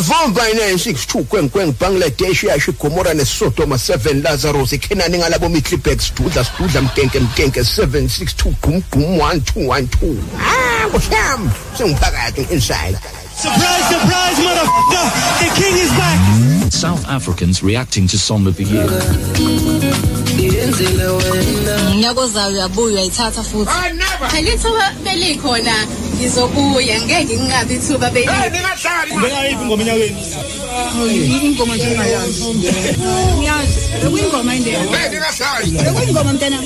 avumba ine-62 kwenkweng bangladesh yasho igomora nesodoma 7 lazarus ikhenani ngalabo mitlibek sidudla sidudla mkenke mkenke 762 gqum gqum 1212 ah ngosham sengiphakathi inside Surprise, surprise, motherfucker! The king is back! South Africans reacting to Song of the Year. Ngiyako zayo uyabuya uyayithatha futhi. phela ithuba belikhona ngizobuya ngeke ngingabi ithuba beli Ubeka yiphi ingoma enyakeni? Ingoma nje engayazi. Ngiyazi. Bekuyingoma indlela. Bekuyingoma mntana.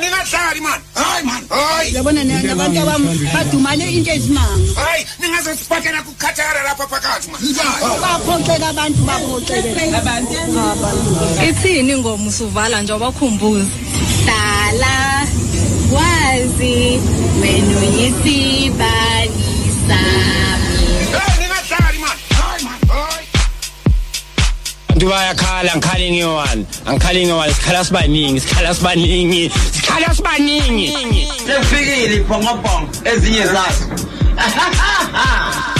ningahlali mani hayi mani hayi Yabona nabantu abami badumane into ezimanga. hayi ningazosiphathela kukhathara lapha phakathi mani Baphoxeka abantu baphoxeka. Abantu. ithini ingoma usuvala nje wabakhumbuza hlala wazi wena uyisibani abantu bayakhala ngikhali ngiyowani angikhali ngiyowani sikhala sibaningi sikhala sibaningi sikhala sibaningi. Sekufikile ibhongobhongo ezinye zazo.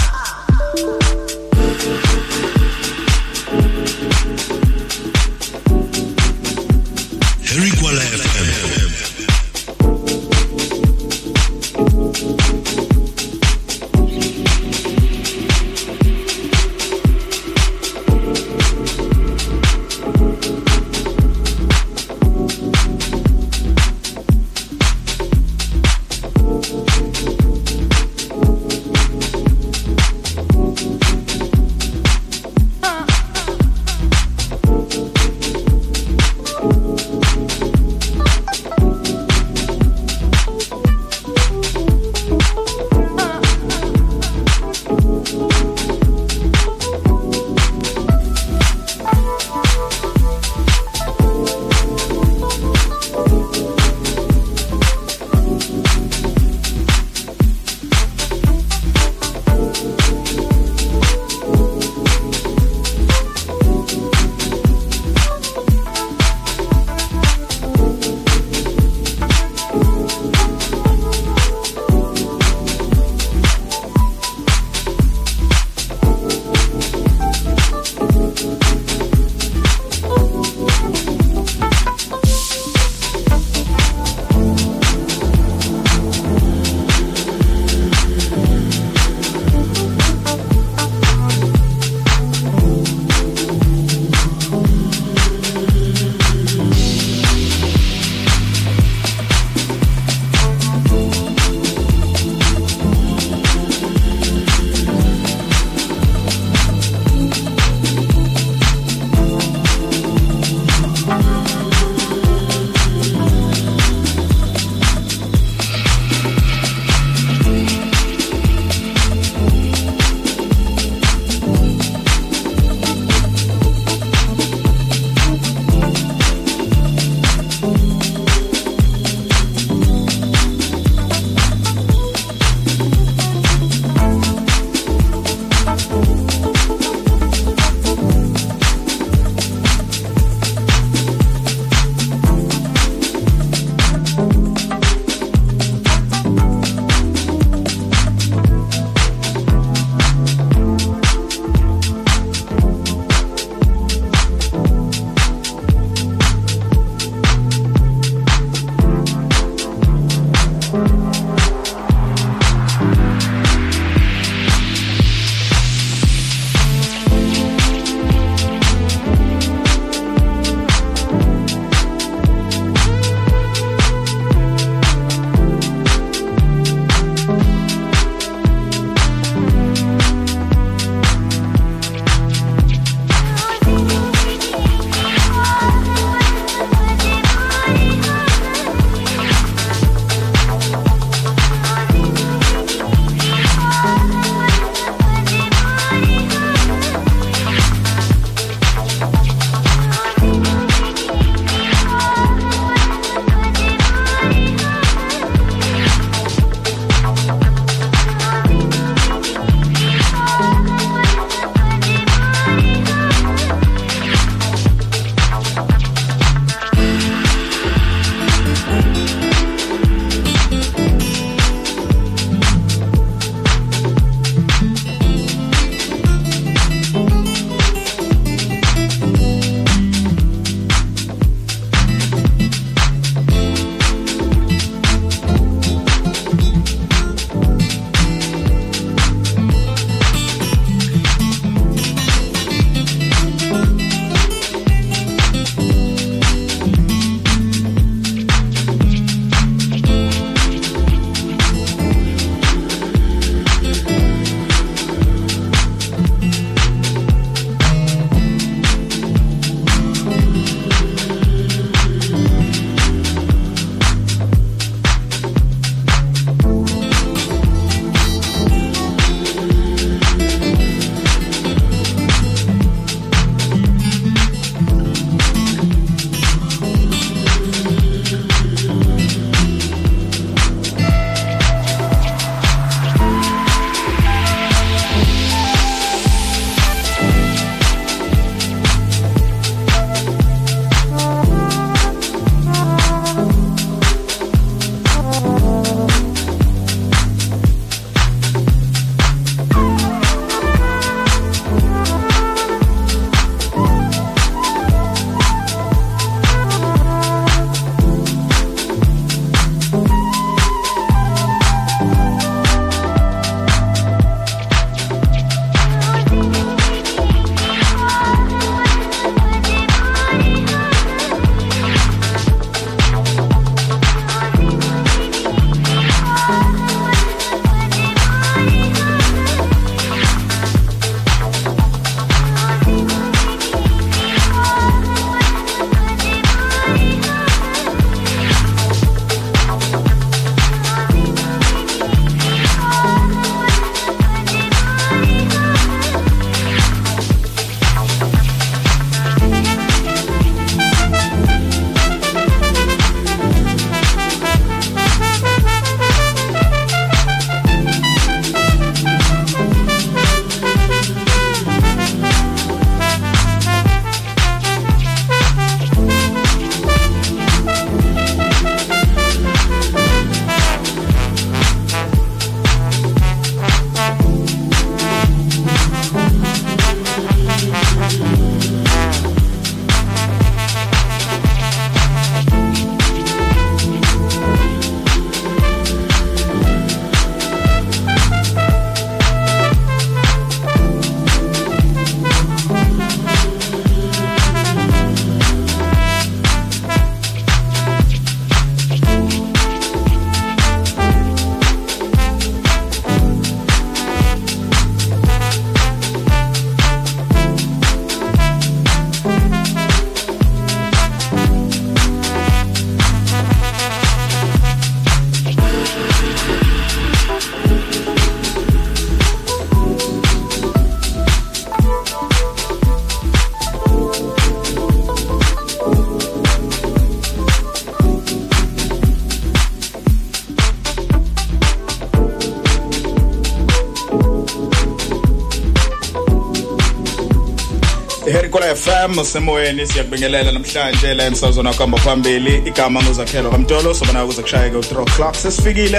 FM semoyeni siyakubingelela namhlanje la emsazweni akamba phambili. Igama ngozakhelo kaMtolo sobana ukuze kushayeke u3 o'clock. Sesifikile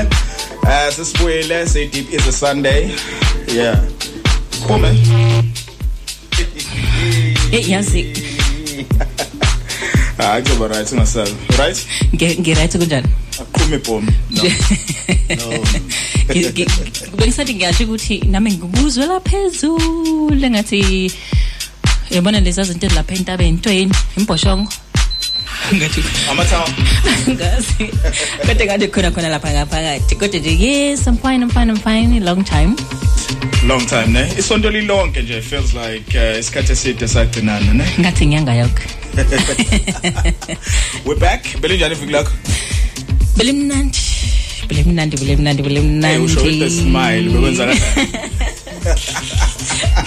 eh sesibuyele say deep is a sunday. Yeah. Kume. Eh yazi. Ah kuba right ngasabi right? Ngiright kunjani? Aqhume ibhomu. No. Bengisathi ngiyasho ukuthi nami ngibuzwe laphezulu engathi yabona lezi zinto lapha entabeni? Into yini? Imboshongo ngathi amathawa ngazi kodwa kade khona khona lapha ngaphakathi. Kodwa nje yes i'm fine i'm fine i'm fine. Long time. Long time ne? Isonto lilonke nje feels like uh, isikhathi eside sagcinana ne? Ngathi inyanga yonke we're back. Belinjani iviki lakho? Belimnandi. Belimnandi belimnandi belimnandi. Hey usho with smile bekwenza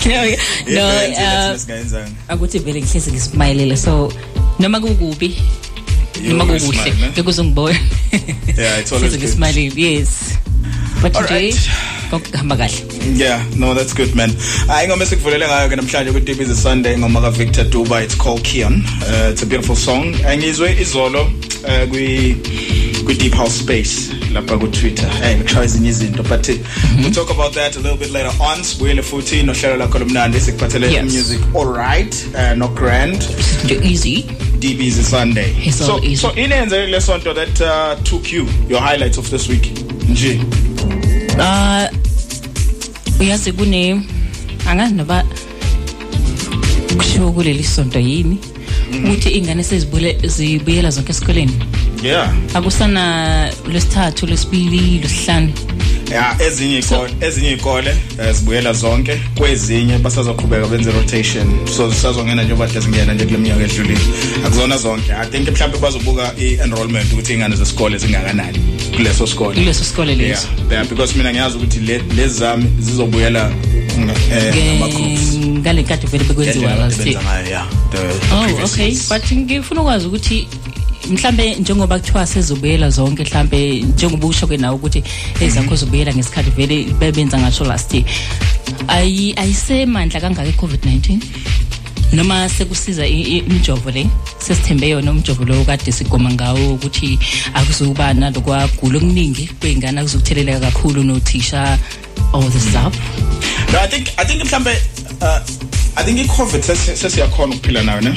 no no uh, akuthi vele ngihlezi ngismilele so noma kukubi noma kukuhle ngekuzongibona yeah it's always ngismilele yes. But nje kuhamba kahle. Yeah no that's good man. Hayi ngoma sikuvulele ngayo ke namhlanje ku Deep is Sunday ngoma ka Victor Duba it's called Kion uh, it's a beautiful song. Angizwe izolo uh, kwi kwi deep house space. Lapha ku Twitter hey try izinye izinto but mm -hmm. we'll talk about that a little bit later on. Sibuyele futhi nohlelo lakho lomnandi sikuphathele yes. music. All right uh, no grand. Easy. Deep is a Sunday. It's so easy. so inenze le sonto that uh, took you your highlights of this week? Nje. Uh uyazi kune angazi noba kushiwo kuleli sonto yini? Ukuthi ingane sezibule zibuyela zonke esikoleni. Yeah. Akusana lesithathu lesibili lesihlanu yeah ezinye ikole ezinye ikole zibuyela zonke. Kwezinye basazoqhubeka benze rotation so sisazongena nje bathi singena nje kuleminyaka edlulile. Akuzona zonke. I think mhlawumbe bazobuka i-enrollment ukuthi ingane zesikole zingakanani kuleso sikole. Kuleso sikole leso. Yeah, yeah because mina ngiyazi ukuthi lezi zami zizobuyela ngama groups ngale nkathi vele bekwenziwa last year yeah oh okay. but ngifuna ukwazi ukuthi mhlambe njengoba kuthiwa sezobuyela zonke mhlambe njengoba usho ke nawe ukuthi ezakho zobuyela ngesikhathi vele bebenza ngasho last year. Ayi ayisemandla kangaka iCovid-19 noma sekusiza imjovo le? Sesithembe yona umjovo lo kade sigoma ngawo ukuthi akuzuba nalokwagula okuningi kwengane akuzukutheleleka kakhulu nothisha all the stuff. No i think i think mhlambe uh, i think iCovid sesiyakhona ukuphila nayo ne?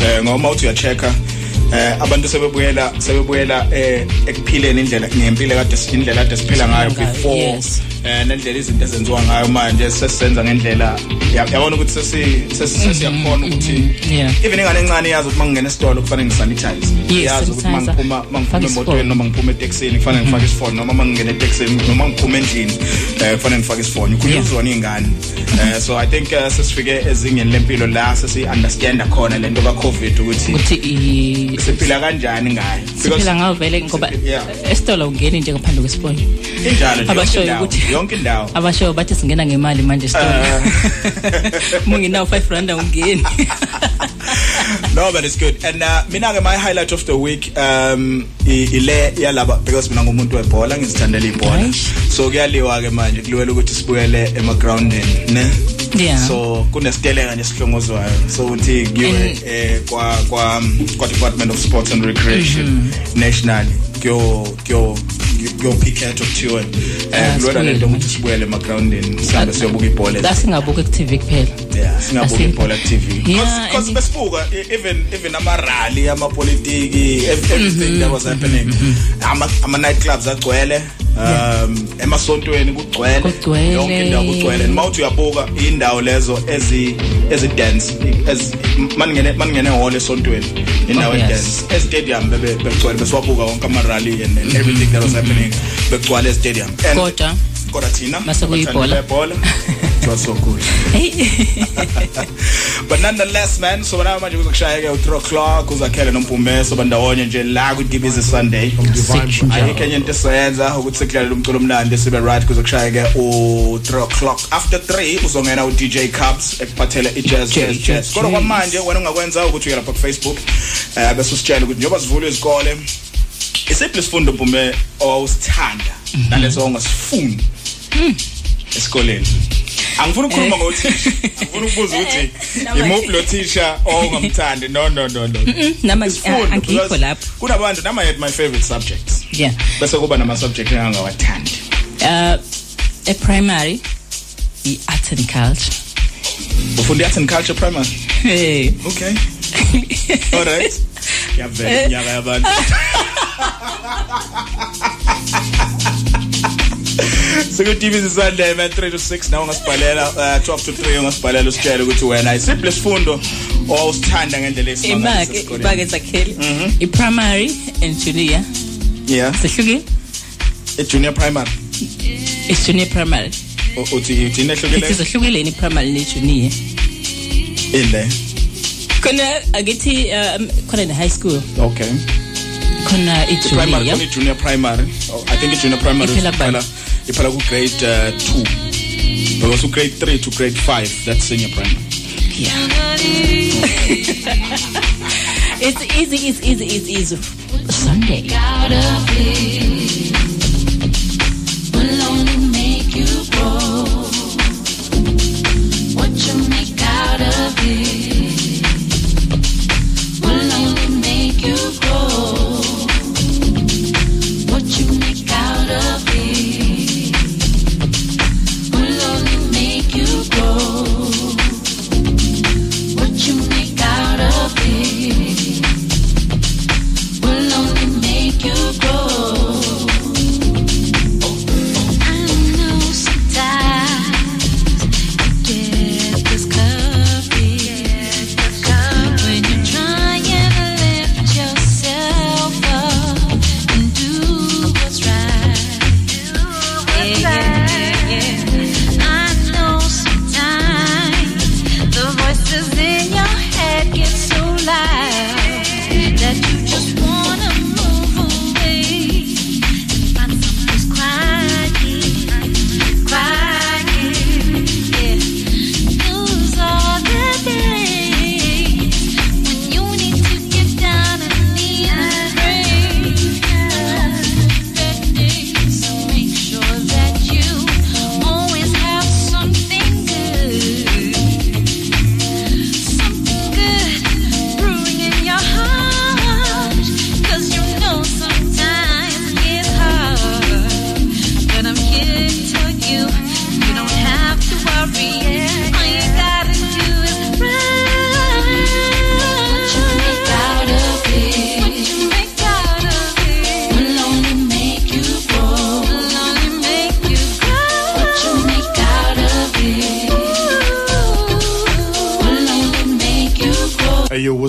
Eh ngoma uthi uyachecka eh abantu sebebuyela sebebuyela eh ekuphileni indlela ngempilo kade indlela kade siphila ngayo before eh nendlela izinto ezenziwa ngayo manje sesisenza ngendlela yabona ukuthi sesi sesiyakhona ukuthi even ingane encane yazi ukuthi mangingena esitolo kufanele ngisanitize. Yazi ukuthi mangiphuma mangiphuma emotweni noma ngiphuma eTexini kufanele ngifake isifoni noma mangingena eTexini noma ngiphuma endlini eh kufanele ngifake isifoni ukhuluzwa ingane eh so i think sesifike ezingeni lempilo la sesi understand khona lento ka covid ukuthi ukuthi siphila kanjani ngayo. Siphila ngayo vele ngoba esitolo ungeni nje ngaphandle kwesiponi injalo abashoyo ukuthi yonke indawo. Abashoyo bathi singena ngemali manje esitolo munginawo 5 rand ungeni. No but it's good. And uh, mina ke my highlight of the week um ile yalaba because mina ngumuntu webhola ngizithandela ibhola. So kuyaliwa ke manje kuliwela ukuthi sibuyele ema groundini ne? Yeah. So kunesiteleka nje sihlongozwayo so uthi kiwe eh kwa kwa kwa department of sports and recreation mm -hmm. nationally. Kyo kyo kyo picket okuthiwa eh lona lento ukuthi sibuyele ema groundini sihambe siyobuka ibhola dasingabuka ku TV kuphela. Yeah singabuka ibhola ku TV because because besibuka even even ama rally ama politiki everything that was happening. Ama ama night clubs agcwele. Um emasontweni kugcwele. Yonke indawo kugcwele. Noma uthi uyabuka indawo lezo ezi ezi dance maningene maningene hall esontweni indawo e dance. E stadium bebe begcwele besiwabuka wonke ama rally and everything that was happening begcwele e stadium kodwa kodwa thina mase kuyibhola ibhola it was so good but nonetheless man so bana manje kuzokushayeke u3 o'clock uzakhele nompume so bandawonye nje la ku Dibizi Sunday. Ayikho enye into esenza ukuthi sekudlalela umculo omnandi sibe right kuzokushayeke u3 o'clock. After 3 uzongena u DJ Cubs ekuphathele i jazz jazz jazz kodwa kwamanje wena ungakwenza ukuthi uye lapha ku Facebook eh bese usitshela ukuthi njengoba sivulwe izikole isiphi isifundo mpume owawusithanda naleso ongasifuni esikoleni angifuni ukukhuluma ngothisha ngifuna ukubuza ukuthi imuphi lo thisha ongamthandi no no no no. Nama Isifundo, angikho lapho. kunabantu nama had my favorite subjects. Yeah. Bese kuba nama subject engangawathandi uh e primary i art and culture. Ufunda arts and culture primary? Hey. Okay. All right. Yavela nyaka yabantu. Sekutivisi Sunday man 3 to 6 nawe ungasibhalela uh, 12 to 3 ungasibhalela usitshele ukuthi wena isiphi lesifundo owusithanda ngendlela imake imake zakhele i primary and junior. Yeah. Sehlukile e junior primary. I junior primary uthi uthi nehlukile izihlukile ni primary ne junior? Ile khona akithi um, khona ne high school. Okay. Khona i primary junior kuni junior primary. Oh, i think i junior primary Iphela ku grade uh, 2 because u grade 3 to grade 5 that's senior primary. It's easy it's easy it's easy. Sunday.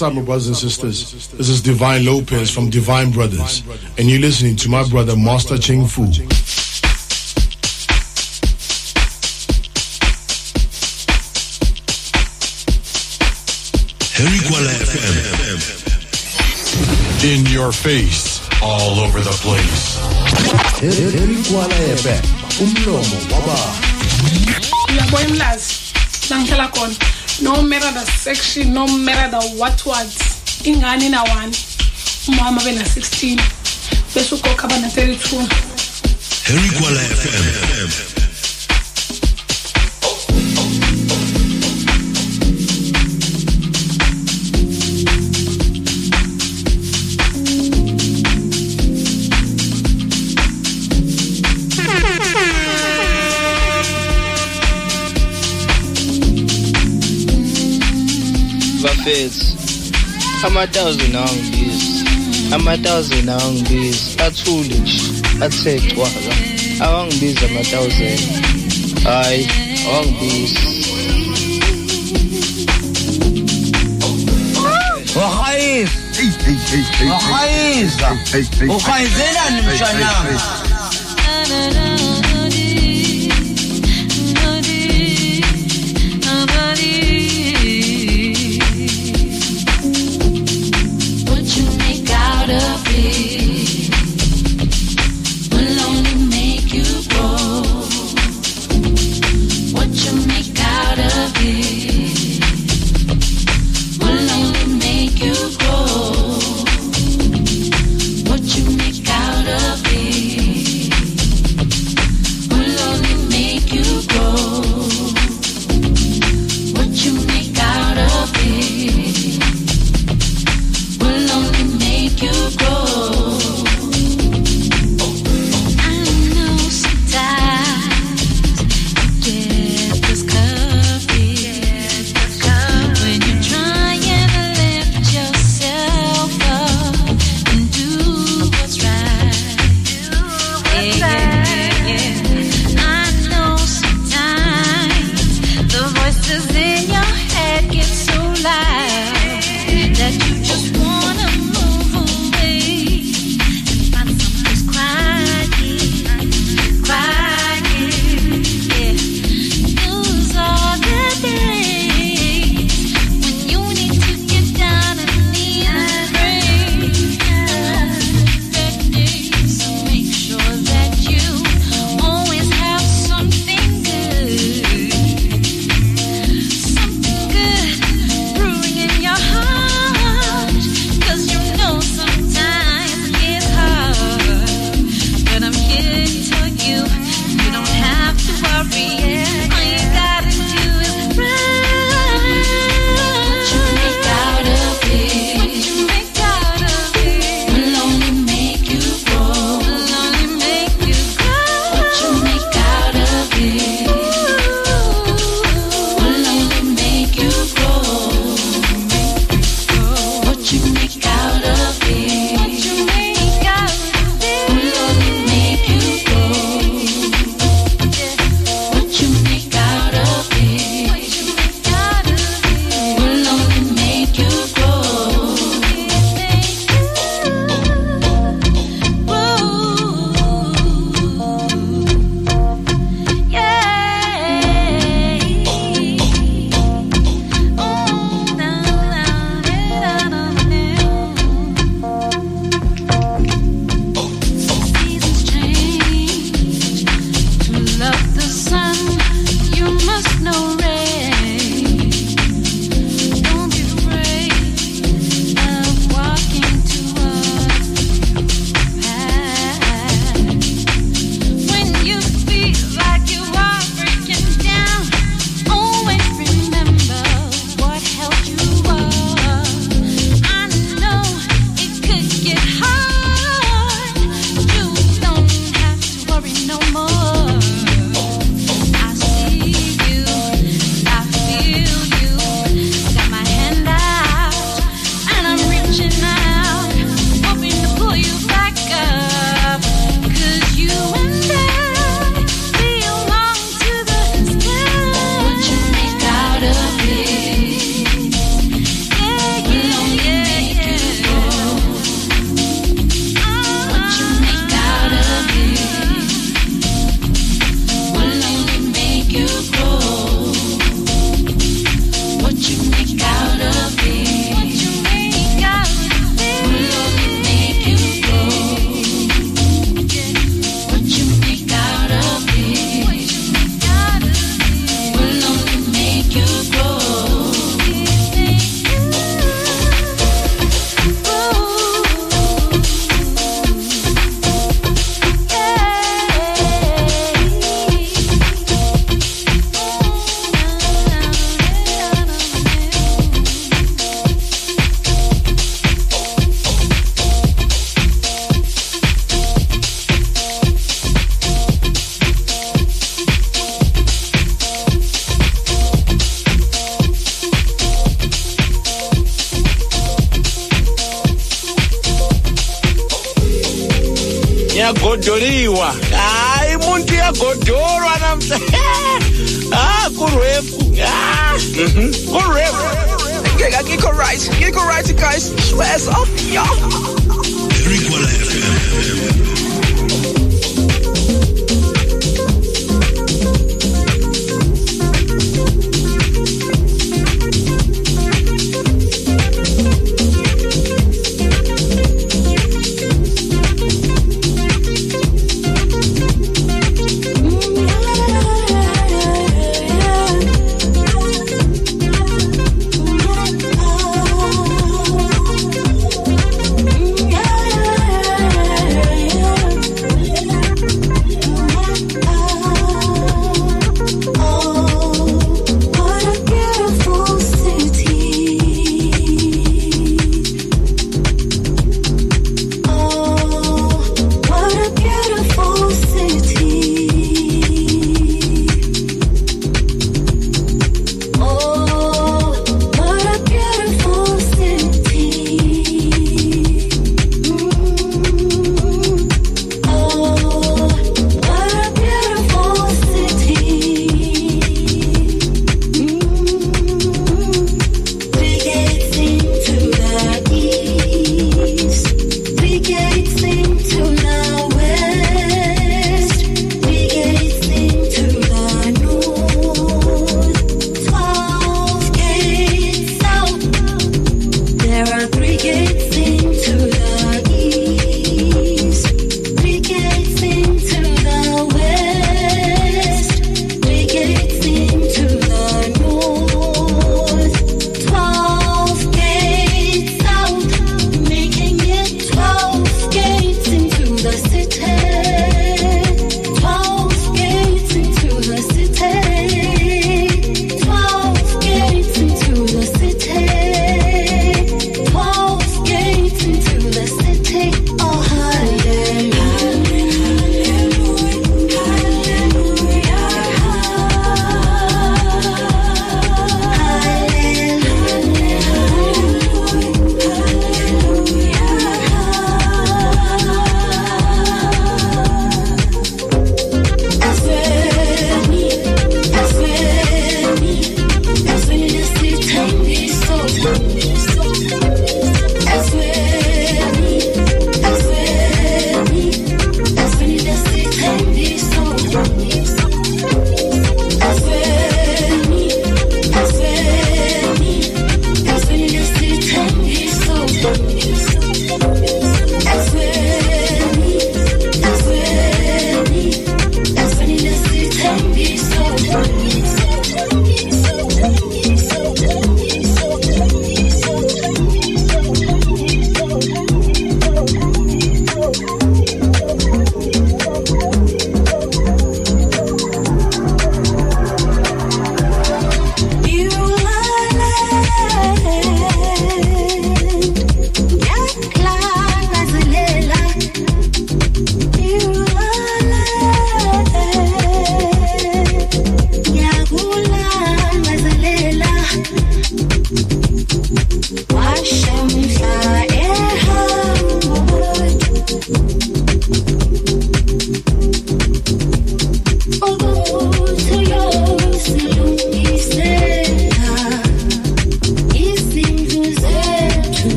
What's up, my brothers and sisters? This is Divine Lopez from Divine Brothers, and you're listening to my brother Master Ching Fu. Henry Kuala FM. In your face, all over the place. Umlomo waba uyabona mlazi la ngihlala khona no matter the section no matter the what words. Ingane ina-one umama bena-16 bese ugogo abana-32 Henry Kuala FM. Bafethu ama-thousand awangibizi ama-thousand awangibizi athule nje athe cwaka. Awangibizi ama-thousand hayi awangibizi Wahayisa. Wahayisa. Uhayizelani mshanami?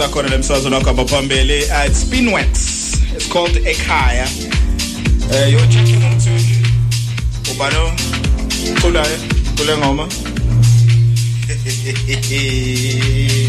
sakhona lemsazweni wakho abaphambili at Spinwax it's called ekhaya. Eh yo check ngomthuli ubalo? Culaye eh? cule ngoma.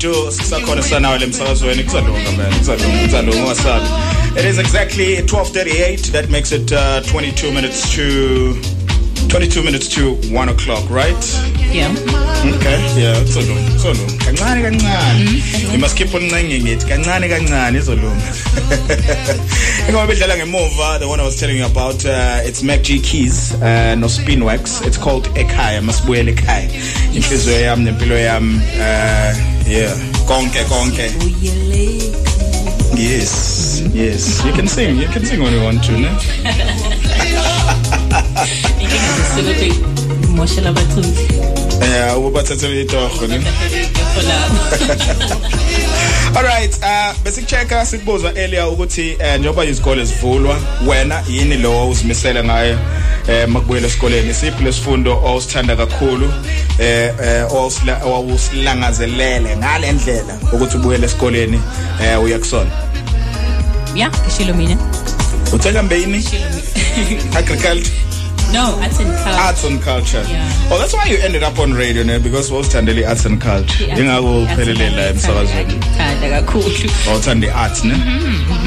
2 sisakhona sanawe lemsakazweni kusalunga man. Kusalunga kusalunga wasabi. It is exactly 12:38 that makes it uh, 22 minutes to 22 minutes to 1 o'clock right? Yeah. Okay. Yeah. Solunga solunga kancane kancane. You must keep on ringing it. Kancane kancane izolunga ngoba bedlala ngemuva the one i was telling you about uh, it's Mac G Keys uh, no Spinwax. It's called ekhaya. Masibuyele ekhaya. Inhliziyo yami nempilo yami uh, yeah. Konke konke. Yes yes. You can sing you can sing when you want to ne? Sekuthi moshela abathunzi. eh ubathathele itoho ne Alright, uh besikuchecka sikubuza earlier ukuthi eh, njengoba izikole zivulwa wena yini lo uzimisele ngayo eh makubuyela esikoleni? Siphi lesifundo osithanda kakhulu? Eh eh osila owusilangazelele ngalendlela ukuthi ubuyele esikoleni eh uyakusona Yeah, kishilo mina. utheka mbeyini agriculture. No, arts and culture. arts and culture. Oh that's why you ended up on radio ne? Because wawusithandela arts and culture. Ingakho uphelele la emsakazweni. Thanda kakhulu. awuthanda arts ne?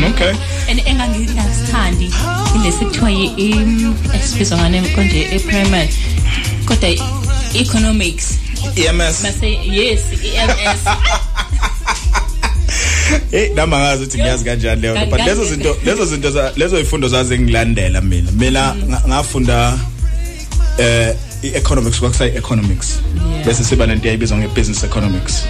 Okay. And engangingasithandi ilesikuthiwa yi esibizwa ngane konje e-primary. Kodwa economics. EMS. Mase yes, EMS. Eh nami angazi ukuthi ngiyazi kanjani leyo nto, but Kanjani? lezo zinto lezo zinto za- lezo ifundo zaze ngilandela mina mina nga- ngafunda eh i-economics kwakusayi economics bese siba lento eyayibizwa nge-business economics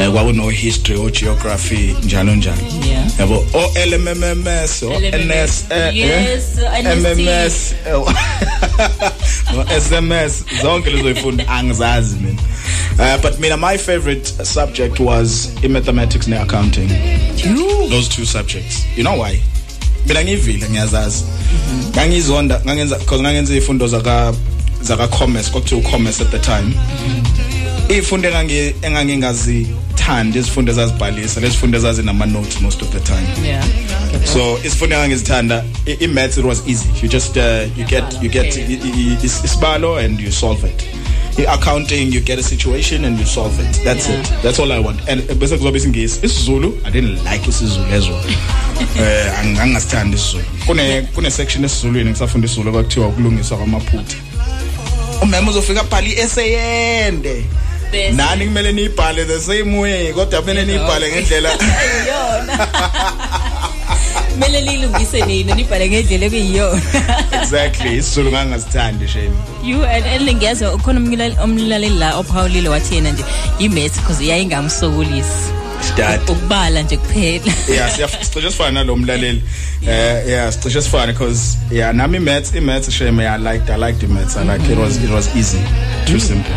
eh kwakuno history o geography njalo njalo Yeah. yabo o LMMS o NS eh, eh, Yes, NST. MMS eh, no SMS zonke lezo ifundo angizazi mina. Uh, but mina my favorite subject was i mathematics ne accounting those two subjects. You know why? Mina ngivile ngiyazazi. Ngangizonda ngangenza because ngangenza izifundo zaka zaka commerce kwakuthiwa commerce at the time. Izifundo engangi engangingazithandi izifundo ezazibhalisa lezifundo ezazinama notes most of the time. Yeah. so isifundo engangizithanda i- maths it was easy. You just uh, you get you get isibalo and you solve it. I accounting you get a situation and you solve it. That's Yeah. it. That's all i want. And uh, bese kuzoba isingisi. isizulu i didn't like isizulu ezwo eh ang- angingasithandi isizulu. Kune kune section esizulwini ngisafunda isizulu kwakuthiwa ukulungiswa kwamaphutha. Umema uzofika abhali eseyende. Nani kumele niyibhale the same way kodwa kumele niyibhale ngendlela Yona. Mele lilungise nina nibhale ngendlela ekuyiyona. exactly isizulu ngangasithandi shame You and and ngiyazwa ukhona umlaleli umlaleli la ophawulile wathi yena nje imaths because yayingamsokolisi. Start. Ukubala nje kuphela. yeah siya- sicishe sifana nalo mlaleli eh yeah sicishe sifana because yeah nami maths i maths shame i liked i liked the maths i like it was it was easy too simple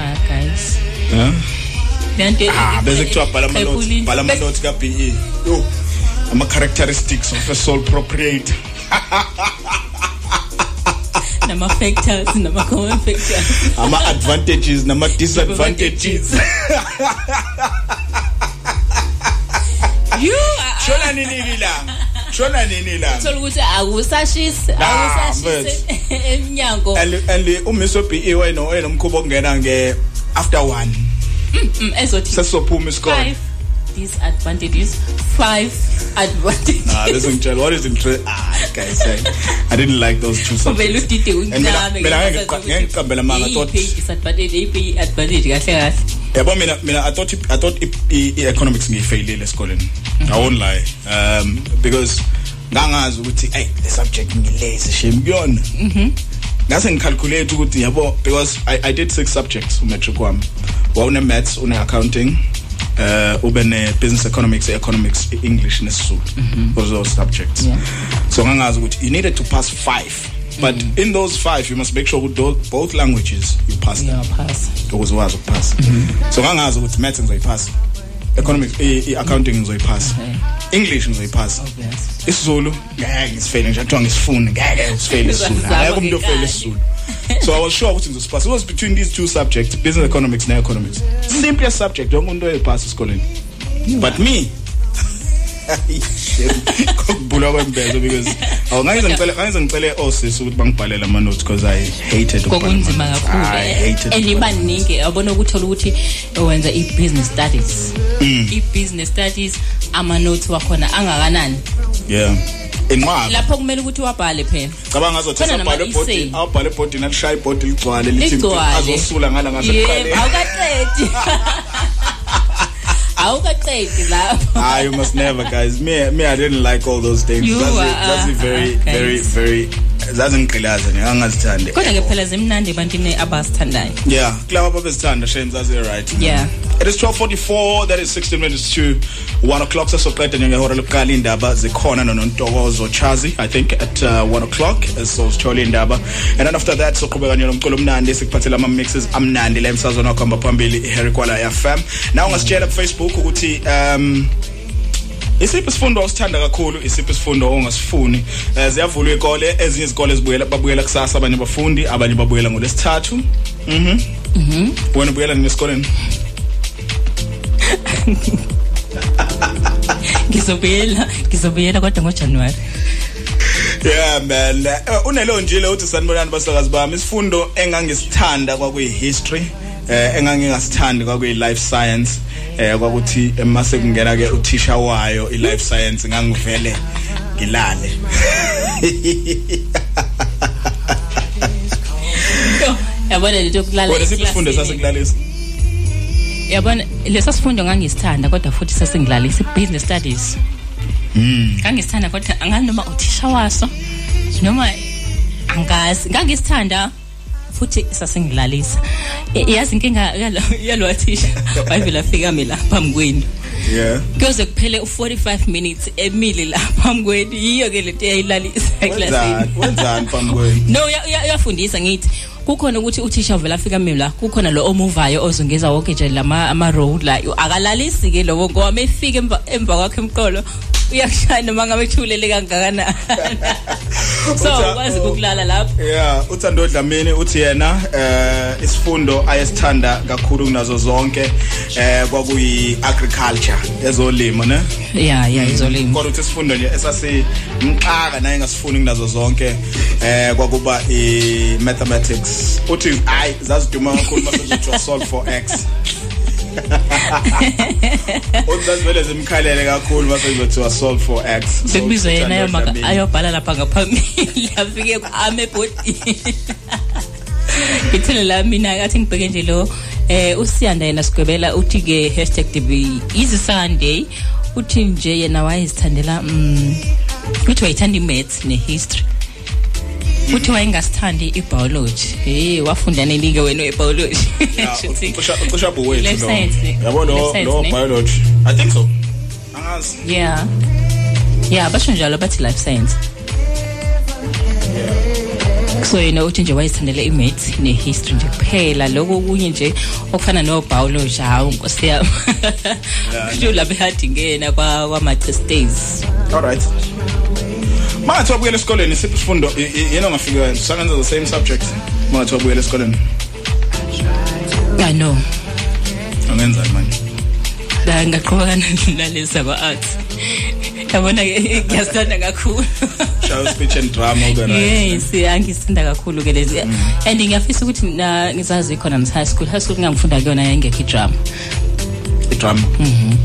Ah bese kuthiwa bhala ama notes Xephulile. bhala ama notes ka BE yo ama characteristics of a sole proprietor. Nama factors nama common factors. ama advantages nama disadvantages. You shona nini la? Shona nini la? Thola ukuthi akusashisi akusashisi eminyango and umiso BE wena wena umkhubo kungena nge after 1 Mm, ezothi sesophuma isikole. five. Disadvantages five advantages. Ah, bese ngitshela what is interest ah guys I, I didn't like those two subjects. udide And mina ngiqambela manga thought iyiphi disadvantage iyiphi advantage kahle kahle. Yabo mina mina I thought I thought i- i- i- economics ngiyifailile esikoleni. I won't lie. Um because ngangazi ukuthi hey the subject ngilezi shame kuyona. Mhm ngase ngicalculate ukuthi yabo because I I did six subjects umetric wami wawune maths une accounting uh ube ne business economics economics English nesizulu. Those those subjects. So ngangazi ukuthi you needed to pass 5 but in those 5 you must make sure ukuthi both languages you pass them. Pass. Ukuze wazi ukupass so ngangazi ukuthi maths ngizoyipass economics i i- accounting ngizoyipass english ngizoyipass isizulu ngeke ngisifele nje kuthiwa ngisifune ngeke ngisifele isizulu. Uzazama ngeke umuntu ofele ngenkani. isizulu. So i was sure ukuthi ngizosipass it was between these two subjects business economics ne economics simplest subject wonke umuntu oyipass esikoleni. But me kokubulwa kwembezo because awu ngize ngicele ngize ngicele osisi ukuthi bangibhalele ama notes because I hated ukubhala kokunzima ama notes. kakhulu. I hated and ibaningi yabona ukuthi ukuthi wenza i-business studies. Mm. i-business studies ama-notes wakhona angakanani? Yeah. Inqwaba. Lapho kumele ukuthi wabhale phela. Cabanga ngazothi Khona sabhala nama-essay. ebhodini awubhala ebhodini alishaya ibhodi ligcwale lithi ligcwale. azosula ngala Yebo, ngasekuqaleni awukaqedi awukaqedi lapho Ah, you must never, guys. Me, me, I didn't like all those things. You that's are, it, that's it very, okay. very, very. Zazingigqilaza nje angazithandi. Kodwa ke phela zimnandi ebantwini abazithandayo yeah kulabo ababezithanda shame zazi right yeah It is 12:44 that is 16 minutes to 1 o'clock. Sesoqeda njengehora lokuqala indaba zikhona nonontokozo Chazi I think at uh, 1 o'clock. So sithola indaba and then after that soqhubeka nje nomculo omnandi sikuphathela ama mixes amnandi la emsazweni wakhamba phambili iHarry Kwala FM now ungasitshela ku Facebook ukuthi um Isiphi isifundo osithanda kakhulu? Isiphi isifundo ongasifuni? Eh, ziyavulwa ikole ezinye izikole zibuyela babuyela kusasa abanye abafundi abanye babuyela ngolesithathu mhm. Mhm. Wena ubuyela nesikoleni ngizobuyela ngizobuyela kodwa ngoJanuary Yeah man. Eh, unelo njile uthi sanibonani basakazi bami isifundo engangisithanda kwakuyi history eh engangingasithandi kwakuyi life science. Eh kwakuthi emase kungena ke uthisha wayo i life science ngangivele ngilale. Yabona lento yokulala wena eklasini. sasekulalisa yabona lesa sifundo ngangisithanda kodwa futhi sasengilalisa i-business studies. Mm ngangisithanda kodwa anganoma uthisha waso noma angazi ngangisithanda futhi sasengilalisa. I- yazi inkinga yalo- yalo thisha wayevela afika mi la phambi kwenu. Yeah. Kuyoze kuphele u-45 minutes emile la phambi kwenu. Yiyo ke lento eyayilalisa wenzani eklasini. wenzani phambi kwenu? No uya- uya- uyafundisa ngithi kukhona ukuthi uthisha uvela afika mina la kukhona lo omuvayo ozungeza wonke nje lama ama road la. Akalalisi ke lobo ngoba mefika emva emva kwakhe emqolo uyakushaya noma ngabe ethulele kangakanani. So Utha- ukwazi ukulala lapho. Yeah, uThando Dlamini uthi yena eh isifundo ayesithanda kakhulu kunazo zonke eh kwakuyi agriculture ezolimo ne? Ya ya izolimo kodwa uthi isifundo nje esasimxaka naye ngasifuni kunazo zonke eh kwakuba i mathematics uthi hayi zaziduma kakhulu mase kuthiwa solve for x. uthi zazivele zimkhalele kakhulu mase kuthiwa solve for x. So, sekubizwa yena uThando ayoma- Dlamini. ayobhala lapha ngaphambili afike ame ebhodini. Ngithele la mina? Athi ngibheke nje lo eh usiyanda yena sigwebela uthi ke #db easy sunday. Uthi nje yena wayezithandela mm uthi wayithanda i-maths ne-history. Uthi wayengasithandi i-biology. Hey wafunda nini ke wena e-biology Shuthi- ucisha buwethu Life lo science. yabo lo Life science, lo ne? biology. I think so. Angazi. Yeah. Yeah basho njalo bathi life science. So yena uthi nje wayithandela i-maths ne-history nje kuphela. Lokho kunye nje okufana no-biology hawu nkosi yami. Kusho lapho ehadi ngena kwa- kwama-test days. All right. Mangathi wabuyela esikoleni isiphi isifundo? I- i- yena ongafika wena sangenza the same subject. Mangathi wabuyela esikoleni i know. Angenzani manje? La ngaqhubekana nalesa kwa-arts yabona ke ngiyasithanda kakhulu. Show speech and drama ube right? Yes angisithanda kakhulu ke lezi. And ngiyafisa ukuthi na ngizazi khona nase high school. High school ngangifunda kuyona yayingekho i-drama. I-drama? Mhm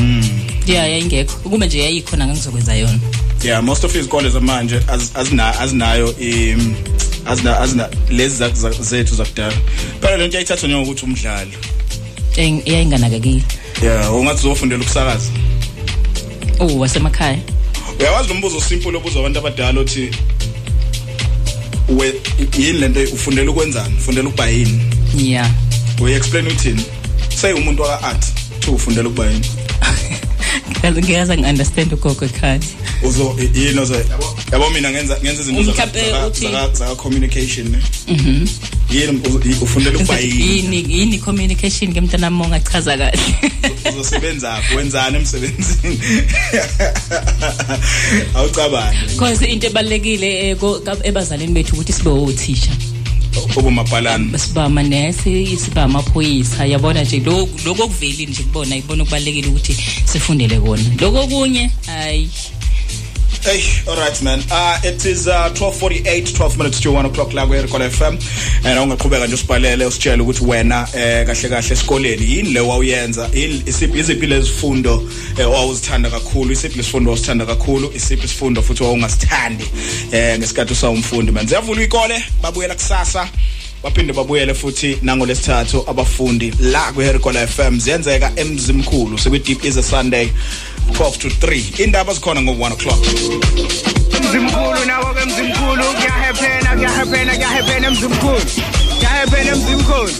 mm. Yeah yayingekho. Ukube nje yayikhona ngangizokwenza yona. Yeah most of izikole zamanje az- azina azinayo i azina azina lezi za- za- zethu zakudala. Phela lento yayithathwa njengokuthi umdlalo. Eng- yayinganakekile. Yeah ungathi uzofundela ukusakaza oh wasemakhaya. Uyawazi lo mbuzo simple obuzwa abantu abadala uthi we yini lento ufundela ukwenzani? Ufundela ukuba yini? Yeah. We explain uthini? Say umuntu waka art uthi ufundela ukuba yini? Ngikaze ngikaze ngi-understand ugogo ekhaya uzo yini ozo? Yabo mina ngenza ngenza izinto zaka- Mhlampe zaka- uthi- zaka zaka communication ne? Mhm. Yini uzo- ufundela ukuba yini? yini yini communication ke mntana mo ngachaza kahle? Uzosebenza wenzani emsebenzini? Awucabange. Because into ebalekile ebazaleni bethu ukuthi sibe othisha. Obumabhalani siba amanesi siba amaphoyisa yabona nje lokho lokho kuvelile nje kubona ibona kubalekile ukuthi sifundele kona. Lokho kunye hayi. Hey, all right man. Uh it is uh 12:48, 12 minutes to 1 o'clock la kwe Recall FM. And ungaqhubeka nje usibhalele usitshela ukuthi wena eh kahle kahle esikoleni yini le wawuyenza isiphi iziphi lezifundo eh, owawuzithanda kakhulu isiphi lesifundo owusithanda kakhulu isiphi isifundo futhi owungasithandi eh ngesikhathi usawumfundi man. Ziyavula ikole babuyela kusasa. Baphinde babuyele futhi nango lesithathu abafundi la kwe Recall FM ziyenzeka emzimkhulu sekwi deep is a Sunday 12 to 3 indaba zikhona ngo 1 o'clock. Mzimkhulu nawo ke mzimkhulu kuyahephena kuyahephena kuyahephena mzimkhulu kuyahephena mzimkhulu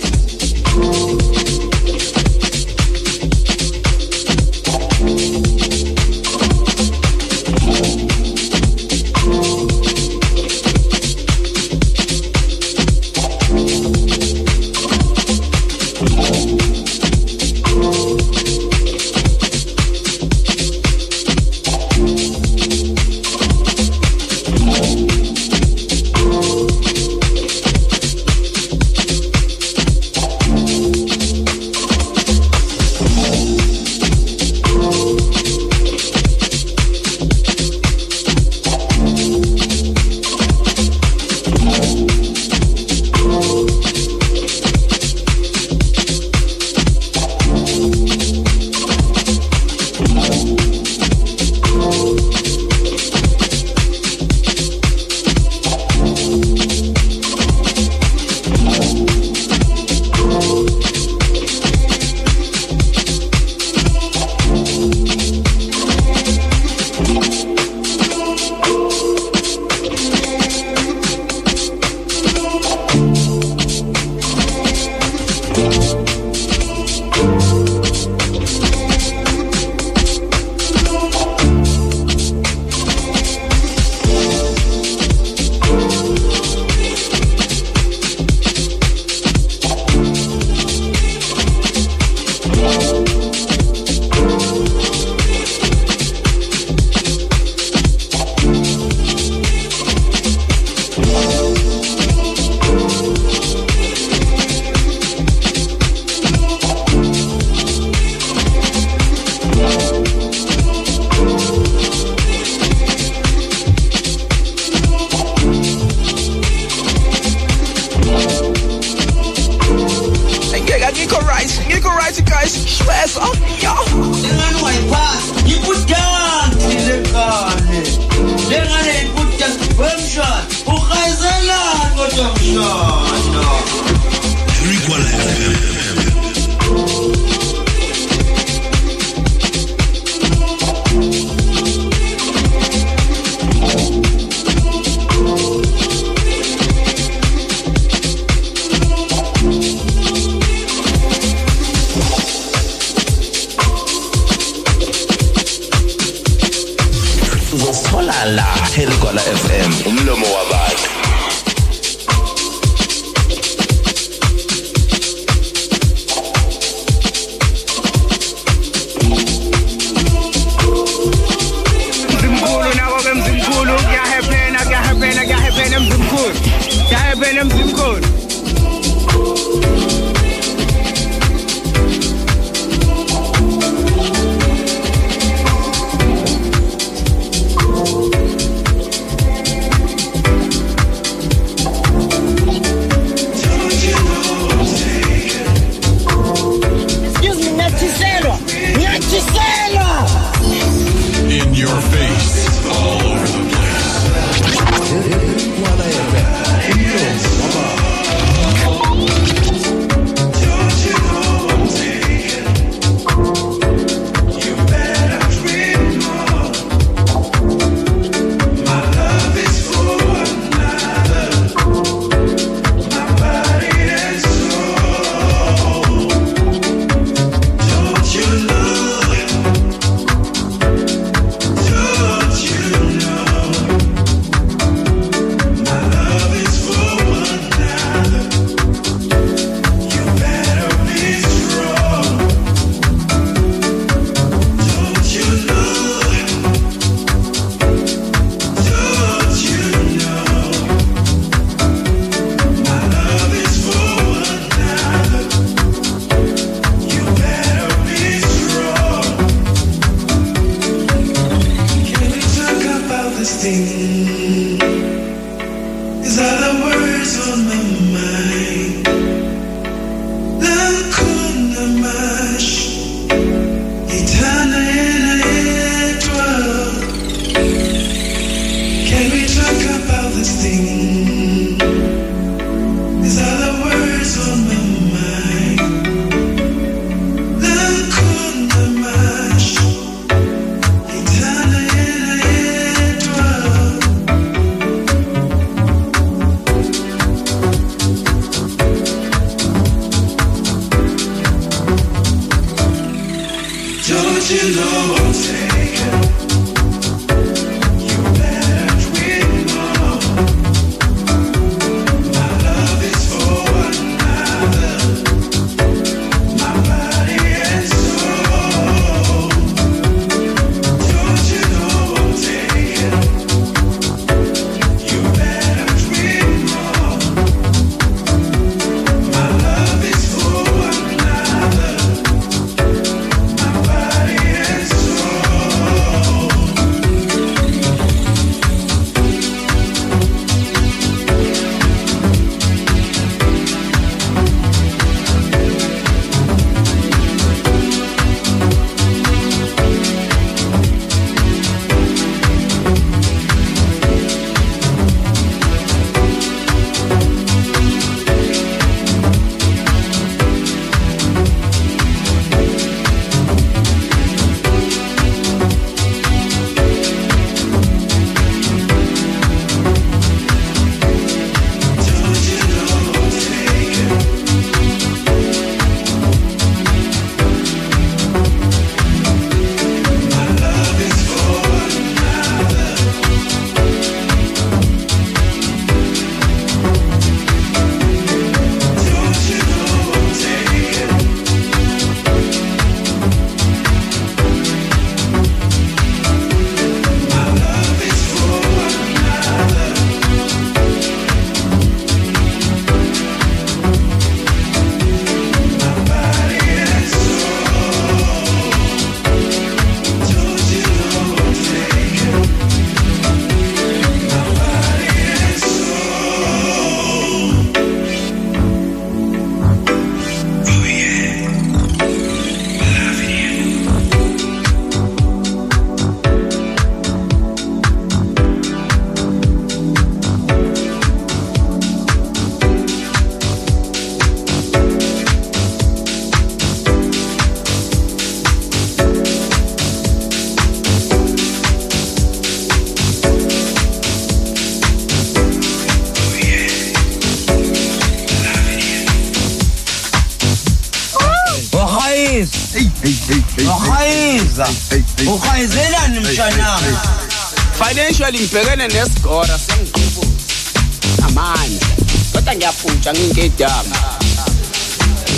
kweli ngibhekene nesigora sengiqubuza amandla kodwa ngiyafutsha nginkedama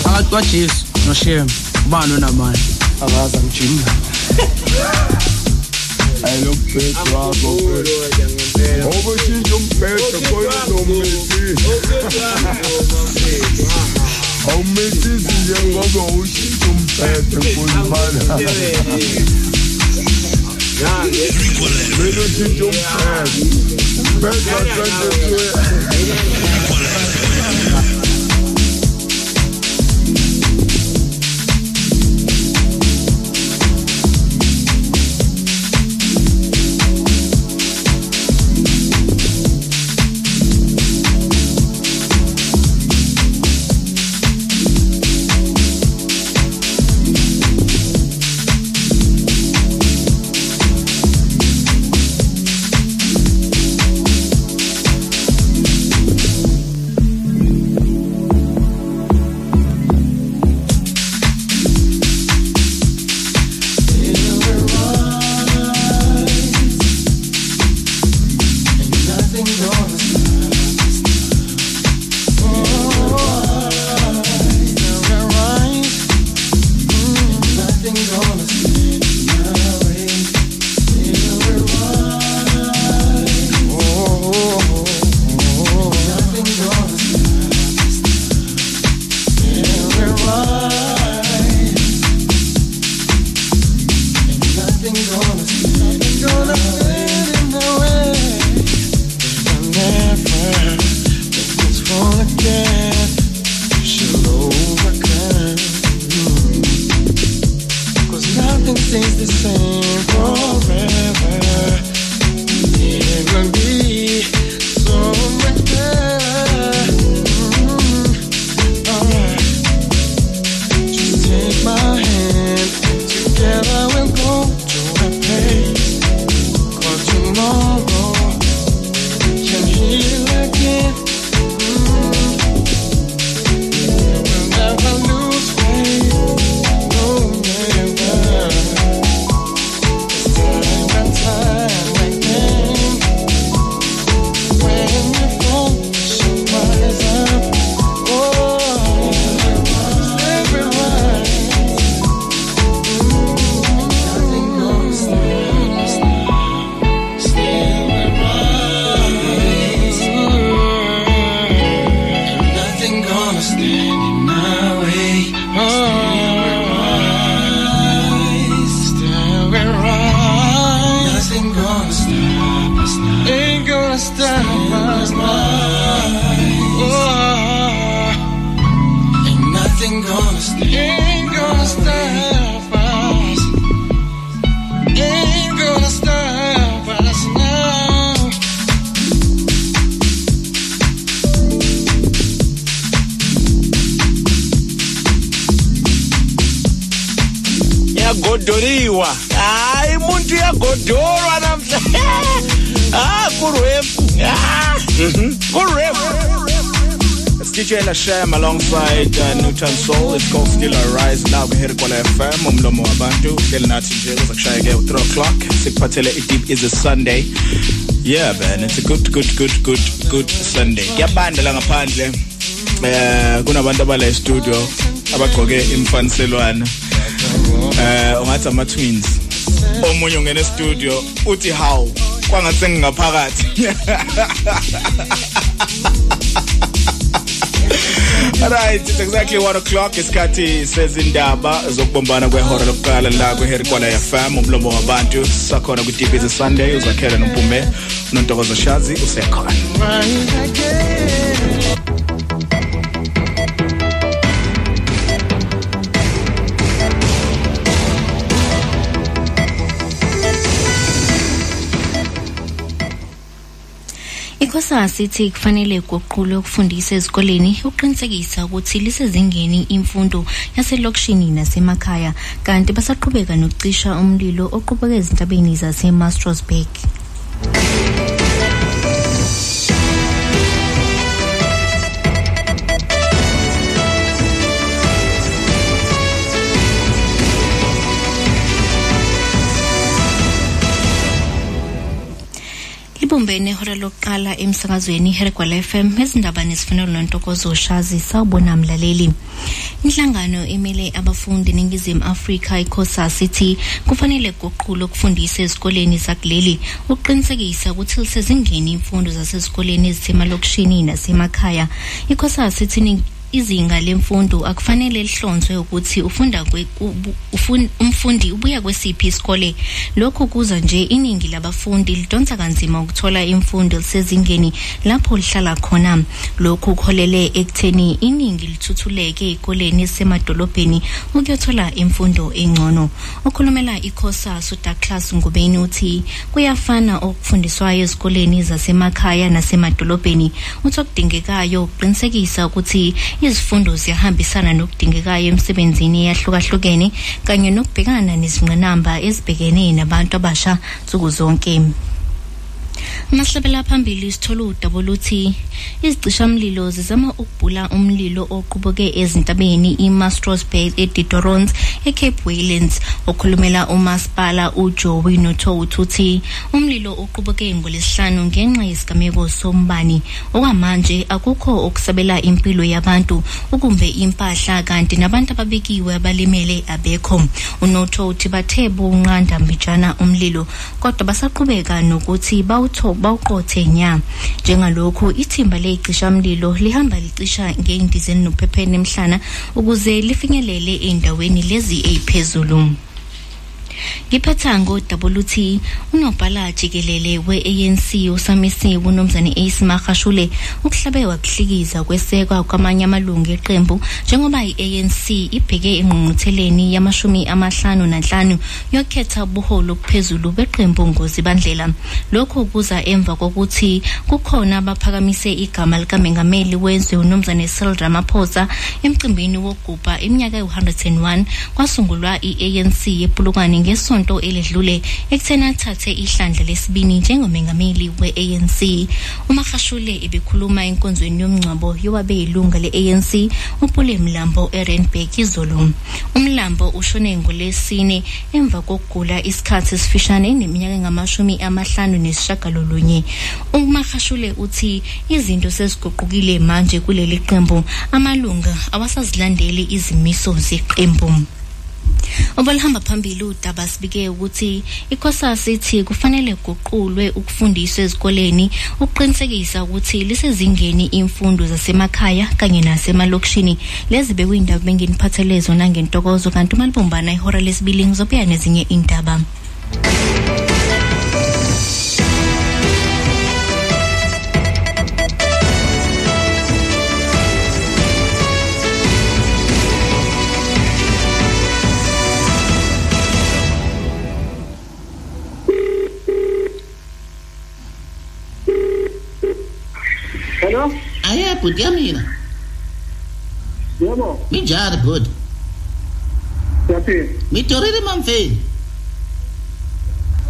phakathi kwajesu noshem ubani onamandla akazi amjima ayilokubhedi wabo obushintsha umbhedo kodwa nomisi awumisizi njengoba ushintsha umbhedo kodwa Frequent. Godoriwa hayi muntu uyagodorwa namhla ah kurefu ah mhm kurefu It's DJ La Shem alongside uh, Newton Soul. It's called Still Arise la kuheri kwala FM umlomo wabantu hleli nathi nje kuzakushaya ke 3 o'clock sikuphathele i deep is a Sunday. Yeah man, it's a good good good good good Sunday. Kuyabanda la ngaphandle. Eh kunabantu abala studio abagqoke imfaniselwana. Eh ungathi ama twins. Omunye ungena studio uthi how kwangathi sengingaphakathi. Alright, it's exactly 1 o'clock isikhathi sezindaba zokubombana kwehora lokuqala la kweHerry Kwala FM umlomo wabantu sakhona ku Deep is a Sunday uzakhela nompume nontokozo shazi usekhona. Ikhosasi ithi kufanele kuqulwe ukufundisa ezikoleni uqinisekisa ukuthi lisezingeni imfundo yaselokishini nasemakhaya kanti basaqhubeka nokucisha umlilo oqhubeka ezintabeni zaseMastrosburg. Libumbene ihora lokuqala emsakazweni Herkwala FM ezindaba nesifunelo nontokozo shazi sawubona mlaleli. Inhlangano emele abafundi ningizimu Afrika ikhosas ithi kufanele kuqhulo ukufundisa ezikoleni zakuleli uqinisekisa ukuthi lisezingeni imfundo zasesikoleni ezisemalokishini nasemakhaya ikhosas ithi izinga lemfundo akufanele lihlonzwe ukuthi ufunda kwe, ubu, ufun, umfundi ubuya kwesiphi isikole. Lokhu kuza nje iningi labafundi lidonsa kanzima ukuthola imfundo lisezingeni lapho lihlala khona. Lokhu kuholele ekutheni iningi lithuthuleke ey'koleni ezisemadolobheni ukuyothola imfundo engcono. Okhulumela ikhosas udouglas ngubeni uthi kuyafana okufundiswayo ezikoleni zasemakhaya nasemadolobheni. Uthi okudingekayo ukuqinisekisa ukuthi izifundo ziyahambisana nokudingekayo emsebenzini eyahlukahlukene kanye nokubhekana nezingqinamba ezibhekene nabantu abasha nsuku zonke amahlabela phambili sithola udaba oluthi izicishamlilo zizama ukubhula umlilo oqubuke ezintabeni iMastrosburg eDidorons eCape Waylands. Okhulumela umasipala uJoey Nothouth uthi umlilo oqubuke ngolesihlanu ngenxa yesigameko sombani. Okwamanje akukho okusabela impilo yabantu ukumbe impahla kanti nabantu ababekiwe abalimele abekho. uNothouth bathe bunqanda mbijana umlilo kodwa basaqhubeka nokuthi bawutho bawuqothe nya. Njengalokhu ithimba lecishamlilo lihamba licisha ngeyindizeni nophepheni emhlana ukuze lifinyelele endaweni lezi eziphezulu ngiphetha ngodaba oluthi unobhala jikelele we-ANC usamisiwe unomzane Ace Magashule ukuhlabe wakuhlikiza kwesekwa kwamanye amalungu eqembu njengoba i-ANC ibheke engqungqutheleni yamashumi amahlanu nanhlanu yokhetha ubuholo obuphezulu beqembu ngozibandlela. Lokhu kuza emva kokuthi kukhona abaphakamise igama likamengameli wezwe unomzane Cyril Ramaphosa emcimbini wokugubha iminyaka ewu-101 kwasungulwa i-ANC yepulukwane ngesonto eledlule ekutheni athathe ihlandla lesibini njengomengameli we-ANC umagashule ebekhuluma enkonzweni yomngcwabo yowabe yilunga le-ANC upule mlambo erenberg izolo umlambo ushone ngolesine emva kokugula isikhathi esifishane eneminyaka engamashumi amahlanu nesishagalolunye. Umagashule uthi izinto seziguqukile manje kuleli qembu amalunga awasazilandeli izimiso zeqembu. Obalihamba phambili udaba sibike ukuthi ikhosasi ithi kufanele kuqulwe ukufundiswa ezikoleni ukuqinisekisa ukuthi lisezingeni imfundo zasemakhaya kanye nasemalokishini. Lezi bekuyindaba benginiphathele zona ngentokozo kanti uma libumbana ihora lesibili ngizobuya nezinye indaba Aye, bhuti yami yina. Yebo. Minjani bhuti? Siyaphila. Mitorile mamfeni.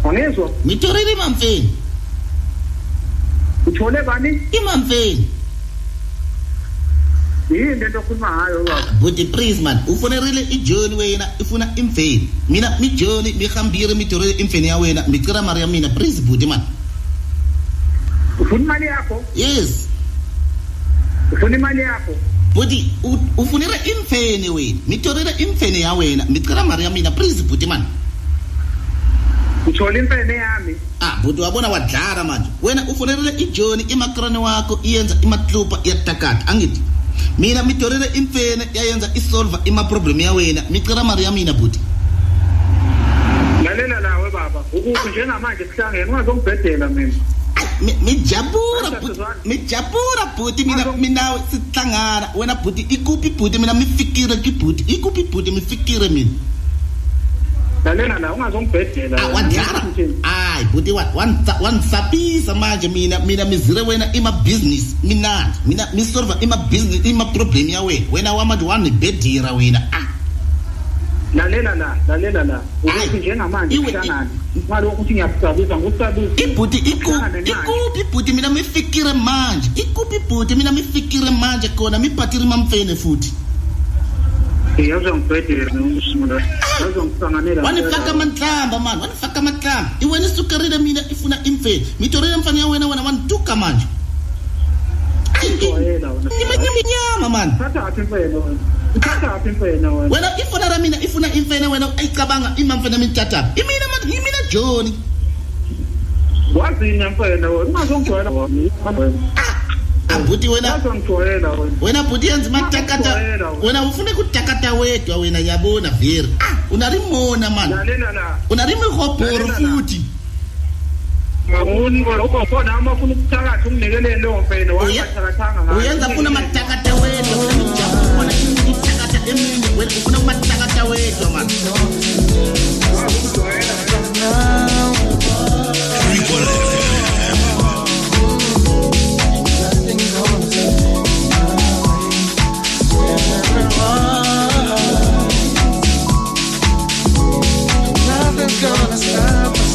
Angizwa. Mitorile mamfeni. Uthole bani? Imamfeni. Yini lento okhuluma ngayo baba? Buti please man, ufonerile ijoni wena ifuna imfeni. Mina mijoni mihambire mitorile imfeni ya wena, micira mari ya mina please buti man. Ufuna imali yakho? Yes. Ufuna imali yakho? Buti u- ufunira imfeni wena, mitorile imfeni ya wena, micira mari ya mina please buti man. Uthole imfene yami. Ah, buti wabona wadlala manje. Wena ufonerile ijoni imakrane wakho iyenza imatlupa yatakata, angithi? Mina mitorile imfene yayenza isolve ima problem ya wena, micira mari ya mina buti. Lalela lawe baba. Ukuphi njengamanje kuhlangene ungazongibhedela mina. Mi- mijabura bhuti mijabura bhuti mina mina sihlangana wena bhuti ikuphi bhuti mina mifikire kibhuti ikuphi bhuti mifikire mina? Lalela la ungazongibhedela. Ah, wadlala hayi bhuti wa- wansa- wanisapisa manje mina mina mizire wena ima-business minandi mina misolva ima-business ima-problem ya wena wena wamanje wanibhedira wena. Ah Lalela la, lalela la. Ukuphi njengamanje kuhlangane. Ngalokho ukuthi ngiyakusabisa ngukusabisa. ibhuti ikuphi bhuti mina mifikire manje. Ikuphi bhuti mina mifikire manje khona miphathire mamfene futhi. Wanifaka matlamba mani wanifaka matlamba iwena isukerile mina ifuna imfeni mitorile mfana ya wena wena wanituka manje. Nyama mani Thatha aphi imfene wena? Thatha aphi imfene wena? wena ifona ra mina ifuna imfene wena ayicabanga imamfene mitatapi imina mani imina joni Wazini mfene wena? Ungazongigcwela wena. abhuti wena Wazongigcwela wena. wena bhuti yenza matakata wena ufune kutakata wedwa wena yabona veri ah unarimona mani Lalela la. unarimihobhoro futhi Ngawuni wena ukhona amafuna ukuthakatha unginikele leyo mfene wangathakathanga ngayo. uyenza funa matakata wedwa ufuna ujabona itakata emini wena ufuna kumatakata wedwa mani Nothing's gonna stop us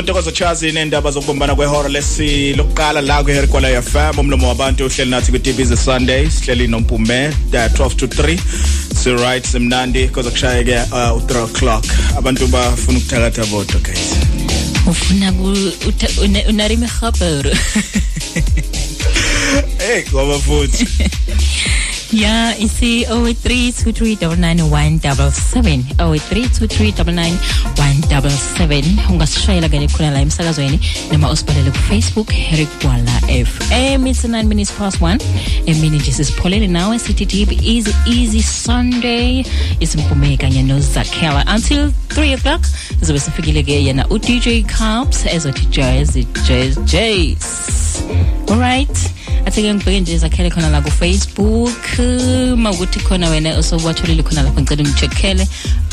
asibonge kunotokozo chazi nendaba zokubumbana kwehora lesi lokuqala la kweherikola FM umlomo wabantu uhleli nathi kwi-TV's Sunday sihleli nompume uh, 12 to 3 so right simnandi koza kushayeke uh, u-3 o'clock. Abantu bafuna ukuthakatha bodwa guys ufuna ku- uta- una- unarimihobhoro hey ngoba futhi. ya isi 08323991177 08323991177 ungasishayela ke khona la emsakazweni noma usibhalele kufacebook Eric Gwala FM it's 9 minutes past 1 emini nje sisipholele nawe sithi deep easy easy sunday. Isimpume kanye nozakhela. Until 3 o'clock zobe sifikile ke yena u-dj caps ezothi jazz jazz jazz alright athi-ke ngibheke nje zakhele khona la kufacebook ma ukuthi khona wena osobatholile khona lapho ngicela ungicheckele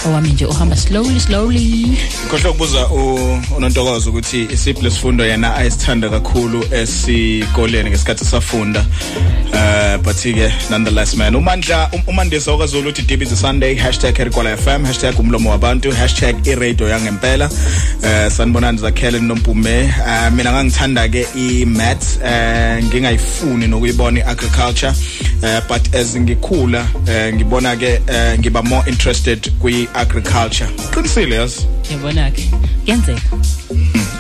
owami nje uhamba slowly slowly Khohle ukubuza u- unontokozo ukuthi isiphi lesifundo yena ayisithanda kakhulu esikoleni ngesikhathi safunda. Uh but ke nonetheless man uMandla um- uMandisa okaZulu uthi deep is a Sunday #herikola FM #umlomo wabantu #iradio yangempela. Uh sanibonani zakhele nompume. Uh mina ngangithanda ke imaths uh ngingayifuni nokuyibona iagriculture. Uh but as ngikhula uh, ngibona ke uh, ngiba more interested kwi agriculture. Qinisile yazi. yabona ke kuyenzeka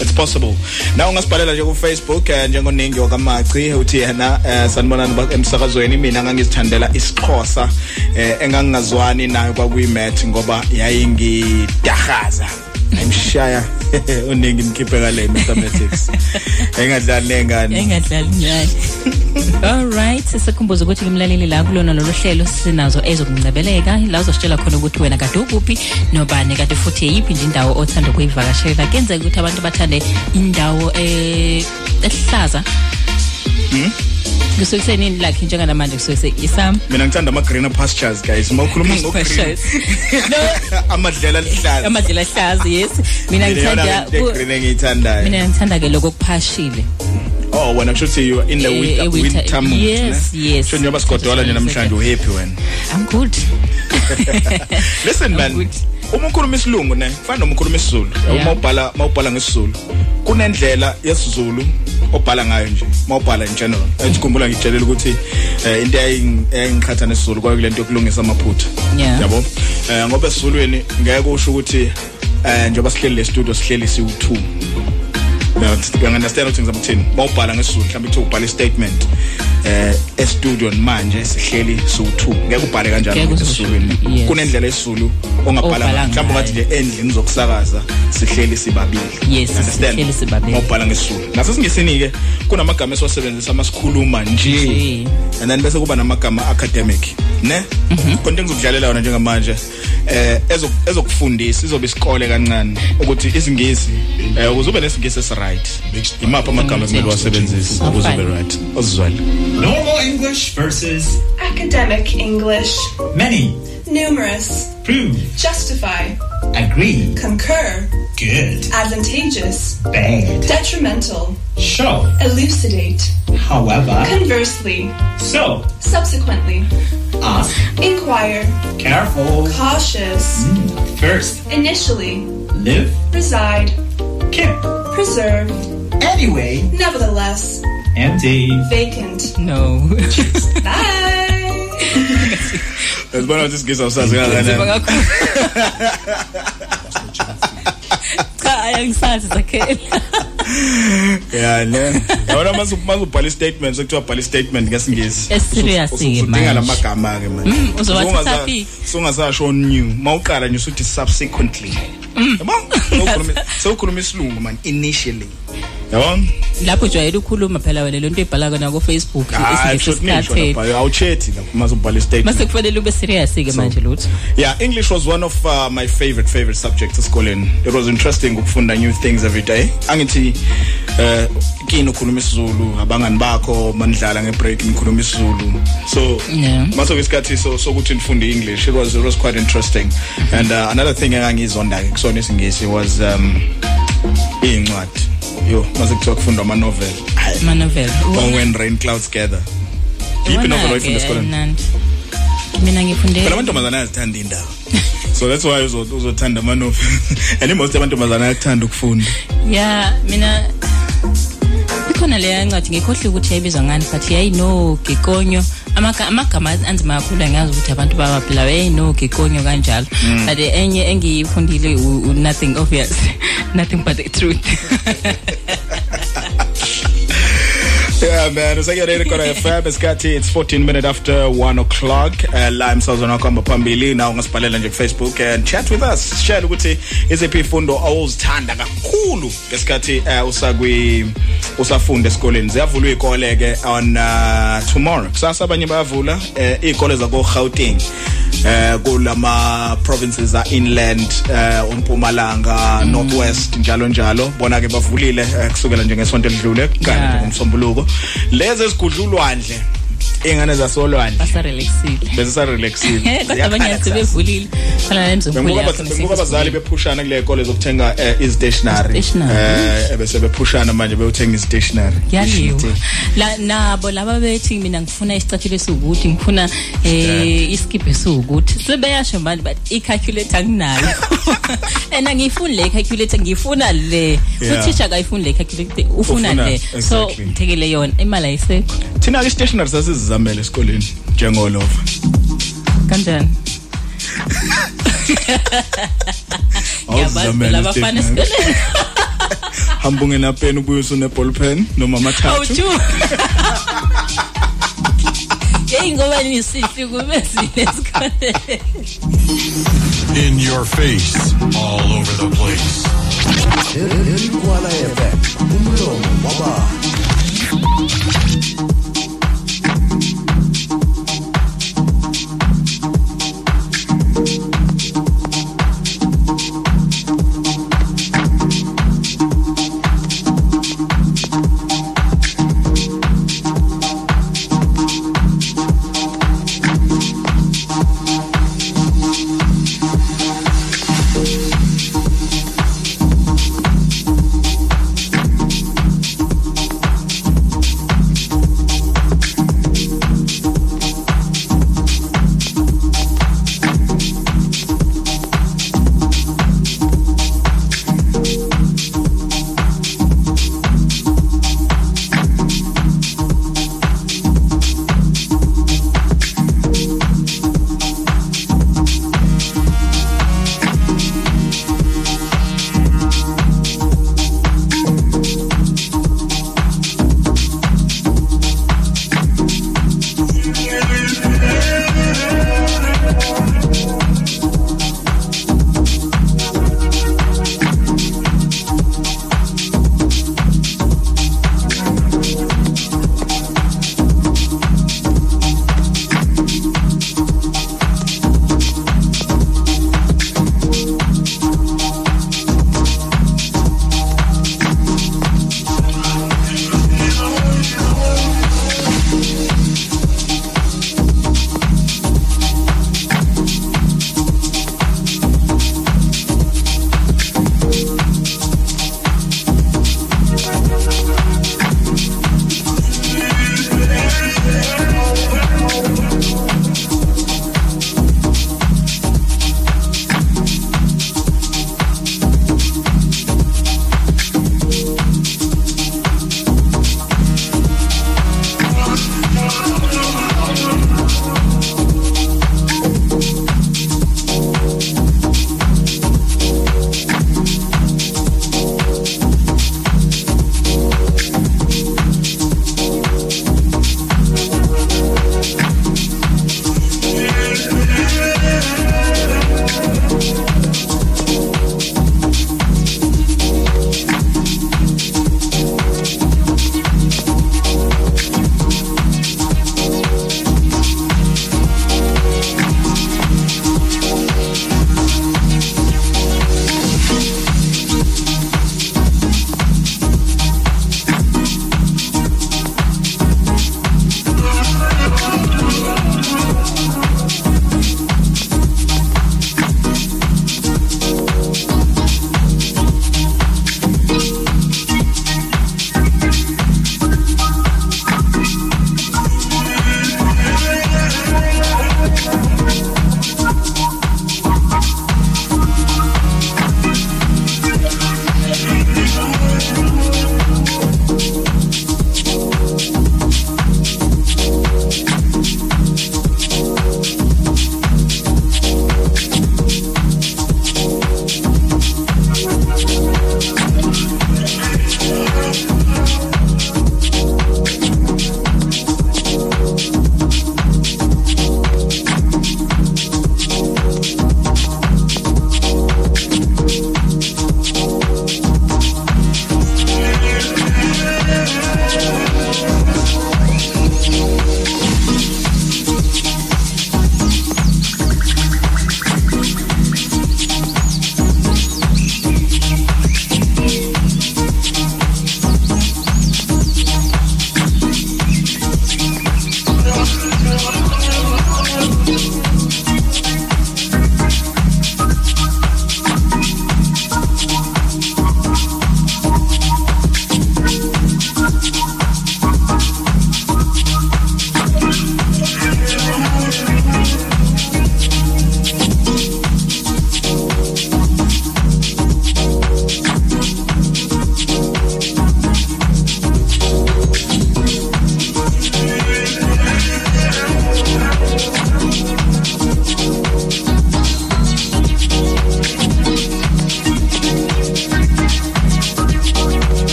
it's possible na ungasibhalela nje ku Facebook eh, njengoningi wakamaci uthi yena eh, sanibonani ba- emsakazweni mina ngangizithandela isixhosa eh, engangingazwani nayo kwakuyimath ngoba yayingidahaza ngimshaya uningi mkhiphe kale mathematics. Engadlali nengane. Engadlali ngayo alright sisekhumbuza ukuthi kimlaleli la kulona lolu hlelo sinazo ezokungcebeleka la uzositshela khona ukuthi wena kade ukuphi nobani kade futhi yiphi nje indawo othanda ukuyivakashela. Kenzeka ukuthi abantu bathande indawo eh ehlaza. Hmm? Kusuke kusenini lakhe njenganamanje kusuke se isam mina ngithanda ama greener pastures guys. Mawukhuluma ngo-green Pastures. amadlela aluhlaza. Amadlela ahlaza yes. Mina ngithanda ku- green engiyithandayo. mina ngithanda ke lokho kuphashile oh wena kusho ukuthi you are in the Eh, winter, eh, winter- winter mood yes, ne? yes. sho njengoba sigodola nje namhlanje uhappy wena? I'm good. listen man uma ukhuluma isilungu ne kufana noma ukhuluma isizulu. Uma ubhala uma ubhala ngesizulu kunendlela yesizulu obhala ngayo nje uma ubhala in general. Esikhumbula ngitshelela ukuthi eh, into eyaying- eyayingiqhatha nesizulu kwayo kule nto yokulungisa amaphutha. Yabo? Eh, ngoba esizulwini ngeke usho ukuthi eh njengoba sihleli le studio sihleli siwu2 uyangunderstand ukuthi ngizama ukuthini bawubhala ngesizulu mhlawumbe kuthi ubhala i-statement eh e-studio manje sihleli siwu2 ngeke ubhale kanjalo Ngeke ngoba uzosho. esizulwini Yes. kunendlela esizulu ongabhala Obhala ngayo. mhlawumbe ungathi nje endlini zokusakaza sihleli sibabili Yes, Understand? sihleli sibabili. mawubhala ngesizulu nasesingizini ke kunamagama esiwasebenzisa masikhuluma nje and then bese kuba namagama academic ne konke engizokudlalela wona njengamanje eh ezo ezokufundisa izobe isikole kancane ukuthi isingisi eh ukuze ube nesingisi esiright imapha amagama ekumele wasebenzise ukuze ube right ozizwala Normal English versus Academic English. many. Numerous. Prove. Justify. Agree. Concur. Good. Advantageous. Bad. Detrimental. Show. Elucidate. However. Conversely. So. Subsequently. Ask. Inquire. Careful. Cautious. First. Initially. Live. Reside. Keep. Preserve. Anyway. Nevertheless. Empty. Vacant. no Bye. Yazibona ukuthi isingisi awusazi kangakanani cha ayangisazi zakhela yeah ne? Yabona mase mase ubhala i-statement sekuthiwa bhala i-statement ngesingisi Eserious ke udinga manje. lamagama ke manje Mm, uzowathatha Usungasa- phi? sungasasho new. Mawuqala nje usuthi subsequently. Yabo Sewukhuluma- sewukhuluma isilungu man initially. Yabona lapho ujwayele ukukhuluma phela wena lento ebhala kona ku Facebook isikhatheni lapha awuchethi lapho mase ubhala i-statement mase kufanele ube serious ke manje lutho Yeah, English was one of uh, my favorite favorite subjects esikoleni. It was interesting ukufunda new things every day. Angithi eh kini ukhuluma isiZulu, abangani bakho manidlala ngebreak nikhuluma isiZulu. So Yeah. maso isikhathi so sokuthi nifunde English. It was it was quite interesting. And uh, another thing engangizonda kusona isingisi was um incwadi. Yo, mase kuthiwa kufundwa ama novel. ama novel Or when rain clouds gather. Yiphi novel oyifunda esikoleni? mina ngifunde Phela amantombazana ayazithanda indaba. So that's why uzo- uzothanda ama novel. And most amantombazana ayakuthanda ukufunda. ya mina ikhona leya ncwadi ngikhohle ukuthi yayibizwa ngani but yayino gikonyo Amaga- amagama anzima kakhulu angazi ukuthi abantu bawaphila yayino gikonyo kanjalo Mm. but enye engiyifundile u- u- nothing obvious nothing but the truth Yeah man, usakuyona khona FM isikhathi it's 14 minutes after 1 o'clock. Uh, la emsazweni wakho hamba phambili na ungasibhalela nje ku Facebook and chat with us. Share ukuthi iziphi ifundo awuzithanda kakhulu ngesikhathi uh, usakwi usafunda esikoleni. Ziyavulwa izikole ke on uh, tomorrow. Kusasa abanye bayavula uh, izikole zako Gauteng. Eh kulama provinces za inland eh uMpumalanga Northwest njalo njalo bona ke bavulile eh, kusukela nje ngesonto elidlule kanti nje ngomsombuluko lezi ezigudlulwandle ingane zasolwandle. Basarelaxile. Bese sarelaxile kodwa abanye sebevulile fana nemzimkhulu Bengoba yakho bengoba abazali bephushana kule kole zokuthenga eh, istationery Stationery. eh bese bephushana manje beyothenga istationery yaliwa. La nabo laba bethi mina ngifuna isicathulo esiwukuthi ngifuna eh iskip esiwukuthi. Sebeyasho manje but i-calculator nginayo and angiyifuni le calculator ngifuna le. Yeah. uthisha akayifuni le calculator ufuna Ufuna, le. So exactly. ngithekele yona imali ayisekho. Thina ke istationery sasizizamela esikoleni njengolova kanjani Ngiyabazela abafana esikoleni hamba ungena pen ubuye usune ball pen noma amathathu yeyi ngoba nisihli kumezile esikoleni In your face, all over the place. Kwala FM, umlomo wababa.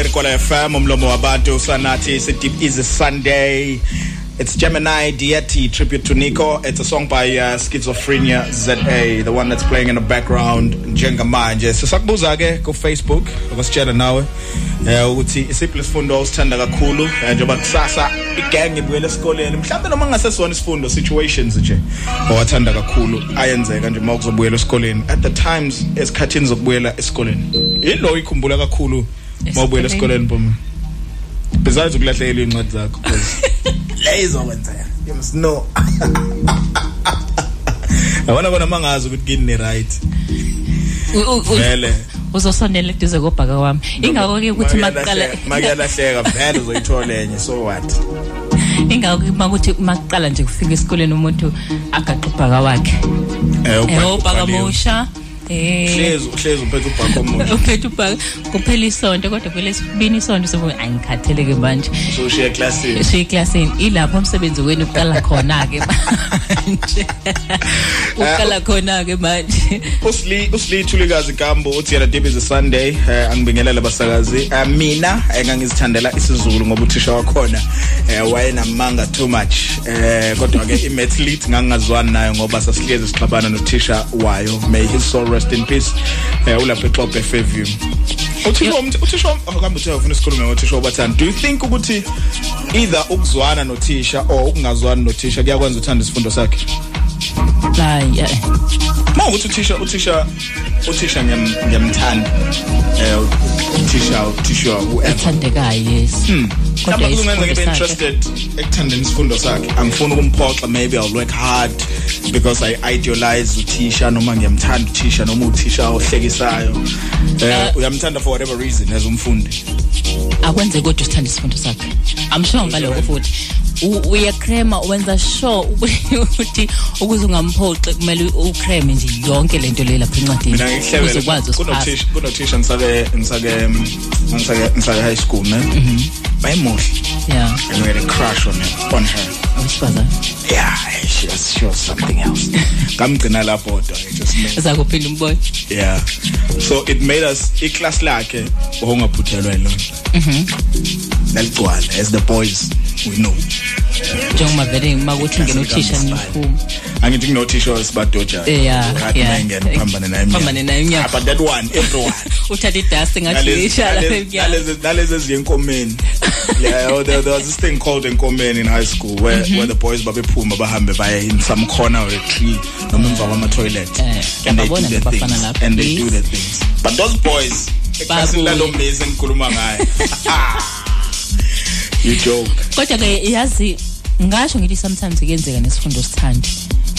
O'clock la ku Erikwala FM umlomo wabantu sanathi sidip is a Sunday It's Gemini Dieti tribute to Nico. It's a song by uh, Schizophrenia ZA, the one that's playing in the background njengamanje. Sisakubuza ke ku Facebook ukusitshela nawe eh ukuthi isiphi isifundo osithanda kakhulu eh, njengoba kusasa igang ibuyele esikoleni. Mhlawumbe noma ngasesona isifundo situations nje owathanda kakhulu ayenzeka nje mawuzobuyela esikoleni. At the times esikhathini zokubuyela esikoleni. Yilo ikhumbula kakhulu mawubuyela esikoleni. bomu. Besides ukulahlekela incwadi zakho you must know Yabona bona mangazi ukuthi kini ne right vele. uzosondela eduze kobhaka wami. Ingakho ke ukuthi maqala makuyalahleka vele uzoyithola enye so what? Ingakho ke makuthi maqala nje kufika esikoleni umuntu agaqa ubhaka wakhe. Eh ubhaka mosha Eh hlezi hlezi uphethe ubhaka omusha. Uphethe ubhaka. Kuphela isonto kodwa phela sibini isonto sobu ayingikhatheleke manje. So ushiya classini ushiya classini ilapho umsebenzi wenu uqala khona ke manje. Uqala khona ke manje. Usli usli thulikazi gambo uthi yena dib is a sunday eh, angibingelela basakazi. Eh, mina engangizithandela isizulu ngoba uthisha wakhona eh, wayenamanga too much. Eh kodwa ke imath lead ngangazwani nayo ngoba sasihlezi sixabana nothisha wayo. May his soul rest in peace. Eh ulapha eXhobe Fairview. Uthisha umthi uthisha akambe uthe ufuna isikhulume ngothisha obathanda do you think ukuthi either ukuzwana nothisha or ukungazwani nothisha kuyakwenza uthanda isifundo sakhe hayi eh. Ma ukuthi uthisha uthisha uthisha ngiyam- ngiyamthanda. Eh uthisha uthisha whoever. ethandekayo yes Kodwa isifundo kungenza ngibe sakhe. interested ekuthandeni isifundo sakhe. Angifuni ukumphoxa maybe I'll work hard because I idealize uthisha noma ngiyamthanda uthisha noma uthisha ohlekisayo. Eh uyamthanda for whatever reason as umfundi. akwenze kodwa usithanda isifundo sakhe i'm sure ngaloko futhi U- uyakrema wenza sure ukuthi ukuze ungamphoxi kumele ukreme nje yonke lento le lapha encwadini Mina ngihlebele ukuze ukwazi usiphatha kunothisha kunothisha ngisake ngisake ngisake ngisake high school man. Bayimuhle. yeah And we had a crush on her on her. awesifazane Yeah, she was, she was something else. Ngamgcina lapho kodwa it just made zakuphinda umbone yeah. So it made us iclass lakhe ongaphuthelwa yilona. mhm Naligcwala as the boys we know. njengoba vele makuthi ngene uthisha niphuma Angithi kunothisha wesibadoja. Yeah, Ngathi yeah. mayingena phambane naye. Phambane naye Ah, But that one everyone. uthatha idust ngathi Nalezi- ishala nalezi- nalezi nalezi eziyenkomeni yeah oh, there, there was this thing called enkomeni in high school where Mhm. where the boys babephuma bahambe baye in some corner of a tree noma emva kwama toilet and they do their things and they do their things. But those boys Babuye. lalo mezi engikhuluma ngayo you joke. Kodwa ke yazi ngasho ngithi sometimes kuyenzeka nesifundo sithandi.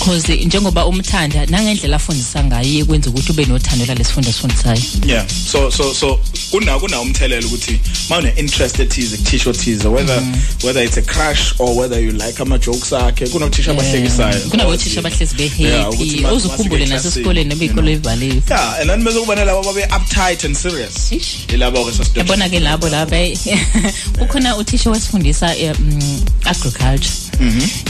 Because njengoba umthanda nangendlela afundisa ngayo kwenza ukuthi ube nothando lalesifundo sifundisayo. Yeah. So so so kuna kuna umthelela ukuthi mawune interest ethize kuthisha othize whether whether it's a crush or whether you like ama jokes akhe kunothisha abahlekisayo. Kunabothisha abahlezi Yeah, ukuthi behappy ma- uzukhumbule mafika nasesikoleni noma iy'kolo ey'valiwe yeah and then bese kuba nalabo babe uptight and serious. Yilabo ke sasido yabona ke labo laba ukhona uthisha wasifundisa eh, mm, agriculture.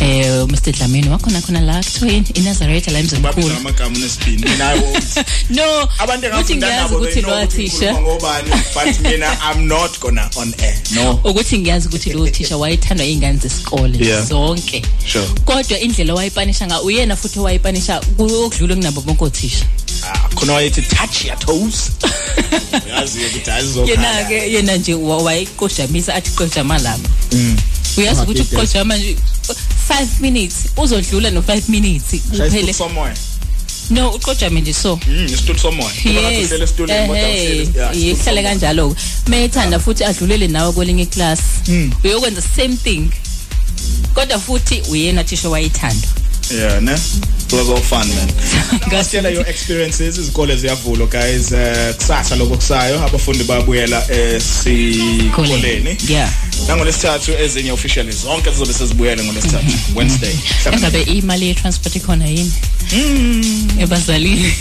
Eh Mr. Dlamini wakhona khona la kuthiwa yini iNazareth la emzini babiza mkhulu. amagama nesibini nayo no abantu ukuthi engafunda ngiyazi nabo ukuthi they know lo ukuthi thisha ngikhuluma ngobani but mina i'm not gonna on air. No. Ukuthi ngiyazi ukuthi lo thisha wayethandwa iy'ngane zesikole Yeah. zonke. Sure. Kodwa indlela wayipanisha nga uyena futhi owayipanisha okudlule kunabo bonke othisha. Ah, khona wayethi touch your toes. Yazi ukuthi yena azizokhala ke yena nje wa- wayiqojamisa athi qojama lapha uyazi ukuthi Amagiga. uqojama nje 5 minutes uzodlula no 5 minutes kuphele somoya. No uqojame nje so. Mm isitulo somoya. Yes. uhlele esitulweni kodwa uhlele yeah, ehe ihlale kanjalo mayethanda futhi adlulele nawe kwelinye class uyokwenza same thing kodwa futhi uyena thisha wayithanda yeah ne? It was all fun man. Ngasiyela your experiences izikole ziyavulwa guys. Eh, kusasa lokho kusayo abafundi babuyela esikoleni yeah. Nangolesithathu ezinye officially zonke zizobe sezibuyele ngolesithathu wednesday. Engabe imali ye-transport ikhona yini? Ebazalini.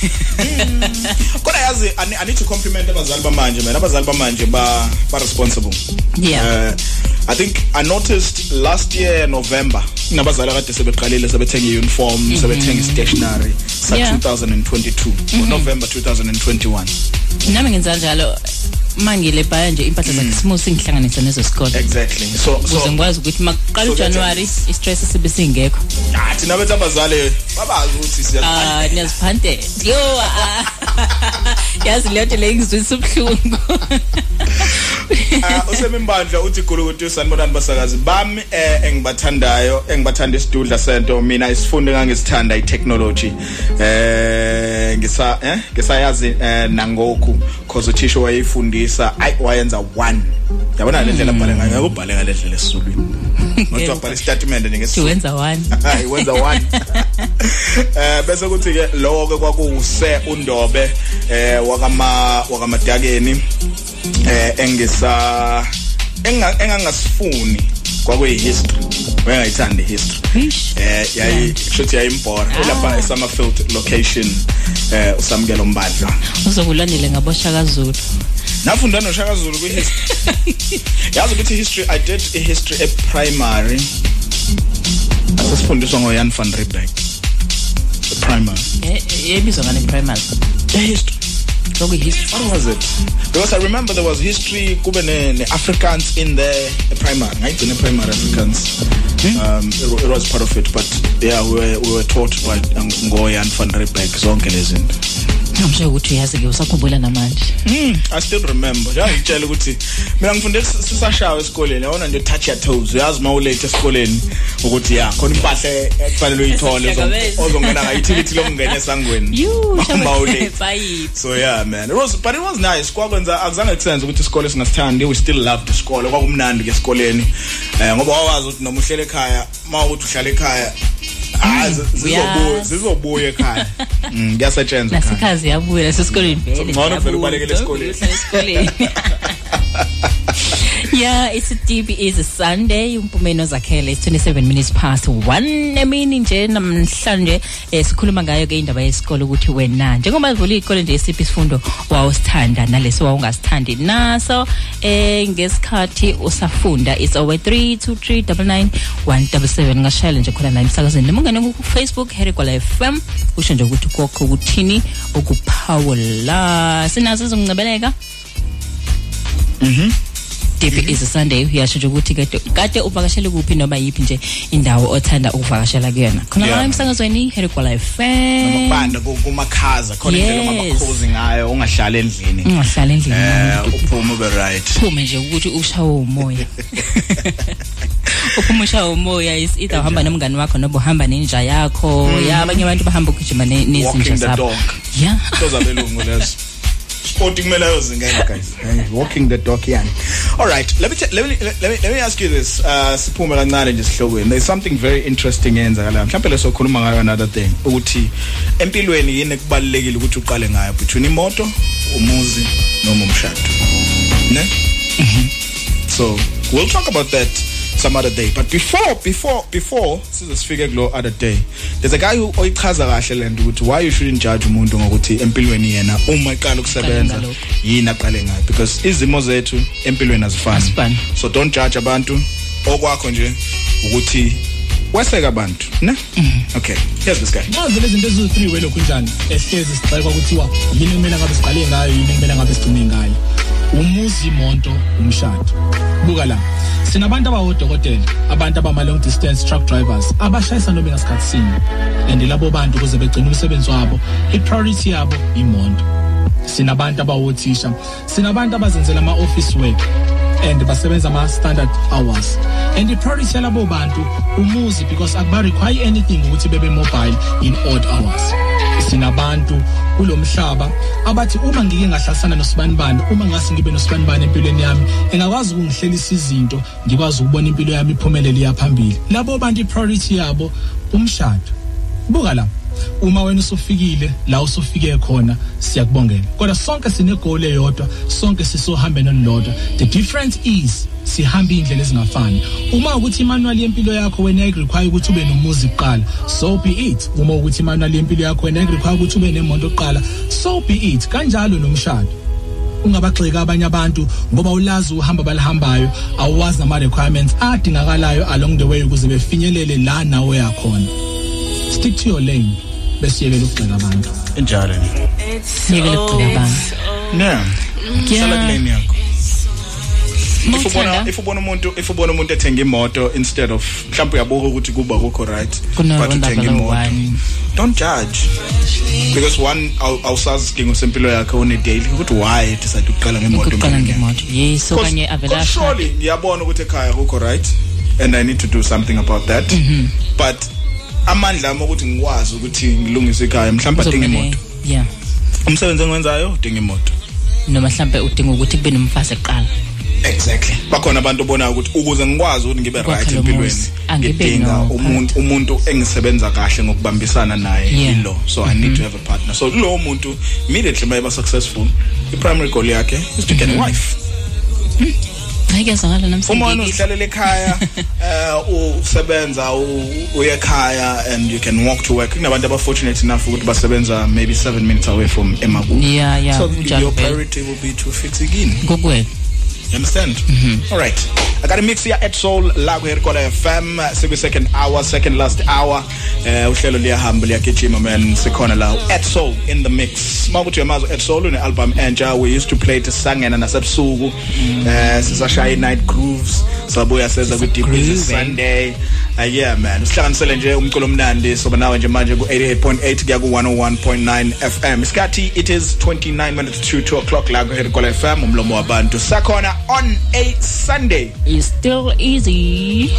Kodwa yazi I ne- I need to compliment abazali bamanje man. Abazali bamanje ba ba responsible. Yeah. uh, I think I noticed last year November nabazali kade sebeqalile sebethenga uniform sebethenga stationery sa Yeah. 2022 November 2021 nami ngenza njalo. Mangile bhaya nje impahla zakhisimusi ngihlanganise nezo sikole. Exactly. So so ngikwazi ukuthi maqala So ujanuwari i-stress sibe singekho. Ah thina bethu abazali babazi ukuthi siya ah niyaziphantela yo ah. yazi leyo nto leyo ingizwisa ubuhlungu. Ah, usemimbandla uthi gulukuthi sanibonani basakazi. Bami eh engibathandayo engibathanda isidudla sento mina isifunde ngangisithanda itechnology. Eh ngisa eh ngisayazi eh nangoku cause uthisha wayifundisa ay wayenza 1 yabona le ndlela abhale ngayo? Ngekubhale ngale ndlela esizulwini Ngoba wabhala istatement nje ngesizulu. Wenza one. Hayi wenza one. Eh bese kuthi ke lowo ke kwakuwuse undobe eh wakama wakamadakeni eh engisa enga- engangasifuni kwakuyi history wengayithandi history. Eh yayi shothi yayimbora lapha eSummerfield location eh usamukela umbandla uzokulandele ngaboshaka zulu nafunda noshaka zulu kwi history yazi ukuthi history i did a history e primary. Asifundiswa ngoYan van Riebeeck e primary. Eh, yebizwa ngane primary? History. History what was it? Because i remember there was history kube ne, afrikaans in there e primary. Ngayigcina primary afrikaans. Um it, it was part of it but yeah we were, we were taught by ngoYan van Riebeeck zonke lezi zinto ngisho ukuthi uyazi-ke usakhumbula namanje Mm, I still remember. Yangitshela ukuthi mina ngifunde sis- sisashawa esikoleni. Yabona nje touch your toes. Uyazi mawulate esikoleni ukuthi ya khona impahla ekufanele uyithole Esihlangabeze. ozo- ozongena ngayithikithi lokungena esangweni. Yu, Mawulate. bayi So yeah man. It was but it was nice. Kwakwenza akuzange kusenze ukuthi isikole singasithandi. We still loved isikole. Kwakumnandi ke esikoleni. Eh ngoba wawazi ukuthi noma uhlele ekhaya, mawukuthi uhlala ekhaya Ah, zi- zizobuya uyazi. zizobuya ekhaya. Mm, kuyasetshenzwa ekhaya. nasekhazi yabuya nasesikoleni vele Ngcono vele siyabuya. ubalekele esikoleni. Uhlala esikoleni yeah isitibi is a sunday. Umpumeno zakhele it's 27 minutes past 1 emini nje namhlanje eh, sikhuluma ngayo ke indaba yesikole ukuthi wena njengoba ivula ikole nje isiphi isifundo wawusithanda naleso wawungasithandi naso eh ngesikhathi usafunda it's over 32399177 ngashayela nje khona la emsakazweni. Noma ungene ku Facebook Harry Kwala FM usho nje ukuthi kokho ukuthini ukuphawula sinazo izongcebeleka Mhm. Deep is a Sunday uyasho nje ukuthi kade kade uvakashele kuphi noma yipi nje indawo othanda ukuvakashela kuyona khona Yeah. la emsakazweni Harry Kwala FM Ukubanda kumakhaza khona indlela Yes. ongabakhozi ngayo ungahlala endlini. ungahlala endlini Eh uphume ube right. uphume nje ukuthi ushawe umoya uphuma ushawe umoya is either uhamba nomngane wakho noma uhamba nenja yakho Mm. ya abanye abantu bahamba ukugijima ne- nezinja Walking the zabo dog. yeah Those are belungu lezo. Sport kumele ayozingena guys. Walking the dog yani. All right, let me let me let me let me ask you this. Uh siphume kancane nje sihlokweni. There's something very interesting yenzakala. Mhlawumbe leso khuluma ngayo another thing ukuthi empilweni yini kubalekile ukuthi uqale ngayo between imoto, umuzi noma umshado. Ne? So, we'll talk about that some other day. But before before before size sifike kulo other day. There's a guy who oyichaza kahle lento ukuthi why you shouldn't judge umuntu ngokuthi empilweni yena uma iqala ukusebenza yini aqale ngayo because izimo zethu empilweni azifani. So don't judge abantu okwakho nje ukuthi weseka abantu, ne? Okay. Here's this guy. nazo lezi zinto eziwu-three way lokhu njani ehlezi sixakekwa kuthiwa yini kumele ngabe siqale ngayo yini kumele ngabe sigcine ngayo umuzi imonto umshado. Buka la sinabantu abawodokotela abantu abama-long distance truck drivers abashayisa noma ngasikhathi sinye and labo bantu ukuze begcine umsebenzi wabo i-priority yabo imonto sinabantu abawothisha. Sinabantu abazenzela ama-office work and basebenza ama-standard hours. And i-priority yalabo bantu umuzi because akuba-require anything ukuthi bebe mobile in odd hours. Sinabantu kulo mhlaba abathi uma ngike ngahlalisana nosibanibani uma ngase ngibe nosibanibani empilweni yami engakwazi ukungihlelisa izinto ngikwazi ukubona impilo yami iphumelele iyaphambili labo bantu i-priority yabo umshado. Buka la uma wena usufikile la usufike khona siyakubongela. Kodwa sonke sinegoli eyodwa sonke sisohambeni olulodwa the difference is sihamba indlela ezingafani. Uma ukuthi imanual yempilo yakho wena require ukuthi ube nomuzi kuqala so be it. Uma ukuthi imanual yempilo yakho wena require ukuthi ube nemonto kuqala so be it. Kanjalo nomshado. Ungabagxeka abanye abantu ngoba ulazi uhamba balihambayo awazi ama requirements adingakalayo along the way ukuze befinyelele la nawe yakhona. Stick to your lane. Besiyekela ukugxeka abantu. Enjalo. yekele ukugxeka abantu. yeah. Sala kuleni yakho. If ubona if ubona umuntu if ubona umuntu ethenga imoto instead of mhlawumbe uyabuka ukuthi kuba kukho right but uthenga imoto. don't judge. Because one aw- awusazi isidingo sempilo yakhe one daily. Ukuthi why decide ukuqala ngemoto ukuqala ngemoto. Yes okanye avela surely ngiyabona ukuthi ekhaya kukho right and i need to do something about that. Mhm. but amandla ami ukuthi ngikwazi ukuthi ngilungise ekhaya mhlawumbe adinga imoto. yeah umsebenzi engiwenzayo udinga imoto. Noma mhlambe udinga ukuthi kube nomfazi eqala exactly. Bakhona abantu obonayo ukuthi ukuze ngikwazi ukuthi ngibe Ukwakha right lo empilweni muzi, angibe ngidinga no umuntu umuntu engisebenza kahle ngokubambisana naye Yeah. ilo so i need to have a partner. So lo muntu immediately maybe successful i primary goal yakhe is to get a wife. Hayi kuyazakala uma wena namhlanje uzihlalela ekhaya eh usebenza u- uye ekhaya and you can walk to work. Kunabantu aba fortunate enough ukuthi basebenza maybe 7 minutes away from emakubo Yeah, yeah, so kunjalo your vele. priority will be to fix igini kokuwena You understand? All right. I got a mix here at Soul la ku Herkola FM siku second hour, second last hour. Eh uhlelo liyahamba liyagijima man sikhona la at Soul in the mix. Mawukuthi uyamazi at Soul une album entsha we used to play it sangena nasebusuku. Eh sisashaya night grooves. Sabuya seza ku Deep Sunday. Uh, yeah man usihlanganisele nje umculo omnandi soba nawe nje manje ku 88.8 kuya ku 101.9 FM isikhathi it is 29 minutes to 2 o'clock la ku Herkola FM umlomo wabantu sakhona on a Sunday. Is still easy.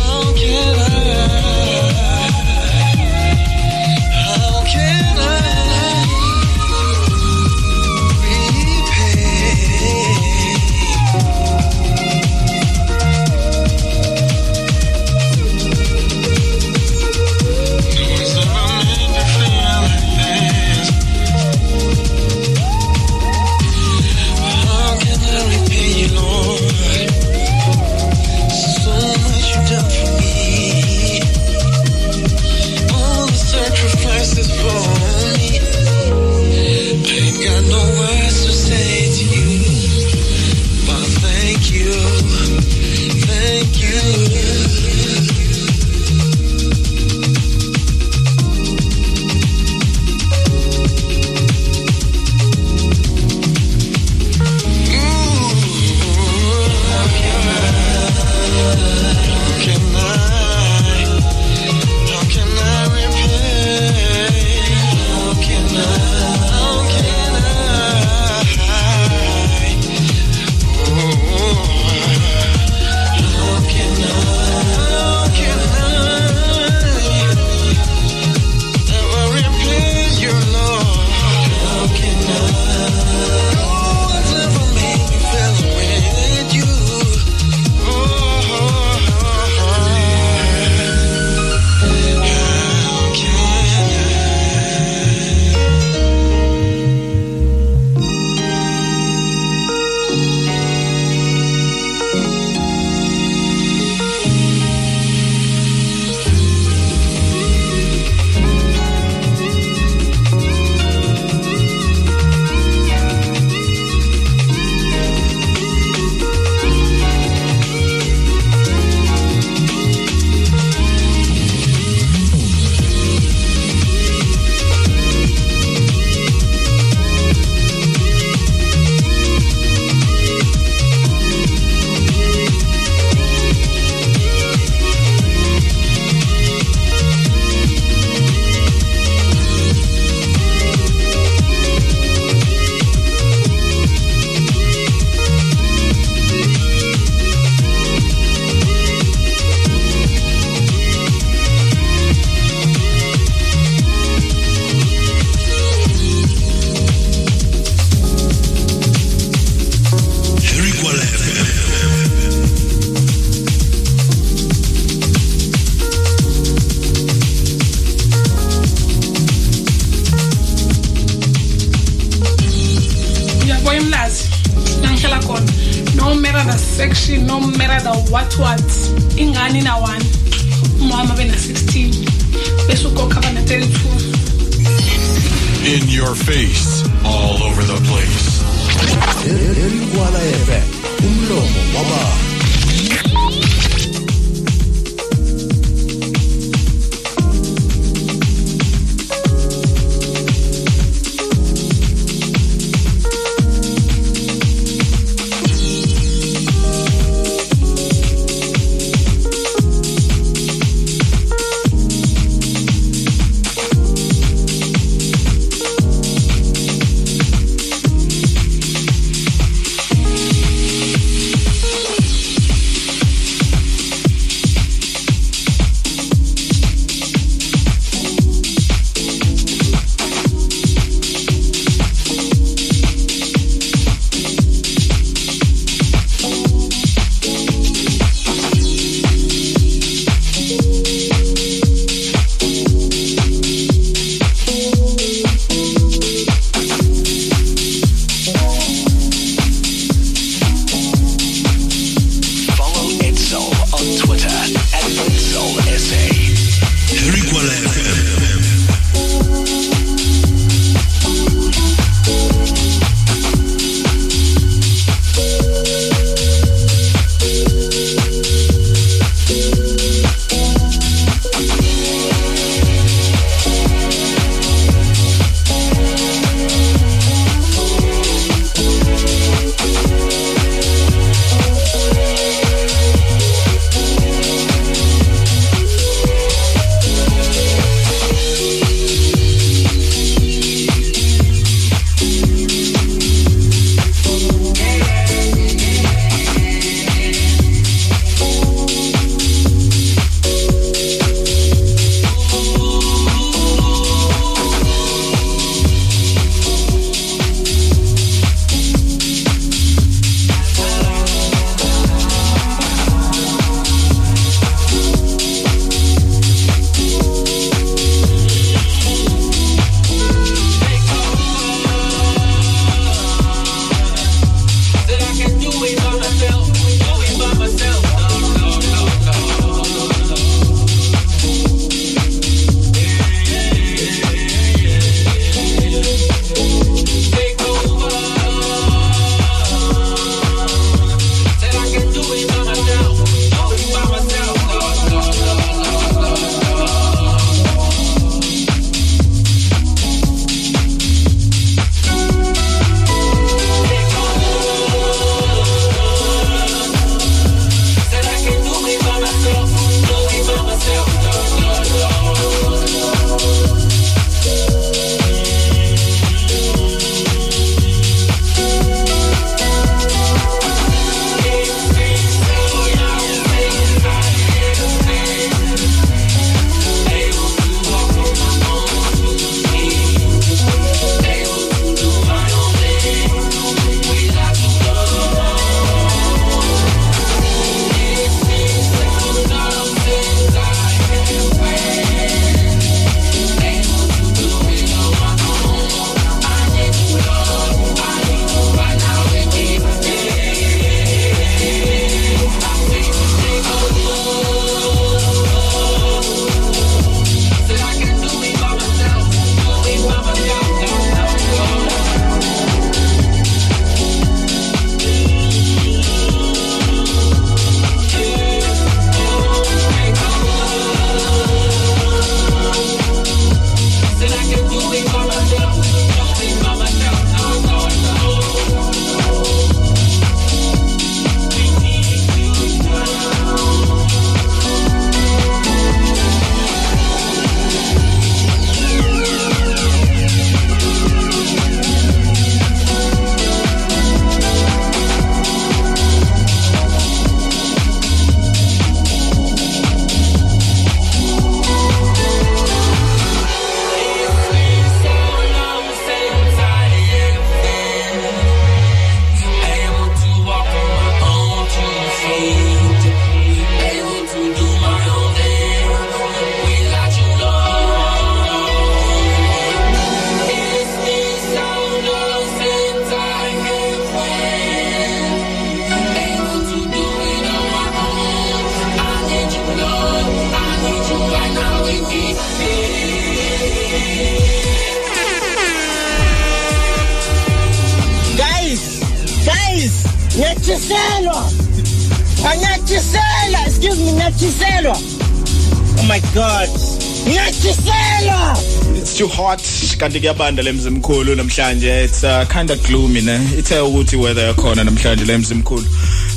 Kanti kuyabanda lemzimkhulu namhlanje. It's uh, kind of gloomy ne? Ithe ukuthi weather yakhona namhlanje lemzimkhulu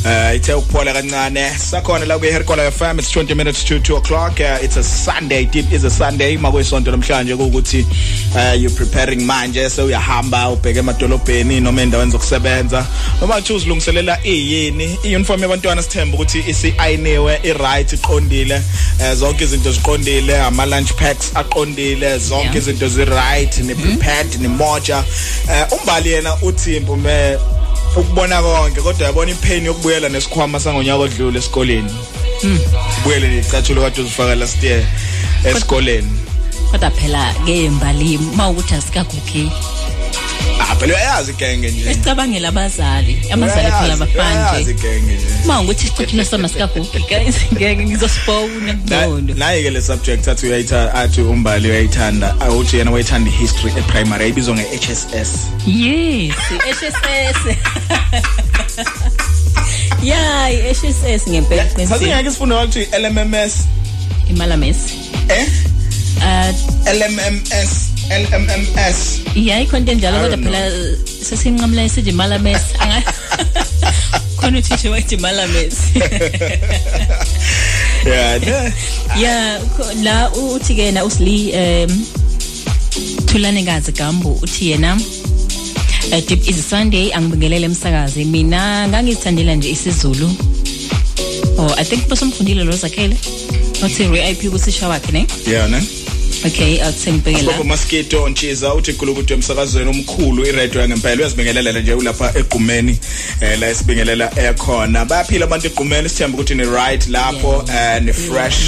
uh ithe ukuphola kancane. Sakhona la kwi Herkola FM it's 20 minutes to 2 o'clock. Uh, it's a Sunday deep is a Sunday. Makwesonto namhlanje ukuthi uh, you preparing manje so uyahamba ubheke emadolobheni noma endaweni zokusebenza. Noma uthi uzilungiselela iyini? Iuniform yabantwana sithemba ukuthi isi ayiniwe i right iqondile. Uh, zonke izinto ziqondile ama lunch packs aqondile zonke izinto zi right ni prepared ni moja. Uh, umbali yena uthi mpume ukubona konke kodwa yabona ipain yokubuyela nesikhwama sangonyaka odlule esikoleni. Mm. ubuyele necathulo kade uzifaka last year esikoleni. kodwa phela ke mbali mawukuthi ah phela uyayazi igenge nje? Esicabangela abazali abazali phela Uyayazi bafanje igenge nje. Mawukuthi isicathulo sona sikagugi guys ngeke ngizosifona kubondo naye ke le subject athi uyayitha athi umbali uyayithanda awuthi yena wayithanda history eprimary ayibizwa nge-HSS yes HSS yeah i-HSS ngempela sasingeke sifunde ukuthi LMMS imalames. Eh? Uh LMMS LMMS yeah ikhonto enjalo I kodwa don't phela sesinqamla sithi imalames anga khona uthisha wathi imalames yeah ne yeah ko- la u- uthi ke na usli um Thulane kazi Gambo uthi yena uh, deep is Sunday angibingelele emsakazi. Mina ngangizithandela nje isiZulu. Oh i think basomfundile lo zakhele. Uthi RIP kusisha wakhe ne? Yeah ne? Okay awuthengibekela Baba Mosquito Ntshiza uthi khulukuthi emsakazweni omkhulu iradio yangempela uyazibingelela nje ulapha egqumeni. Eh la esibingelela ekhona. Bayaphila abantu egqumeni sithemba ukuthi ni right lapho eh ni fresh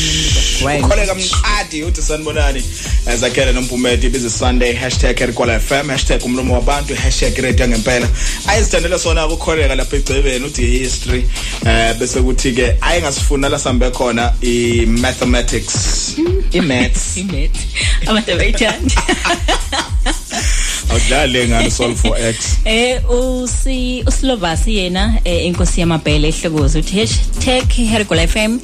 ukholeka mqadi uthi sanibonani. Eh, zakhele nompumedi bizi Sunday #erikola_fm #umlomo wabantu #radio yangempela ayizithandela sona ukukholeka lapha egcebeni uthi history eh bese kuthi ke ayingasifuna la sambe khona i mathematics i maths imet abantu abayithandi awudlale ngalo solve for x. Eh usi uslovasi yena eh, inkosi yamabhele ehlokoza uthi #hergola_fm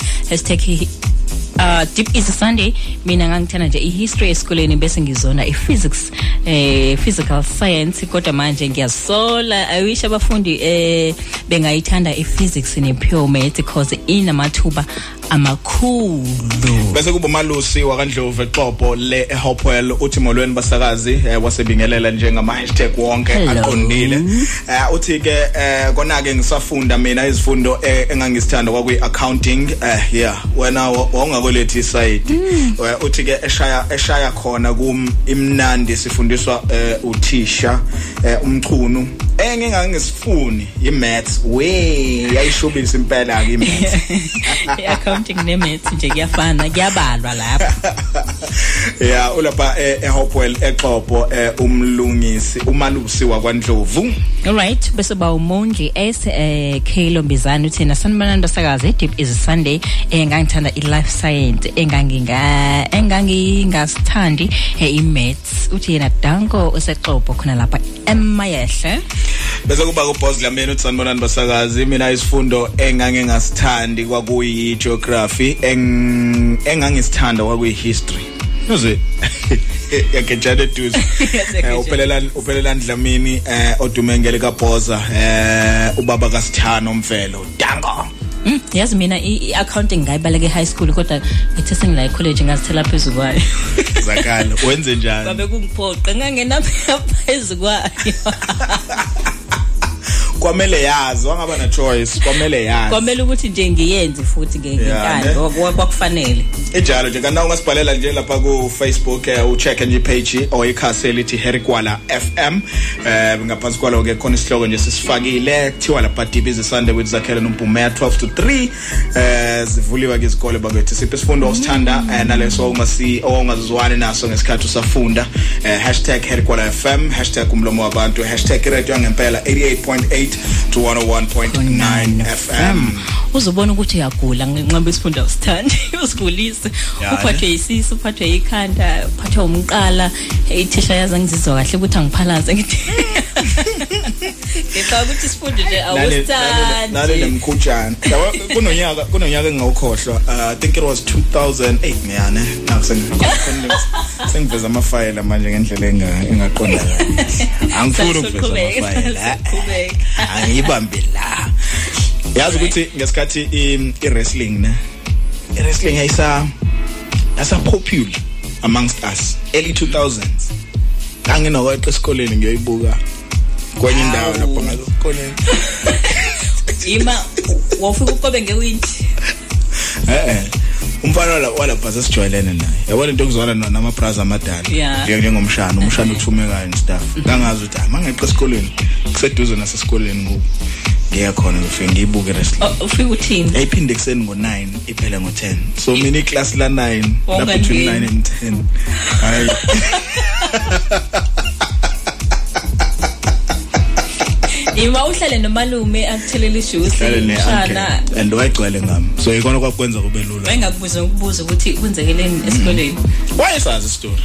uh deep is sunday. Mina ngangithanda nje ihistory esikoleni bese ngizona iphysics eh physical science kodwa manje ngiyasola. I wish abafundi eh bengayithanda iphysics ne pure maths because inamathuba amakhulu. Bese kuba malusi wakandlovu exopo le Hopewell uthi molweni basakazi eh, wasebingelela njengama hashtag wonke aqondile. Eh, uthi ke eh, kona ke ngisafunda mina izifundo eh, engangizithanda kwakwi accounting eh yeah wena wa- wawungakolethi side Eh, uthi ke eshaya eshaya khona kum imnandi sifundiswa eh, uthisha eh, umchunu engingangisifuni imaths we yayishubisa impela ke imaths i-accounting ne-maths nje kuyafana kuyabalwa lapho ya ulapha eh, eHopewell exopo eh, umlungisi umalusi wakwaNdlovu. Alright bese ba umonji S eh Kelo Mbizana uthina sanibonani sakaze deep is Sunday eh ngangithanda i life science enganginga engangingasithandi eh, i maths uthi yena Danko usexopo khona lapha emayehle bese kuba kuBoss Dlamini uthi sanibonani basakazi mina isifundo engangingasithandi kwakuyi geography eng engangisithanda kwakuyi history uze yakejana eduze. Eh, uphelela uphelela Dlamini eh odumengele kaBoza eh ubaba kaSithano Mvelo Dango Mm, yazi mina i i- accounting ngayibaleke high school kodwa ngithe sengila e college ngazithela phezulu kwayo. Zakala wenze njani? Babe kungiphoqa ngangena phezulu kwayo. kwamele yazi wangaba na choice kwamele yazi. Kwamele ukuthi nje ngiyenze futhi ngenkani ne? kwa- kwakufanele. Ejalo nje kana ungasibhalela nje lapha ku Facebook eh, ucheck nje page or ikhasi elithi Herikwala FM eh ngaphansi kwalo ke khona isihloko nje sisifakile kuthiwa lapha is Sunday with Zakhele noMpumela 12 to 3 eh zivuliwa ke izikole bakwethu. Siphe isifundo osithanda eh, naleso ongasi ongazizwani naso ngesikhathi usafunda? Eh, #Herikwala FM #umlomo wabantu #radio yangempela 88.8 to 101.9 FM uzobona ukuthi uyagula ngenqaba isifunda usithandi usigulise Ya, ne? uphathwe yisisu uphathwe yikhanda uphathwe umqala. Ithisha yazi ngizizwa kahle ukuthi angiphalaze ngithi ngicabanga ukuthi sifunde nje nale awusithandi. nemkhutshana yabo kunonyaka kunonyaka engawukhohlwa uh, i think it was 2008 ngiyane sengiveza amafayela manje ngendlela enga- engaqonda kahle angifuni ukuveza amafayela angiyibambe la yazi ukuthi ngesikhathi i- i-wrestling ne i-wrestling yayisa yasa popular amongst us early 2000s nganginoweqa esikoleni ngiyoyibuka kwenye indawo lapho ngalokoleni ima wofika ukobe ngewindi eh eh umfana wala walapha sesijwayelene naye. Yabona into okuzwana nama bras amadala. Yeah. Njenge- njengomshana umshana uthumekayo and stuff ngangazi ukuthi ah mangeqa esikoleni kuseduze nasesikoleni ngoku. Ngiya khona ngifike ngiyibuke wrestling Oh, ufika uthini? Yayiphinde ekuseni ngo-9 iphele ngo-10 so mina iclass la-9 la Wawungangeni? between 9 and 10 hayi. ima uhlale nomalume akuthelela ishusi hlale mshana ne-uncle and wayegcwele ngami so yikona kwakwenza kube lula. Wayengakubuza ukubuza ukuthi kwenzekeleni esikoleni wayesazi isitori.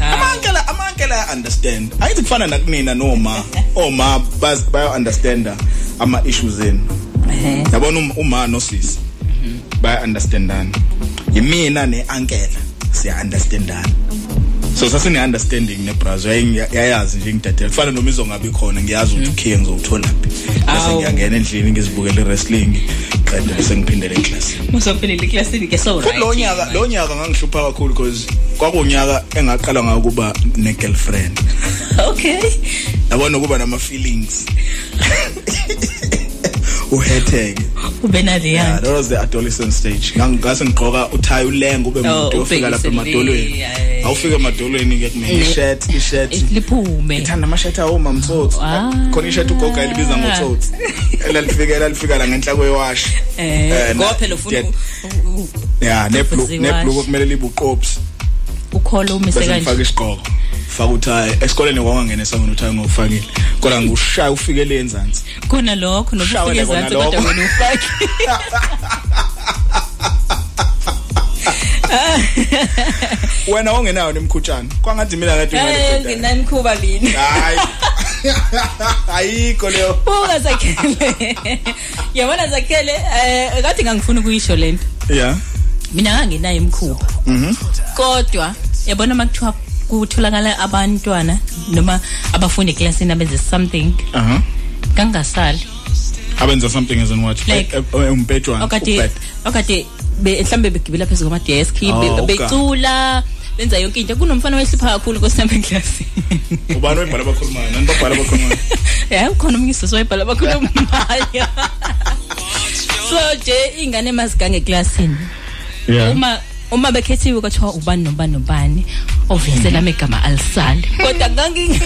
Amankela amankela understand ayithi kufana nakunina noma oma baz- baya understanda ama issues enu yabona um- uma nosisi baya understandana yimina neankela. Siya understandana so sasine understanding nebrazil yayazi nje ngidadela kufana noma izongabi khona ngiyazi ukuthi ukhiye ngizowuthola phi bese ngiyangena endlini ngizibukele wrestling qede bese ngiphindele eklasini uzophelela eklasini ke so Futhi lo nyaka lo nyaka ngangihlupha kakhulu because kwakunyaka engaqala ngayo kuba ne girlfriend okay. Yabona kuba nama feelings uhetheke ube nale yeah yanto that was the adolescent stage. Ngangase ngigqoka uthayi ulenga ube Oh, umuntu ofika lapha ubhekise le, emadolweni. yeah. awufika emadolweni ke kumele Ne- i-shirt i-shirt liphume. Ngithanda ama-shirt awo mamtsotsi Ah. khona i-shirt ugoga elibiza ngotsotsi elalifika elalifika la ngenhla kwewash. Eh Eh, ngoba na- phela ufuna yeah. u- u- yeah neblu Uziwash. neblu kumele libuqopsi ukholo umise bese kanje. ngifaka isiqoko faka uthayi esikoleni kwangangena esangweni uthayi ngofakile kodwa ngushaya ufike le enzansi. Khona lokho Ushaywe nobufike khona ezansi kodwa lokho. wena ufake. Wena ongenayo nemkhutshana kwangathi mina kade eh nginani kuba lini hayi. Ayikho leyo. Buka zakhele yabona zakhele eh kade ngangifuna ukuyisho lento yeah mina ngangenayo imkhuba mhm. Kodwa yabona makuthiwa kutholakala abantwana noma abafundi eklasini abenze something aha. kangasali. Abenza something as in what? Like- Eh, eh, umpetshwana okade ubed. okade be- mhlambe begibela phezulu kwamadesk Oh, be- okay. becula benza yonke into. Kunomfana wehlipha kakhulu kosami eklasini ubani oyibhala abakhulumayo nani babhala abakhulumayo ya ukhona umnye isisi wayebhala abakhulumayo so nje ingane mazigange eklasini yeah uma uma bekhethiwe kwathiwa ubani nobani nobani ovesela amegama alisali kodwa ngangi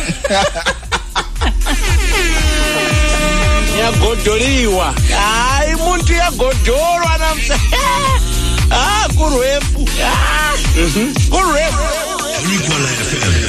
yagodoliwa. Hayi umuntu uyagodolwa namhla. Ah kurwefu ah mhm, kurwefu Thank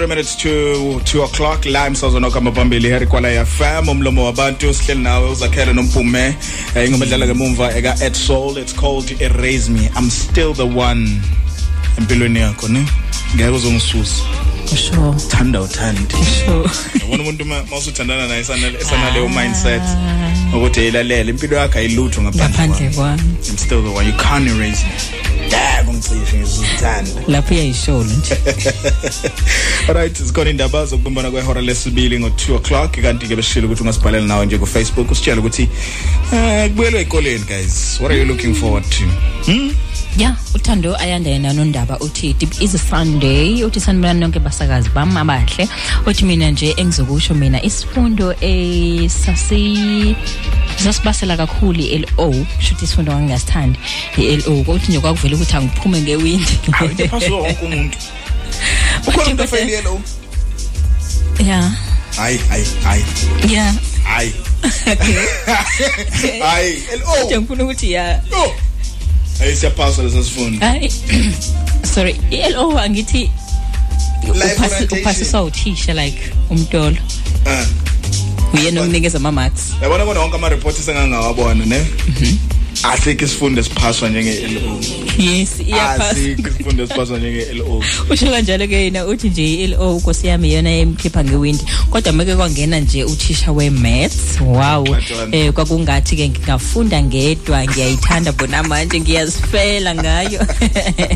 3 minutes to 2 o'clock. La imsazwana okamba phambili here kwala ya fam umlomo wabantu sihleli nawe uzakhela nompume. Eh, Ingoma edlala ngemumva eka at soul. It's called erase me. I'm still the one. Empilweni yakho ne? Ngeke uzongisusa. Sure. Thanda uthandi. Sure. Yabona umuntu mawusuthandana naye sanele ah. sanale mindset ukuthi ilalele. Impilo yakhe ayilutho ngaphandle ngaphandle kwami. I'm still the one. You can't erase me. Ngeke ngicishwe ngizithanda lapho uyayisholo nje. Alright sikhona indaba zokubumbana kwehora lesibili ngo2 o'clock. Kanti ke beshilo ukuthi ungasibhalela nawe nje ku Facebook usitshela ukuthi eh kubuyelwe ekoleni guys. What are you looking forward to? Hmm? Yeah, uthando ayanda yena nondaba uthi is a Sunday. Uthi sanibona nonke basakazi bami abahle. Uthi mina nje engizokusho mina isifundo esasi sasibasela kakhulu iLO shothi isifundo ngingasithandi iLO ukuthi nje kwakuvela ukuthi angiphume ngewindi. Hayi, paswa wonke umuntu. Ukhona umuntu ofeyile yelo ya. Hayi hayi hayi. Ya. Hayi. Hayi. Lo nje ngifuna ukuthi ya. Hayi siyaphasa lesa sifundo hayi. Sorry. Angithi Life uphasi- orientation. uphasiswa uthisha like umtolo. Ah. uyena onikeza ama-marks. Yabona kona wonke ama-report esengangawabona ne? Asikho isifundo esiphaswa njenge-lo yes iyaphasa asikho isifundo esiphaswa njenge-lo usho kanjalo ke yena uthi nje i-lo nkosi yami iyona emkhipha ngewindi. Kodwa meke kwangena nje uthisha we-maths. Wow. Bantwana. eh kwakungathi ke ngingafunda ngedwa ngiyayithanda bona manje ngiyazifela ngayo.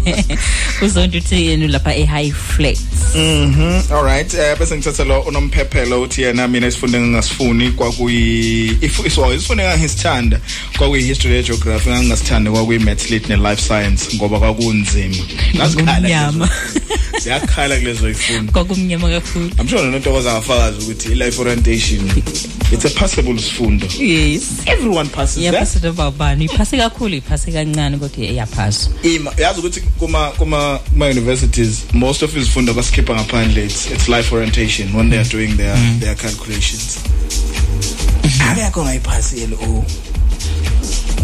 Uzonto uthi yena lapha e-high flat Mhm alright. Eh bese ngithatha lo unomphephelo uthi yena mina isifunde ngingasifuni kwakuyi if iswa isifunde ngangisithanda kwakuyi history and geography ngangisithanda kwakuyi maths lit ne life science. Ngoba kwakunzima. Ngazikhala Ngumnyama. kulezo- siyakhala kulezo ifundo kwakumnyama kakhulu. I'm sure nontokoza ngafakazi ukuthi i life orientation it's a passable sifundo. Yes. Everyone passes that. Iyaphasa noma ubani iphase kakhulu iphase kancane kodwa iyaphaswa. Ima yazi ukuthi kuma kuma kuma universities most of izifundo basikhipha ngaphandle it's, it's life orientation. When they are doing their their calculations. Akekho ngayiphasi yelo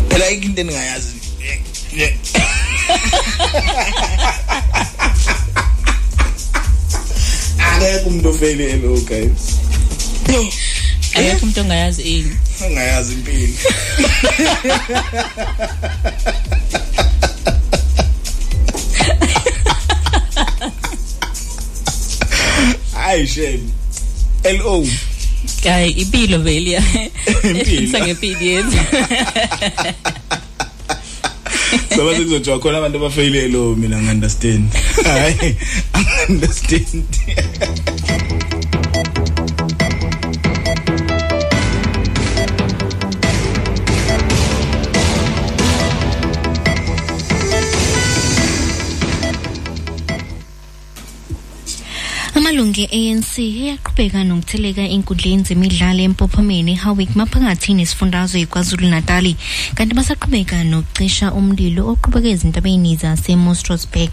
phela into engingayazi akekho umuntu ofeyile yelo guys yo akekho umuntu ongayazi ini. Angayazi impilo. Hayi shame lo hayi impilo vele ya. Impilo. sangempilo yenza soba sekuzothiwa khona abantu abafeyile lo mina ngi-understand. Hayi angi-understand amalungu e-ANC ayaqhubeka nokutheleka enkundleni zemidlalo empophomeni ehowick maphakathi nesifundazwe kwazulu-natali kanti basaqhubeka nokucisha umlilo oqhubeka ezintabeni zasemostrosburg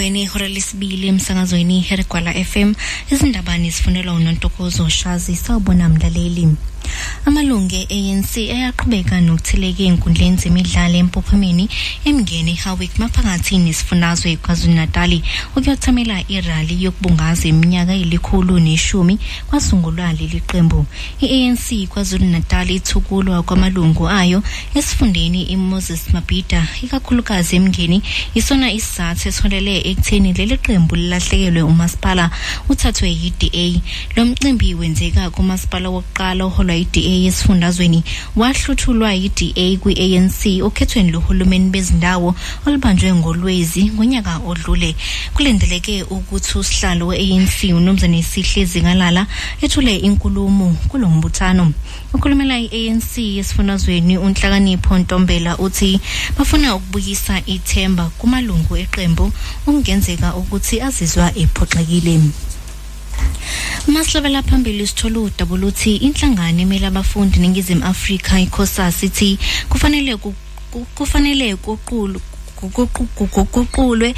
libumbene ihora lesibili emsakazweni herigwala fm izindabani zifunelwa unontokozo shazi sawubona mlaleli. Amalungu e-anc ayaqhubeka nokutheleka ey'nkundleni zemidlalo empophomeni emngene ehowick maphakathi nesifundazwe kwazulu-natali ukuyothamela irali yokubungaza iminyaka elikhulu neshumi kwasungulwa leli qembu. I-anc kwazulu-natali ithukulwa kwamalungu ayo esifundeni imoses mabhida ikakhulukazi emngeni isona isizathu esiholele ekutheni leli qembu lilahlekelwe umasipala uthathwe yi-da lo mcimbi wenzeka kumasipala wokuqala oholwa yi-da esifundazweni. Wahluthulwa yi-da kwi-anc okhethweni lohulumeni bezindawo olubanjwe ngolwezi ngonyaka odlule. Kulindeleke ukuthi usihlalo we-anc umnumzane sihle zingalala ethule inkulumo kulo mbuthano. Ukhulumela i-anc esifundazweni unhlakanipho ntombela uthi bafuna ukubuyisa ithemba kumalungu eqembu okungenzeka ukuthi azizwa ephoxekile. Masilabela phambili sithola udaba oluthi inhlangano emele abafundi ningizimu afrika ikhosas ithi kufanele ku- ku- kufanele kuqulu kuguqulwe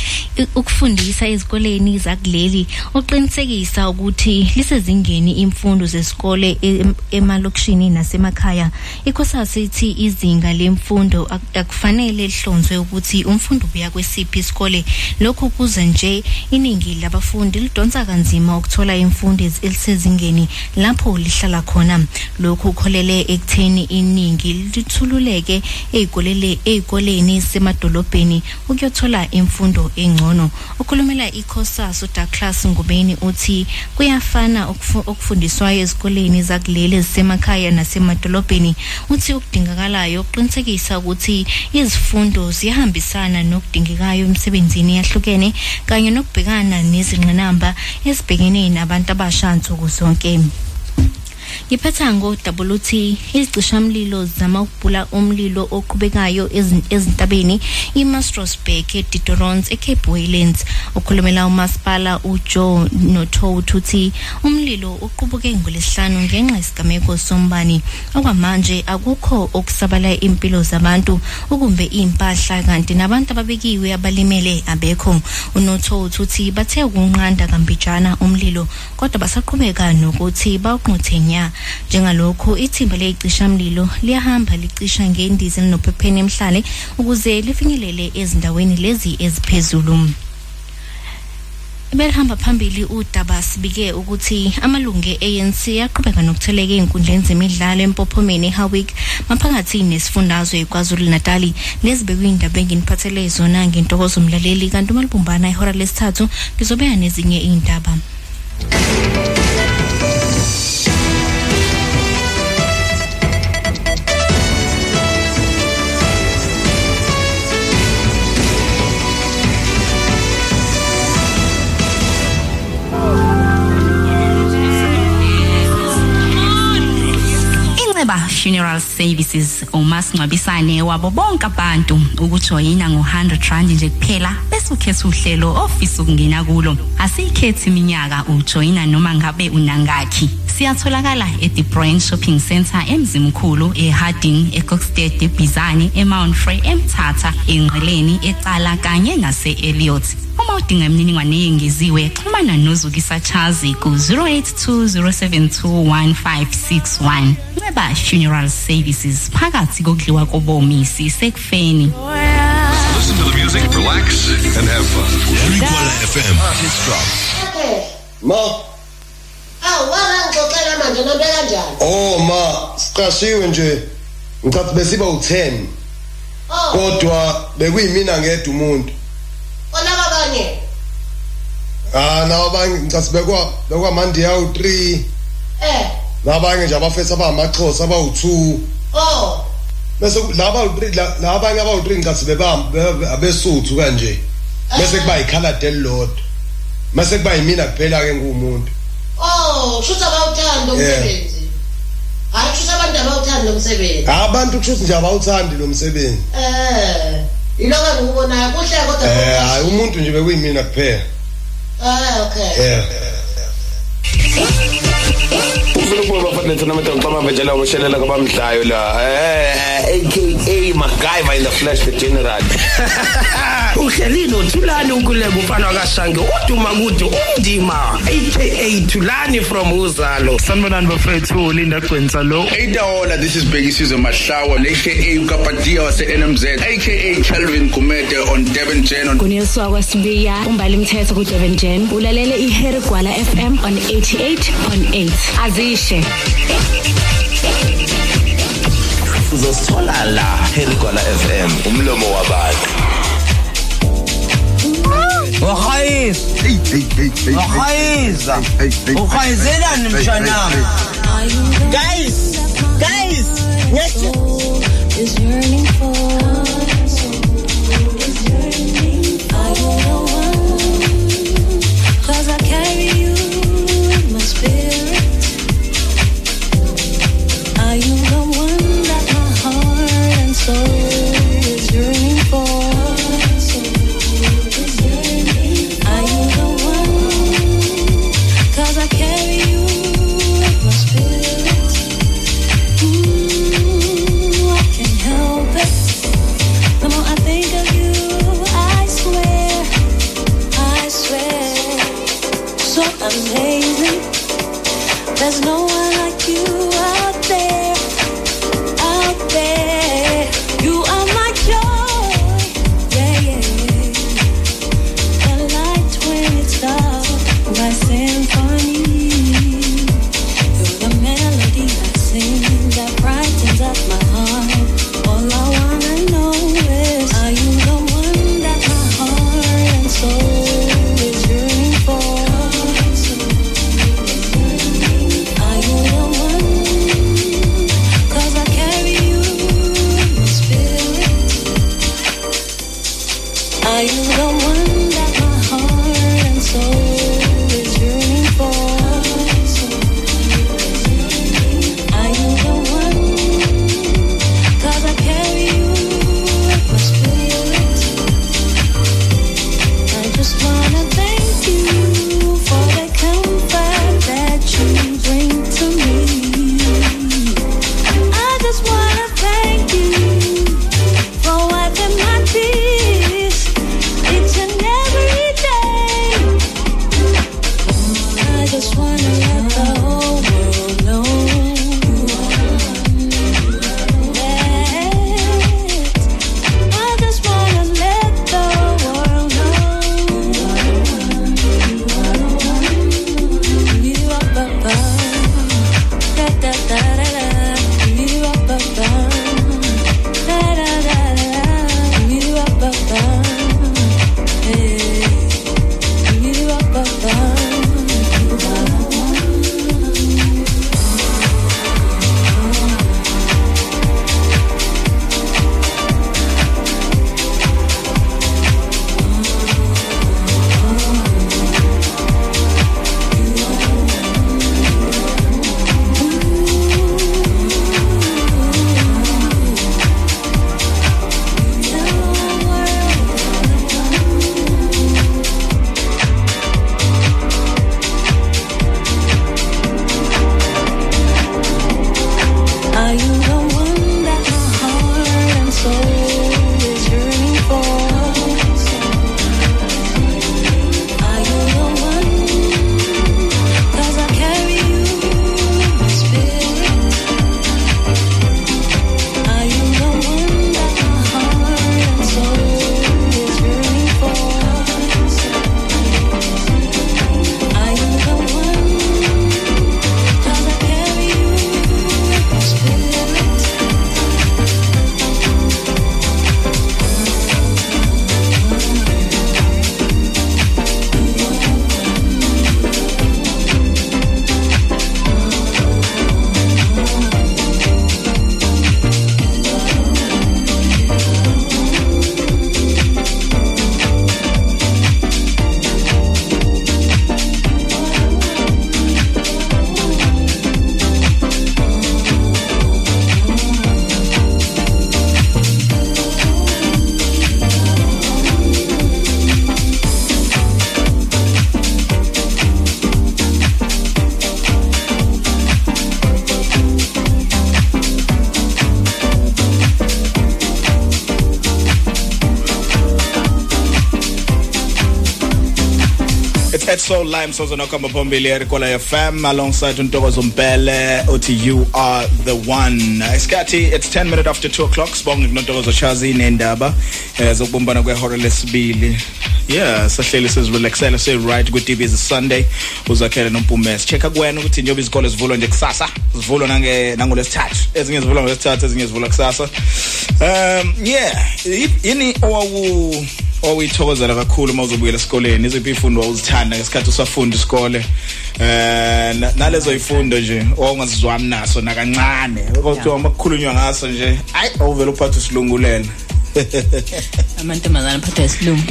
ukufundisa ezikoleni zakuleli uqinisekisa ukuthi lisezingeni imfundo zesikole em- emalokishini nasemakhaya. Ikhosasi ithi izinga lemfundo ak- akufanele lihlonzwe ukuthi umfundi ubuya kwesiphi isikole. Lokhu kuze nje iningi labafundi lidonsa kanzima ukuthola imfundo ez- elisezingeni lapho lihlala khona. Lokhu kholele ekutheni iningi lithululeke ey'kolele- ey'koleni ezisemadolobheni ukuyothola imfundo engcono. Ukhulumela ikhosas udouglas ngubeni uthi kuyafana okufu- okufundiswayo ezikoleni zakuleli ezisemakhaya nasemadolobheni. Uthi okudingakalayo ukuqinisekisa ukuthi izifundo ziyahambisana nokudingekayo emsebenzini yahlukene kanye nokubhekana nezingqinamba ezibhekene nabantu abasha nsuku zonke. Ngiphetha ngo-wt izicishamlilo zama ukubhula umlilo oqhubekayo ezin- ezintabeni imastrosburg edidorons ecape waylands okhulumela umasipala ujoe notot uthi umlilo uqubuke ngolesihlanu ngenxa yesigameko sombani. Okwamanje akukho okusabala impilo zabantu ukumbe iy'mpahla kanti nabantu ababekiwe abalimele abekho. Unotot uthi bathe ukunqanda kambijana umlilo kodwa basaqhubeka nokuthi bawunquthe nya njengalokhu ithimba leyicishamlilo liyahamba licisha ngendiza elinophepheni emhlale ukuze lifinyelele ezindaweni lezi eziphezulu. Belihamba phambili udaba sibike ukuthi amalungu e-ANC aqhubeka nokutheleka ey'nkundleni zemidlalo empophomeni eHowick maphakathi nesifundazwe KwaZulu Natali lezi bekuyindaba enginiphathele zona ngentokozo mlaleli kanti uma libumbana ihora lesithathu ngizobeka nezinye iy'ndaba. Inceba Funeral Services umasingcwabisane wabo bonke abantu ukujoyina ngo100 rand nje kuphela bese ukhetha uhlelo ofisa ukungena kulo. Asikhethi iminyaka ujoyina noma ngabe unangakhi. Siyatholakala at the Branch Shopping Center emzimkhulu eHarding eCockstead eBizani eMount Frey eMthatha enqeleni ecala kanye nase Elliot uma udinga imininingwane eyengeziwe xhumana nozukisa chazi ku 0820721561 nceba funeral services phakathi kokudliwa kobomi sisekufeni Listen to the music, relax, and have fun. Rikwala FM. His drop. Ma, awu wangangixoxela manje nonto kanjani oh ma, siqashiwe nje. Ngicathi besiba u10. oh Kodwa bekuyimina ngedwa umuntu. olaba kanye Ah, nabanye ngicathi bekwa bekwa mandi yawu 3. eh Nabanye nje abafethu abamaxhosa abawu2. oh Bese laba u3 labanye abawu3 ngicathi bebamba abesuthu kanje. Bese kuba ikhaladi elilodwa. Mase kuba yimina kuphela ke ngumuntu. oh shuthi abawuthanda umsebenzi hayi shuthi abantu abawuthanda umsebenzi Abantu kusho nje abawuthandi lo msebenzi. eh iloko engikubonayo kuhle kodwa Eh, hayi umuntu nje bekuyimina kuphela. eh okay Yeah. Ufuna ukuba bafana tournament ngicama vejela ukushelela kwabamdlayo la eh aka MacGyver in the flesh the general uhlelile uthulani ukuleka ufana wakashange uduma kude undima aka thulani from uzalo. Sanibonani bafethu linda gwensa lo. Eitaola, this is Biggie Susan Mashawa, aka Ukapatia wase NMZ, aka Kelvin Kumete on Devon Jen on nguniswa kwasibiya umbali mthetho ku-devon jen ulalele ihere gwala fm on 88.8 azishe uzosithola la herigwala fm umlomo wabantu Ukhayisa. Ukhayisa. Ukhayizelani mshanami? Guys, guys, ngiyathi is yearning for. Are you the one? It's so lime so zona kamba phambili erikwala FM alongside untokozo Mpele uthi you are the one. Isikhathi it's 10 minutes after 2 o'clock sibonga kunontokozo Chazi nendaba eh zokubumbana kwehora lesibili. Yeah, sahleli sizirelaxela say right ku DB is Sunday uzakhele nompumes. Checka kuwena ukuthi njobe izikole zivulwa nje kusasa, zivulwa nange nangolesithathu. Ezinye zivulwa ngolesithathu, ezinye zivulwa kusasa. Um yeah, yini owawu owuyithokozela kakhulu uma uzobuyela esikoleni. Iziphi ifundo wawuzithanda ngesikhathi usafunda isikole? Eh na- nalezo ifundo nje owungazizwami naso nakancane. Kodwa uma kukhulunywa ngaso nje ayi awuvela uphatha isilungulela amantombazana aphatha isilungu.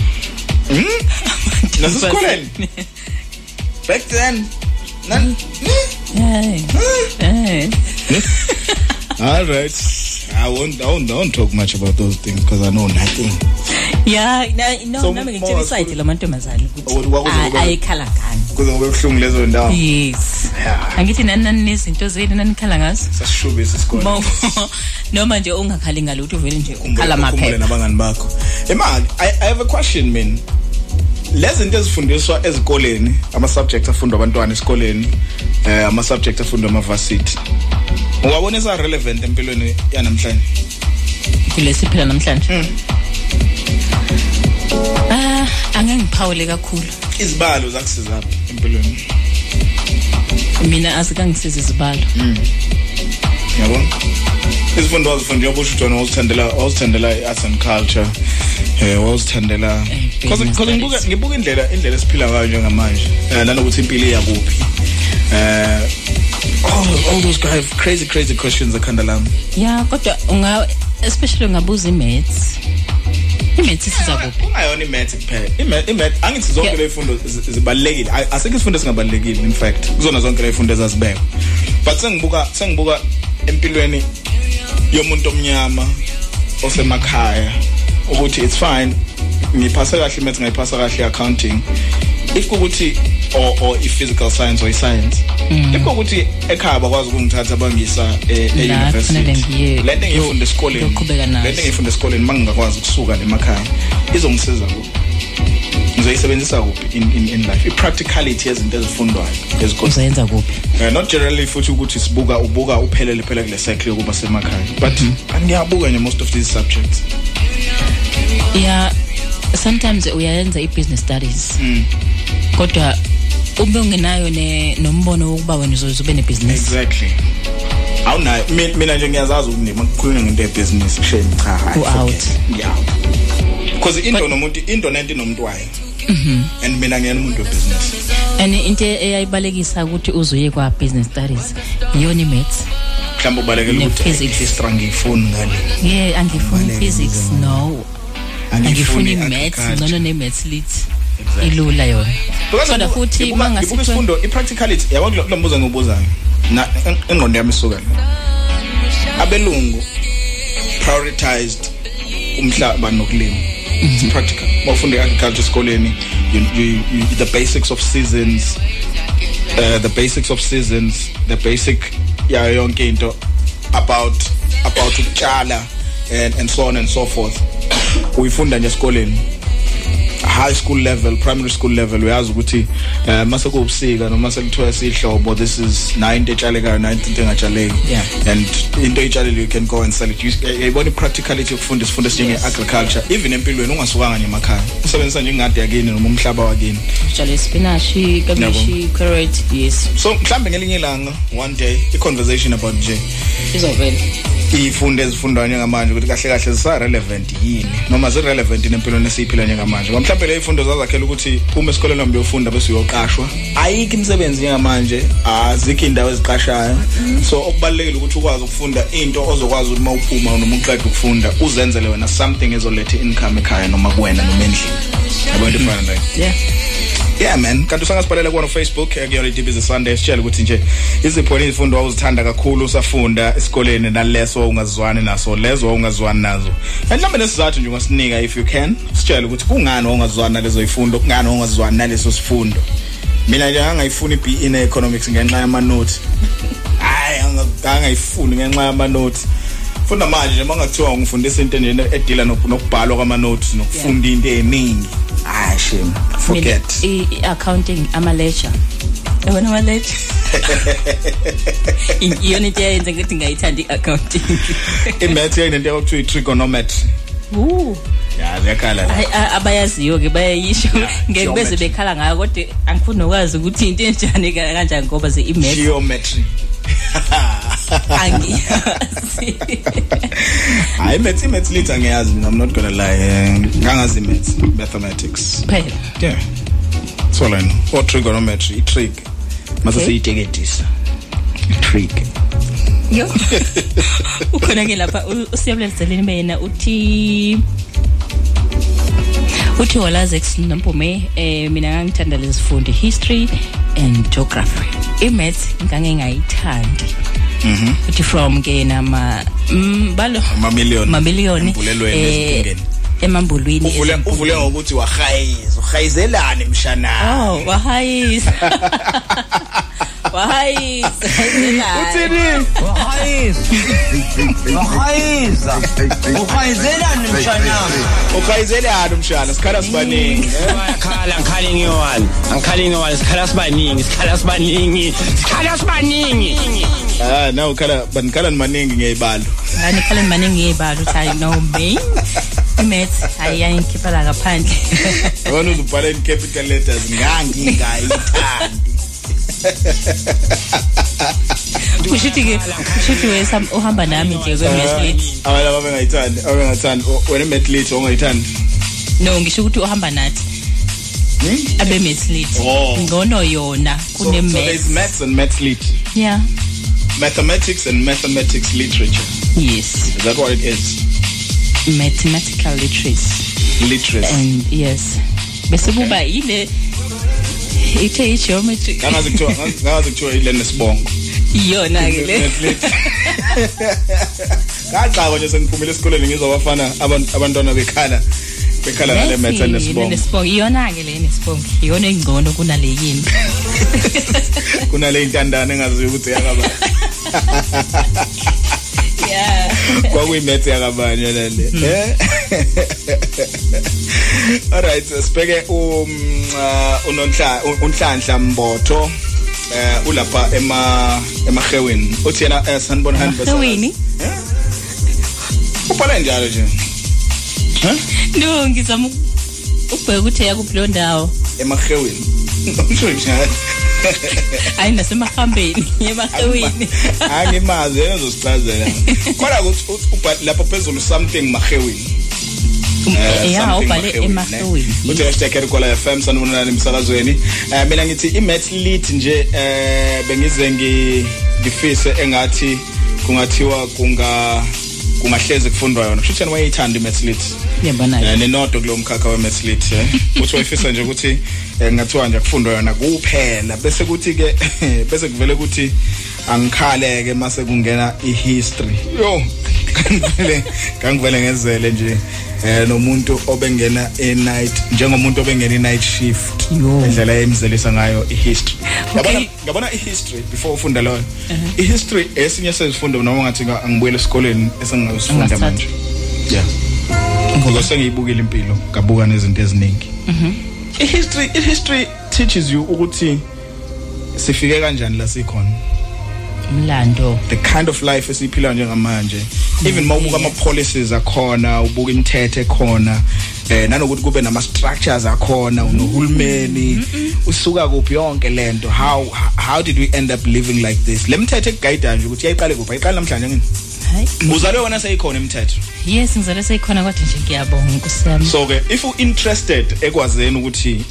Nasesikoleni? Back then? Nan? Hey. Hey. All right I won't, I won't, I won't talk much about those things because I know nothing. Ya na- no So, nami more ngitshela isayidi lamantombazana Ukuthi kwakuze ukuthi kube- ayikhala ngani Kuze kube buhlungu lezo ndawo. yes. Angithi nani nani nezinto zenu nanikhala ngazo? Sasishubisa isikole. Mo- noma nje ungakhali ngalutho vele nje ukhala ukhumbule maphepha nabangani bakho. Imali I, i have a question man. Lezi zinto ezifundiswa ezikoleni ama subjects afundwa abantwana esikoleni eh ama subjects afundwa ama varsity ungabona isa relevant empilweni yanamhlanje? Kulesi phela namhlanje? Ah angangiphawule kakhulu. Izibalo zakusiza empilweni. Mina azikangisiza izibalo. Yabona? Izifundo wazifundile ubusho John wazithandela wazithandela i-arts and culture eh wazithandela because because ngibuka ngibuka indlela indlela esiphila ngayo njengamanje eh nanokuthi impilo iyakuphi. Eh all, all those guys crazy crazy questions ekhanda lami. Ya kodwa unga especially ungabuza imaths. Imaths isiza kuphi ungayona imath kuphela. Imath imath angithi zonke le ifundo zi- zibalekile A- asikho isifundo singabalekile in fact. Kuzona zonke le ifundo ezazibekwa. But sengibuka sengibuka empilweni yomuntu omnyama osemakhaya ukuthi it's fine. Ngiphasa kahle imath ngayiphasa kahle accounting if kukuthi or or i-physical science or i-science. Mm. if kukuthi ekhaya bakwazi ukungithatha bangisa e- La e-university kufanele ngiye- lento engiyifunda esikoleni ngiyoqhubeka nazo. lento engiyifunda esikoleni mangingakwazi ukusuka emakhaya izongisiza kuphi? Ngizoyisebenzisa kuphi in, in, in life? I-practicality yezinto ezifundwayo ezikoleni. Uzayenza kuphi? Uh, not generally futhi ukuthi sibuka ubuka uphelele phela kule cycle yokuba semakhaya. But angiyabuka nje most of these subjects. Ya sometimes uyayenza i-business studies. Mm. Kodwa ube ungenayo ne nombono wokuba wena uzoze ube nebusiness exactly. Awunayo Mi- mina nje ngiyazazi ukuthi nima kukhulunywa ngento yebusiness shame cha hayi U-out. ngiyawu because into nomuntu into nento nomuntu wayo. Mhm. and mina ngiyena umuntu webusiness and into eyayibalekisa ukuthi uzuye kwa business studies iyona imaths? Mhlawumbe ubalekela ukuthi Ne-physics. history ngiyifuni ngale. Ye angifuni physics no. Angifuni maths agriculture. ngcono ne-maths lit ilula yona. Kodwa futhi mangasithe isifundo i-practicality yabo kulo mbuzo ngibuzayo na en- engqondo yami isuka abelungu prioritized umhlaba nokulima. It's practical. Bafunda agriculture esikoleni the basics of seasons uh, the basics of seasons the basic yayo yonke into about about ukutshala and, and so on and so forth. Uyifunda nje esikoleni. High school level primary school level uyazi ukuthi eh mase kuubusika noma selithoya sihlobo this is na into etshalekayo na into engatshaleki. Yeah. and into etshalile you can go and sell it. Eh, yayibona i-practicality yokufunda isifundo esinjenge agriculture even empilweni ungasukanga emakhaya. Usebenzisa nje ingadi yakini noma umhlaba wakini. Utshale spinashi kabishi carrot yes. So mhlambe ngelinye ilanga one day i-conversation about nje izovela. Iy'fundo ezifundwayo njengamanje ukuthi kahle kahle zisa-relevant yini noma zi-relevant empilweni esiyiphila njengamanje. Mhlawumbe le y'fundo zazakhela ukuthi uma esikoleni wami uyofunda bese uyoqashwa. Ayikho imisebenzi njengamanje azikho iy'ndawo eziqashayo. So okubalulekile ukuthi ukwazi ukufunda into ozokwazi ukuthi uma uphuma noma uqeda ukufunda uzenzele wena something ezoletha i-income ekhaya noma kuwena noma endlini. Yabo into efana nayo. Yeah. Yeah man. Kanti usangasibhalela kuwona ufacebook eh, kuyona i-dbs sunday sitshele ukuthi nje izipho izifundo wawuzithanda kakhulu usafunda esikoleni naleso wawungazizwani naso lezo wawungazizwani nazo. And mhlawumbe nesizathu nje ungasinika if you can. Sitshele ukuthi kungani wawungazizwani nalezo yifundo kungani wawungazizwani naleso sifundo? Mina nje angayifuni i-be in economics ngenxa yamanothi hayi anga- angayifuni ngenxa yamanothi funda manje nje mangakuthiwa ngifundisa into nje edila nok- nokubhalwa kwamanothi nokufunda into eziningi hayi shame. Forget. I i- accounting ama ledger yabona ama ledger I- iyona into eyenza ukuthi ngayithanda i-accounting. Imath yayinento yakuthiwa i-trigonometry. Uh ya ziyakhala la. Hayi, a- abayaziyo ke bayayisho ngeke beze geometry. bekhala ngayo kodwa angifuni nokwazi ukuthi into enjani ka- kanjani ngoba ze i-math geometry. Angiyazi. Hayi math imath litha ngiyazi mina i'm not gonna lie eh, ngangazi math mathematics. Phela. Yeah. So I know or trigonometry i-trig. Mase Okay. siyiteketisa i-trig. Yo. Ukhona ke lapha u- usiyabulele zeleni bena uthi uthi walazex nompume eh mina ngangithanda lezifundo history and geography. Imath ngangengayithandi mhm. Uthi from ke nama mm, balo amamiliyoni mamiliyoni Embulelweni eh, ezinkingeni. emambulwini uvule ezinkulu. uvule ngokuthi wahayiza uhayizelani mshana oh wahayisa wahayisa uthini? wahayisa wahayisa uhayizelani mshanami uhayizelani mshana sikhala sibaningi bayakhala ngikhali ngiyowani angikhali ngiyowani sikhala sibaningi sikhala sibaningi sikhala sibaningi ah na ukhala banikhala maningi ngeyibalo ngani khala maningi yebalo uthi i know me imath ayiyangikhipha la ngaphandle yabona uzubhala in capital letters ngangingayithandi kushuthi ke kushuthi wesa uhamba nami nje kwe-mathlet abantu abangayithandi abangathandi wena imathlet ongayithandi? No ngisho ukuthi uhamba nathi. Abe-mathlet Oh. ngcono yona so, so there's kune-math maths and maths lit. Yeah. Mathematics and mathematics literature. Yes. Is that what it is? Mathematical literacy. Literacy. And yes. Bese kuba yile ithe i-geometry. Ngangazi kuthiwa ngangazi kuthiwa ile nesibongo. Iyona-ke le. Ngaqaba nje sengiphumile esikoleni ngizobafana abantu abantwana bekhala bekhala ngale maths nesibongo. nesibongo. Iyona-ke le nesibongo. Iyona engcono kunale yini? Kunale intandane engaziyo ukuthi yakabani yeah. Kwakuyimethe yakabani yona le eh? Alright sibheke um uh, unonhla unhlanhla mbotho eh ulapha ema emaheweni uthi yena eh, sanibona hani bese Emahewini? ubhala njalo nje? No ngizama uk- ukubheka ukuthi yakuphi leyo ndawo. Emaheweni usho njalo. Hayi nasemahambeni emahewini angimazi yena uzosichazela kodwa ukuthi ubhala lapha phezulu something maheweni Eh, ya something ubhale Mahewini, ne? emahewini uthi hashtag Erikola FM sanibonani emsakazweni eh mina ngithi imath lit nje eh bengize ngi ngifise engathi kungathiwa kunga kungahleze kufundwa yona. Kusho ukuthi wayithanda imath lit yabona eh nenodo kulo mkhakha wemath lit eh. Uthi wayifisa nje ukuthi eh, ngathiwa nje kufundwa yona kuphela. Bese kuthi ke bese kuvele ukuthi angikhaleke mase kungena ihistory. Yo ngivele ngangivele ngezele nje. Eh nomuntu obengena e-night njengomuntu obengena i-night shift indlela yemzelisa ngayo i-history yabona yabona i-history before ufunda leyo? I-history esinye sezifundo noma ngathi nga- angibuyele esikoleni esengingazifunda Ungasithatha. manje. Yeah. Ngoba sengiyibukile impilo ngabuka nezinto eziningi. I-history i-history teaches you ukuthi sifike kanjani la sikhona. Umlando the kind of life esiphila njengamanje. Even mawubuka ama policies akhona ubuka imithetho ekhona eh nanokuthi kube nama structures akhona unohulumeni usuka kuphi yonke lento how how did we end up living like this? Lemthetho ekuguide nje ukuthi yayiqale kuphi? Ayiqala namhlanje ngini hayi. Uzalwe wona seyikhona imithetho. Yes ngizale seyikhona kodwa nje ngiyabonga nkosi yami. So ke if u interested ekwazeni ukuthi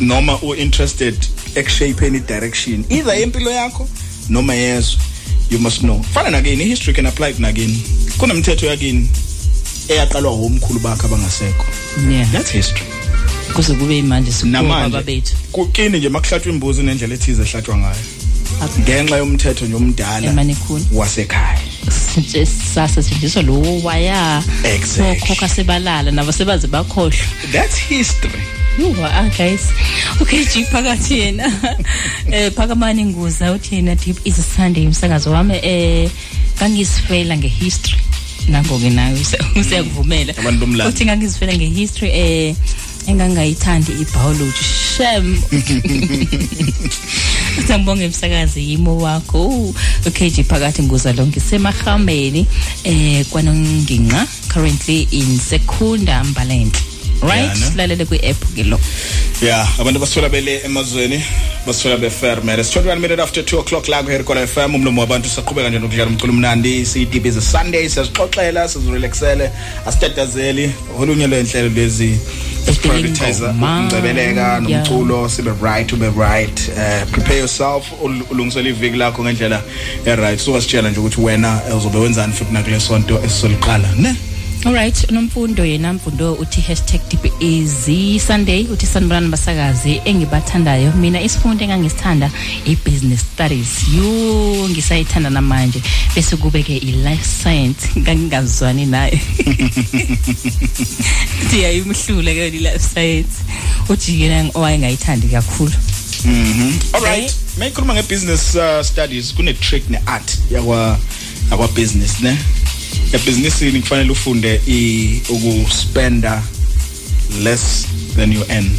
noma u interested ekushapeeni direction either impilo yakho noma yezwe you must know. Fana nakini history can apply kunakini kunemithetho yakini eyaqalwa omkhulu bakhe abangasekho. Yeah. That's history. Kuze kube imanje sikuba namanje bethu kukini nje makuhlatshwa imbuzi nendlela ethize ehlatshwa ngayo? Ngenxa yomthetho nje omdala emanikhuni. wasekhaya. Nje sasetshenziswa lo waya. Exactly. okhokha sebalala nabo sebaze bakhohlwa. That's history. Yuwa ah guys. Okay G phakathi yena. Eh phakamani nguza uthi yena deep is a Sunday umsakazo wami eh kangisifela ngehistory. Nango ke nayo usiyakuvumela. Abantu bomlando. Uthi ngangizifela ngehistory eh engangayithandi ibiology shem Sangibonge umsakazi yimo wakho uKG phakathi nguza lonke semahambeni eh kwanonginqa currently in Sekunda Mbalenhle right? Yeah, ne? lalele kwi app ke lo. Yeah abantu basithola bele emazweni basithola befermele sithola minute after 2 o'clock la kuherikola FM umlomo wabantu saqhubeka nje nokudlala umculo mnandi. Siyidibi ze Sunday siyazixoxela sizirelaxele asitatazeli olunye lwenhlelo lezi prioritize ukungcebeleka nomculo sibe right ube right. Uh, prepare yourself ul- ulungisele iviki lakho ngendlela e right so wasitshela nje ukuthi wena uzobe wenzani futhi nakule sonto esizoliqala ne? Alright unomfundo yena mfundo uthi #easy uthi sanibonani basakazi engibathandayo. Mina isifundo engangisithanda i-business studies. Yo ngisayithanda namanje. Bese kube ke i-life science ngangingazwani naye uthi yayimhlule ke i-life science. Ujikela owayengayithandi kakhulu. Mhm. All right. Mayikhuluma ngebusiness uh, studies kune trick neart yakwa yakwa business ne. Ebusinessini kufanele ufunde i ukuspenda less than you earn.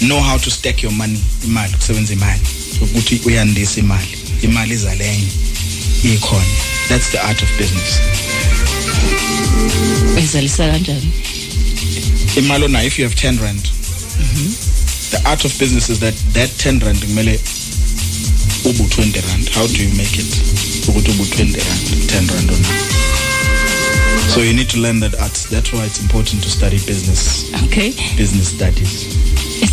Know how to stack your money, imali kusebenza imali. Ukuthi uyandisa imali. Imali izalenye ikhona. That's the art of business. ezalisa kanjani Imali onayo if you have 10 rand. The art of business is that that 10 rand kumele ubu 20 rand. How do you make it? Ukuthi ubu 20 rand, 10 rand on. So you need to learn that art. That's why it's important to study business. okay Business studies.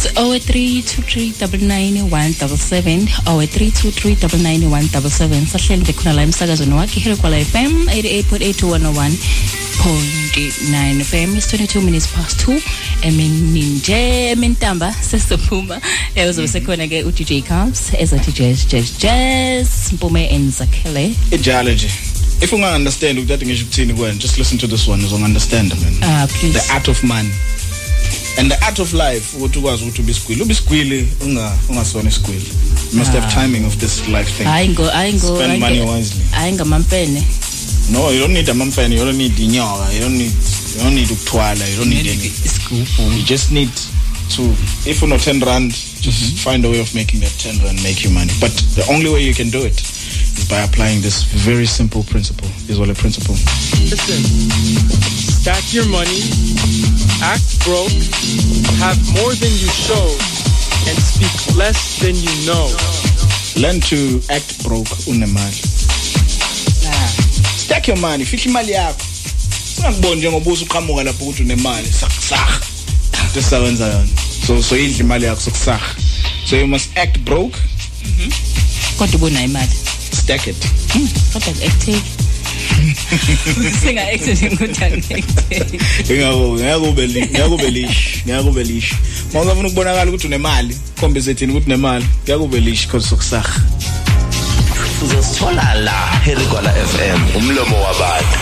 It's 0323991177 0323991177 sahleli bekhona la emsakazweni wakhe here kwala FM 88.8 FM it's 22 minutes past 2 emini nje emintamba sesophuma eh uzobe sekhona ke uDJ Combs ezathi jazz jazz jazz. Mpume and Zakhele Ijala nje. If unga understand ukuthi ngisho ukuthini kwena, just listen to this one, uzong understand man. ah please. The art of money. And the art of life ukuthi ukwazi ukuthi ubisigwili. Ubisigwili unga ungasona isigwili. You must have Ah. timing of this life thing. hayi ngo hayi ngo Spend money wisely. hayi ngamampene No, you don't need a mumfene, you don't need inyoka, you don't need you don't need ukthwala, you don't need any You just need to if you know 10 rand, just find a way of making that 10 rand make you money. But the only way you can do it is by applying this very simple principle. Is what a principle. Listen, stack your money, act broke, have more than you show, and speak less than you know. Learn to act broke unemali. Stack your money, fihla imali yakho. Singakuboni njengobuso uqhamuka lapho ukuthi unemali, sakusah. Tisawenza yona. So so idla imali yakho sokusah. So you must act broke, kodwa ubonayo imali stack it. kodwa active singa active ngikuthi Ingako ngeke ube li- ngeke ube lish, ngeke ube lish. Mawuzofuna ukubonakala ukuthi unemali, khombise thina ukuthi unemali, ngeke ube lish because sokusah. uzosithola la herigwala fm umlomo wabantu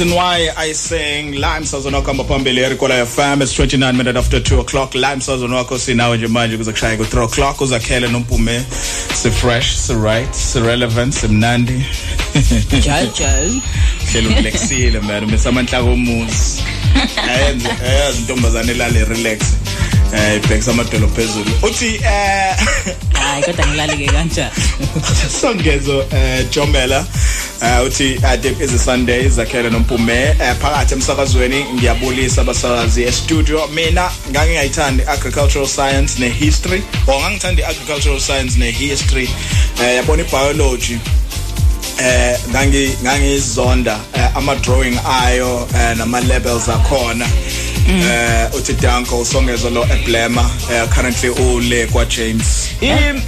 reason why I sing Lime Sazonwako hamba phambili Erikola FM it's 29 minutes after 2 o'clock. Lime Sazonwako sinawe nje manje kuze kushaya ku 3 o'clock. Uzakhele nompume si fresh si right si relevant simnandi Jal jal. hlelo relaxile man. Umesamanhla komuzi ayenze ayazi intombazane lale relax. Eh ibhekisa amadolo phezulu. Uthi eh Hayi kodwa ngilali ke kanjani. songezo eh Jomela eh uthi adip is a Sunday zakhele nompume eh phakathi emsakazweni ngiyabulisa abasakazi e studio mina ngangingayithandi agricultural science ne history or ngangithanda agricultural science ne history eh yabona biology eh ngangi ngangizonda eh, ama drawing ayo eh, nama labels akhona eh uthi Danko songezo lo eblema eh, currently ule kwa James. Im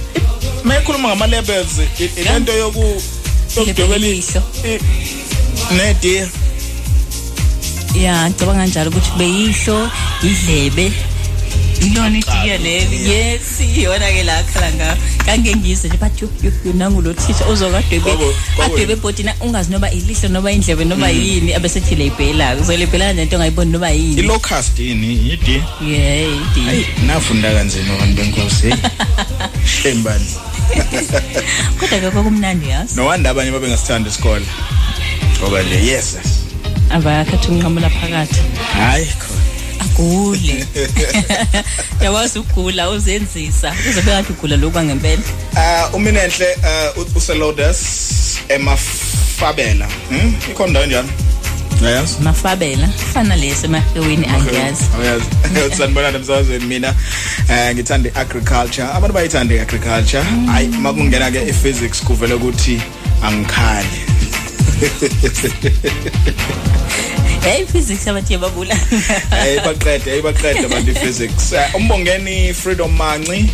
mayikhuluma ngama labels i- ilento yoku yokudwebelisho ne dear. Ya, ngicabanga njalo ukuthi beyihlo idlebe. Ilona itiya leli yes iyona ke la khala ngayo kange ngizwe nje bathi yo yo nangulo teacher uzokadwebe Kwabo- kwabo- adwebe bhodina ungazi noba ilihlo noba indlebe noba Mm. yini abesethi lebhela uzolebhela nento ongayiboni noba yini? Ilocust yini? Yidi? Yeah Hayi, idi nafunda kanzima abantu benkosi shame bani kodwa ke kwakumnandi yazi? No wonder abanye babengasithanda isikole. Ngoba nje yes abakhetha unqamula phakathi. Hayi agule. Yawazi ugula uzenzisa. Uzobe ngathi ugula lokhu kwangempela. Uh uminenhle uh uselodas emafabela. Hm? Ikhona ndawo njani? Yes. mafabela fana lesi emaheweni angiyazi Uyazi. Utsanibona nemsazweni mina eh ngithanda agriculture. Abantu bayithanda agriculture. Hayi makungena ke ephysics kuvela ukuthi angikhali. hey physics abathi babula Hey baqede, hey baqede abantu iphysics. Eh, Umbongeni Freedom Manci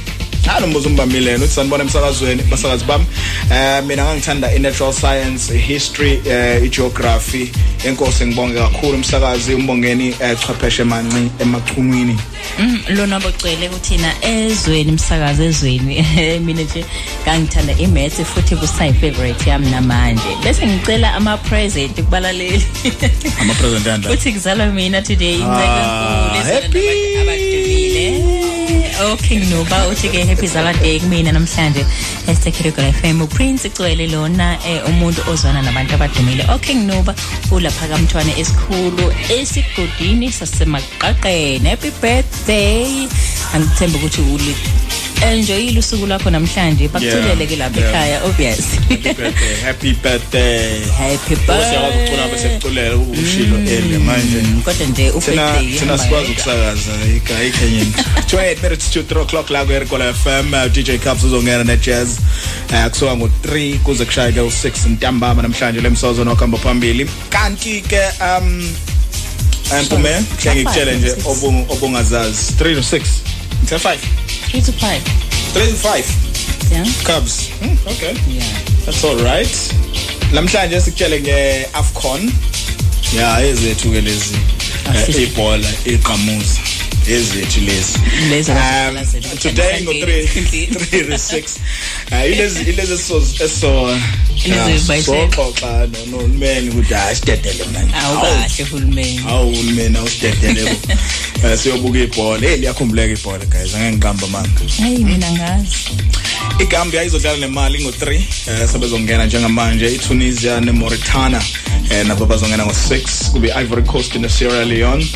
Halo mbuzo umbamilene uthi sanibona emsakazweni basakazi bami. Eh mina ngangithanda i natural science i history eh i geography enkosi ngibonge kakhulu umsakazi umbongeni eh chwepheshe manci emachumini Mm, lona bocwele kuthina ezweni umsakazo ezweni. Mina nje ngangithanda imaths futhi kusayi favorite yami namanje. Bese ngicela ama present kubalaleli. Ama present yanda futhi kuzalwa mina today Ah, happy abadumile okay nginoba uthi ke happy zalwa day kumina namhlanje. eSecurity FM uPrince Cwele lona eh, umuntu ozwana nabantu abadumile. Okay nginoba ulapha kamthwane esikhulu esigodini sasemaqaqeni happy birthday. Angithemba ukuthi uli enjoyile usuku lakho namhlanje bakuculele ke lapha yeah. ekhaya obvious happy birthday happy birthday. Happy Siyakwazi ukucula bese kuculela ukushilo ele manje. Kodwa nje Thina ubirthday thina sikwazi ukusakaza ika ikhenye 28 minutes to 3 o'clock la ku Erikola FM uh, DJ Cups uzongena ne jazz uh, kusuka ngo 3 kuze kushaye ke u6 ntambama namhlanje lemsozo nokhamba phambili. Kanti ke um empume hlenge ngitshele nje obung obungazazi. 3 to 6 ngithe 5 3 to 5 3 to 5 yeah. Cubs. Hmm, okay. Yeah. That's all right. Namhlanje sikutshele nge Afcon ya ezethu ke lezi eh, ibhola iqhamuza. Ezethu lezi. Lezi um today ngo 3 3 6 uh ilezi ilezi so so Ilezi bayisela. soxoxa no nohulumeni ukuthi hayi sidedele manje. Awukahle hulumeni awu hulumeni awusidedele bo. Siyobuka ibhola. Hey liyakhumbuleka ibhola guys. Angeke ngiqamba manga hayi mina ngazi. iGambia izodlala nemali ngo3 eh sebezongena njengamanje iTunisia neMauritania. Eh nabo bazongena ngo6 kube Ivory Coast neSierra Leone.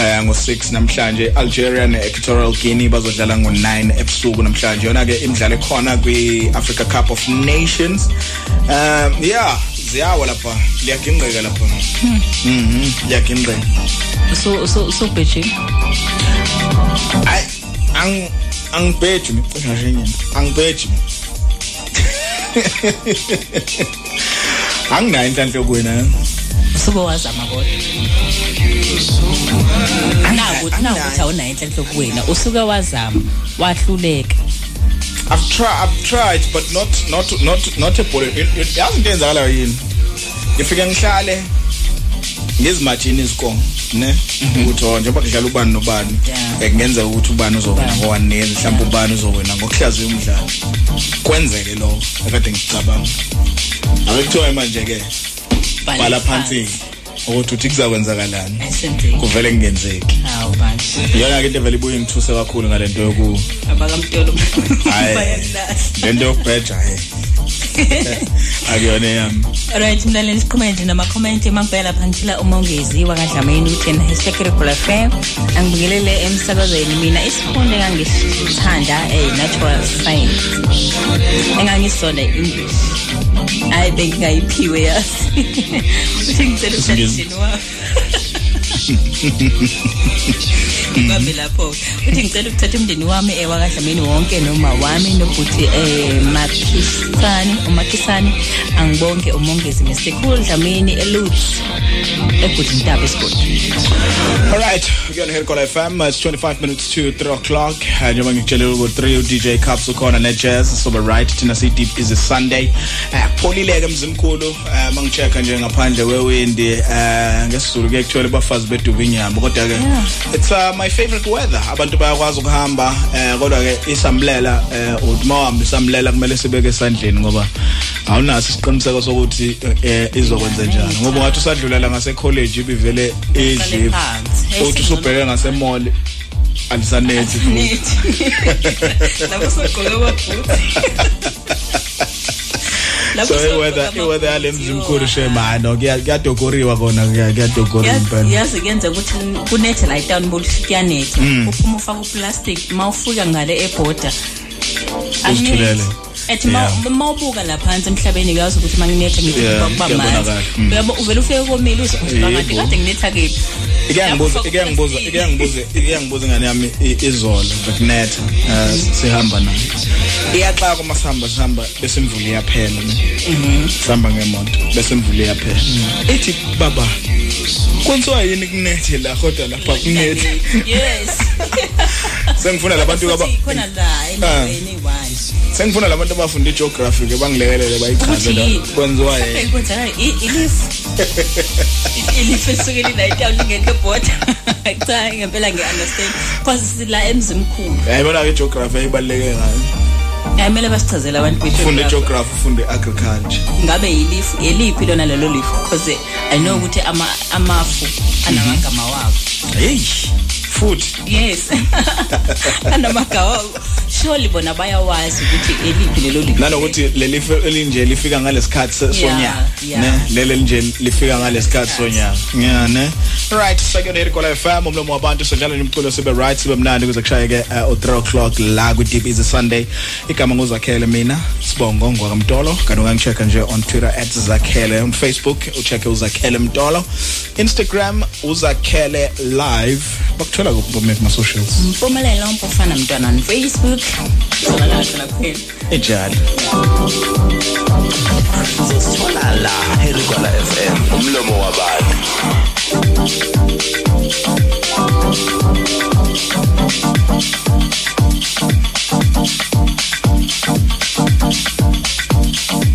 Eh ngo6 namhlanje Algeria neEquatorial Guinea bazodlala ngo9 ebusuku namhlanje. Yona ke imidlalo ekhona kwiAfrica Cup of Nations. Um yeah ziyawa lapha. Liyaginqeka lapha. Mhm liyaginqeka so so so Beijing? Ay ang angibheji ngicisha nje angibheji anginayo inhlanhla yokuwena usuke wazama kodwa naku nakuthi awunayo inhlanhla yokuwena usuke wazama wahluleka. I've tried I've tried but not not not not a ball yazi into enzakala yini? Ngifike ngihlale ngizimajini iziko ne? Ukuthi oh njengoba kudlala ubani nobani ekungenza ukuthi ubani uzowina ngo-1 nil mhlawumbe ubani uzowina ngokuhlaziya umdlalo. Kwenzeke lo ekade ngicabanga. Akuthiwa manje ke bhala phansi. ukuthi uthi kuzakwenzakalani? Kuvele kungenzeki. Hawu manje iyona ke into evele ibuye ngithuse kakhulu ngalento yoku abakamtolo. Hayi. Lento yokubheja he akuyona yami. Alright mlaleli siqhubeke nje nama comment emangibheka lapha ngithila umongezi wakadlameni uthi yena hashtag regular fair angibingelele emsakazweni mina isifundo engangisithanda eh natural science. Engangisonda English. Hayi bengayiphiwe yazi. Uthi ngicela ukuthandishini wami Ngabe lapho uthi ngicela ukuthatha umndeni wami ewakadlameni wonke noma wami nokuthi eh makhisani umakhisani angibonke umongezi Mr Cool Dlamini eLutz eGudintaba eSport All right, we're gonna hit Call FM. Uh, It's 25 minutes to 3 o'clock. Uh, njengoba ngikutshele ukuthi 3 DJ Cups ukhona ne-jazz so right thina si deep is a Sunday. Uh, pholileke mzimkhulu uh, mangichecka nje ngaphandle kwewindi uh, ngesizulu ke kuthiwa bafazi beduka inyambo kodwa ke it's uh, my favorite weather. Abantu bayakwazi ukuhamba uh, kodwa ke isamlela uthi mawahamba isamlela kumele sibeke esandleni ngoba awunaso isiqiniseko sokuthi uh, izokwenza njani. Ngoba ungathi usadlulela ngase college ibivele idlive uthi usubheke ngase mall alisanethi lapho sogqoke amabhutsi so iweather iweather yale mzimkhulu shemano kuyadokoriwa kona kuyadokoriwa impela yazi kuyenza ukuthi kunethe la town bolisikiyanethe Mm. uphuma ufaka uplastic mawufika ngale eborder Uzithulele. Ethi Yeah. mawubuka la phansi emhlabeni uyazi ukuthi manginetha Yeah, ngikuba kuyabonakala. manzi Mm. uyabo uvela ufike komile uzokuthi Yebo. ngathi kade nginetha kephi? Iyangibuza iyangibuza iyangibuza iyangibuza ngane yami i- izolo bekunetha eh, sihamba nayo iyaxaka uma sihamba sihamba bese imvula iyaphela ne? Sihamba ngemoto bese imvula iyaphela. Ithi baba kwenziwa yini kunethe la kodwa lapha kunethe? Yes. sengifuna labantu kaba Futhi khona la endaweni one sengifuna labantu abafunda igeography ke bangilekelele bayichaze la. Ukuthi- kwenziwa Mhlawumbe yini kwenzakala i- ilifu ilifu esuke linayitown lingekho border cha ngempela ngi-understand. Cause sila emzimkhulu. Yayibona ke geography ayibaluleke ngayo. Ayimele basichazele abantu ufunde bethu geography ufunde agriculture ngabe yilifu eliphi lona lelo lifu because i know ukuthi ama amafu anamagama wabo. Hey futhi yes. Anamagama wabo surely bona bayawazi ukuthi eliphi lelo lifu nanokuthi leli elinje lifika ngalesikhathi se- Yeah, sonyaka yeah. ne? Lele nje lifika ngalesikhathi sonyaka yeah ne? Right second here kola FM umlomo wabantu sidlala nomculo sibe right sibe mnandi kuze kushayeke uh, o 3 o'clock la ku deep is a sunday. Igama nguzakhele mina sibongo ngwakamtolo kanti ungangichecka nje on twitter @zakhele. On facebook ucheck uzakhele mtolo. Instagram uzakhele live. Bakuthola kuphi kuma socials mpumelelo mpofana mntwana on facebook solakala kuphela ejali. Uzosithola la erikwala fm umlomo wabantu. You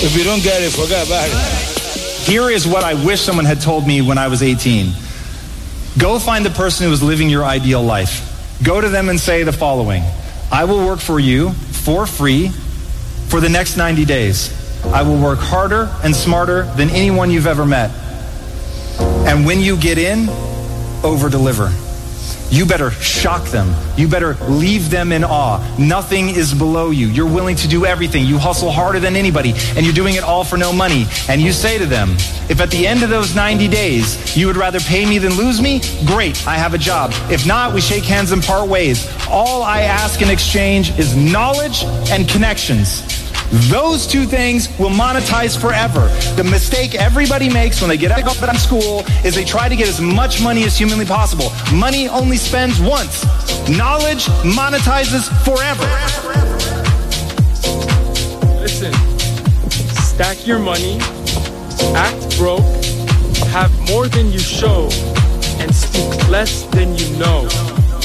If you don't get it, forget about it. Here is what I wish someone had told me when I was 18. Go find the person who is living your ideal life. Go to them and say the following I will work for you for free for the next 90 days. I will work harder and smarter than anyone you've ever met. And when you get in, over deliver. You better shock them. You better leave them in awe. Nothing is below you. You're willing to do everything. You hustle harder than anybody, and you're doing it all for no money. And you say to them, if at the end of those 90 days you would rather pay me than lose me, great, I have a job. If not, we shake hands and part ways. All I ask in exchange is knowledge and connections. Those two things will monetize forever. The mistake everybody makes when they get out of school is they try to get as much money as humanly possible. Money only spends once. Knowledge monetizes forever. Listen, stack your money, act broke, have more than you show, and speak less than you know.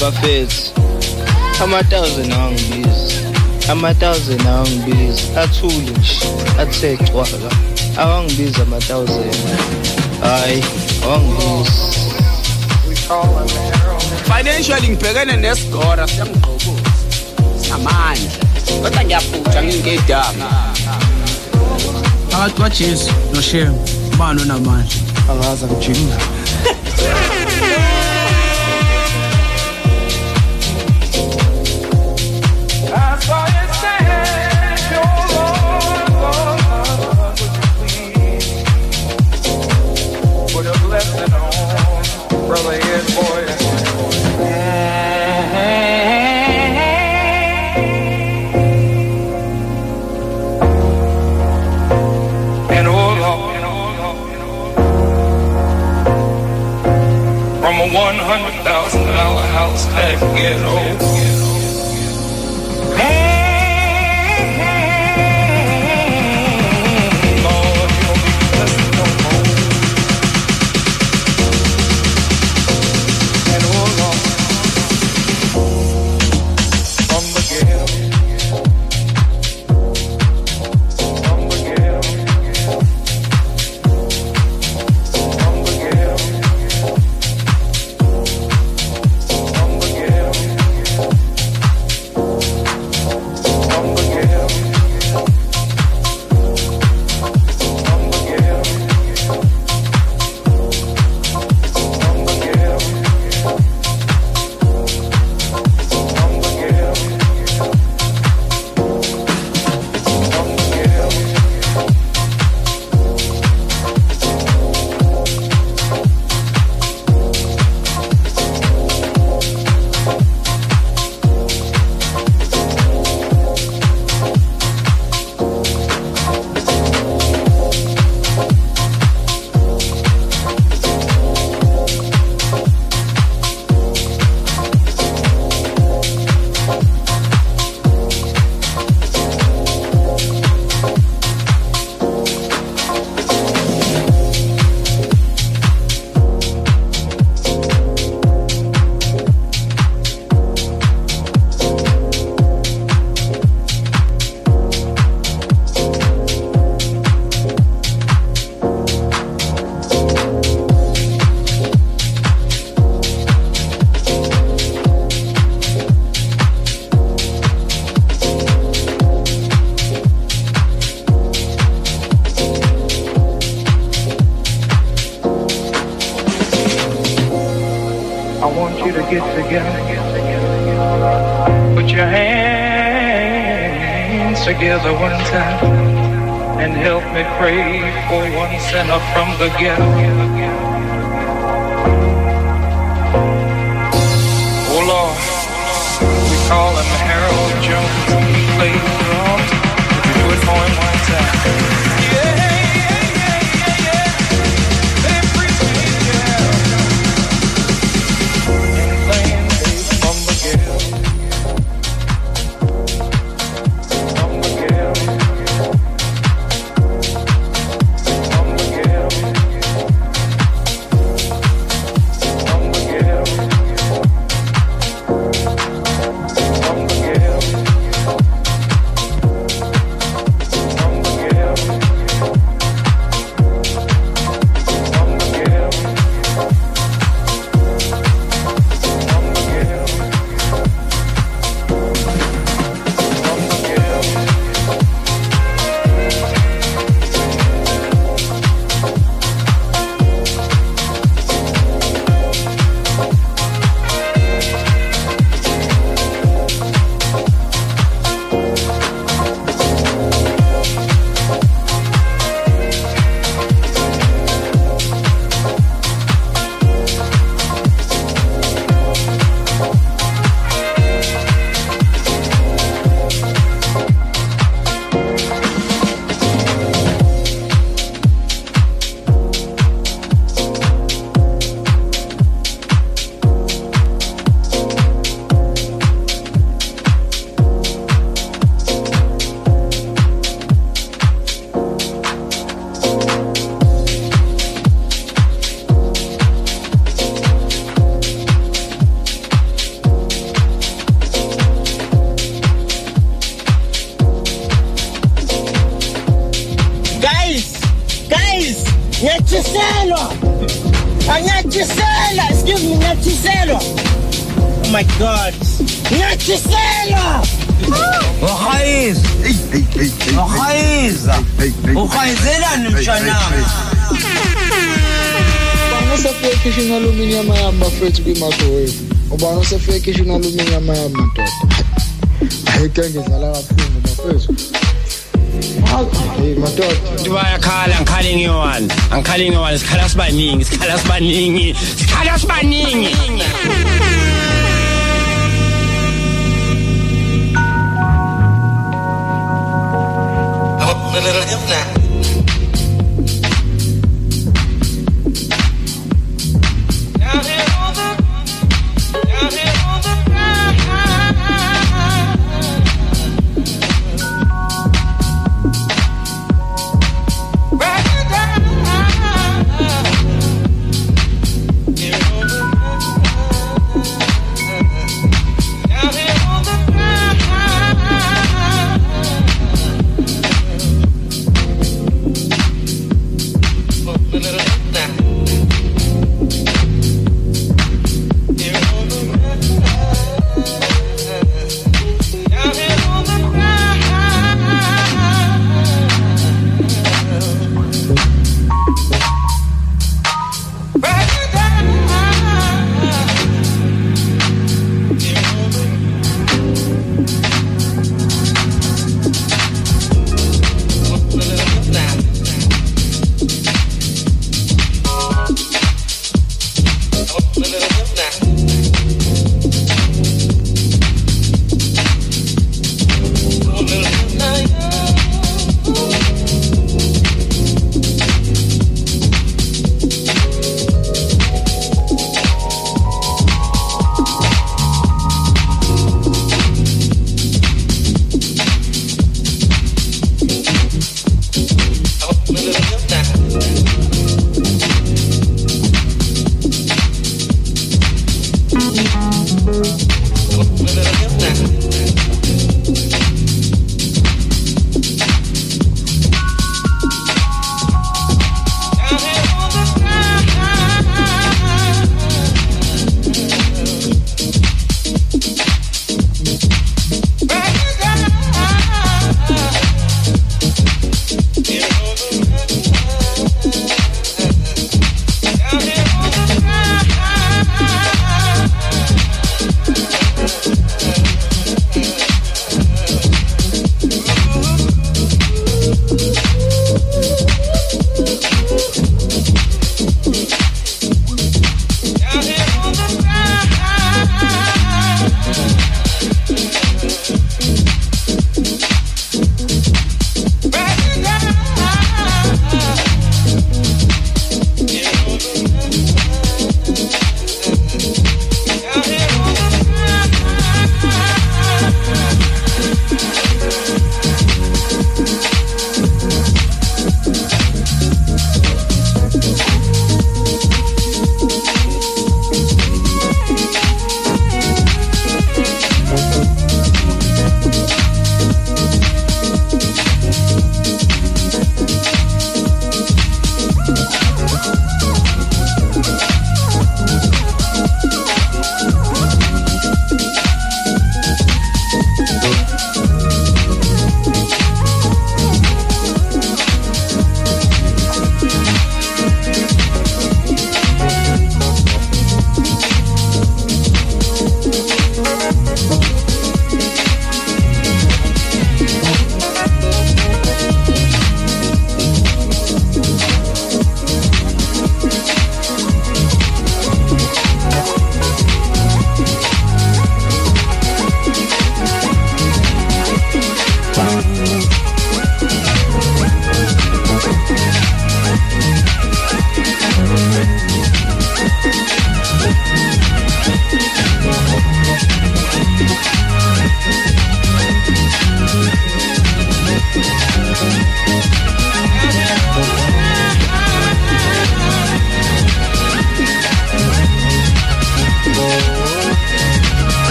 bafethu ama-thousand awangibizi ama-thousand awangibizi athule nje athe cwaka. Awangibizi ama-thousand. Hhayi awangibizi financially ngibhekene nesigora siyangigqokuza sinamandla kodwa ngiyaphutsha ngingedama phakathi kwajesu noshem ubani onamandla? Angaza kujimna back aluminium yami bafethu kwi-microwave ubani osefika ekhishini aluminium yami madoda hayi ke ngidlala kabuhlungu bafethu hey madoda. Abantu bayakhala ngikhali ngiyi-one. Angikhali ngiyi-one sikhala sibaningi sikhala sibaningi sikhala sibaningi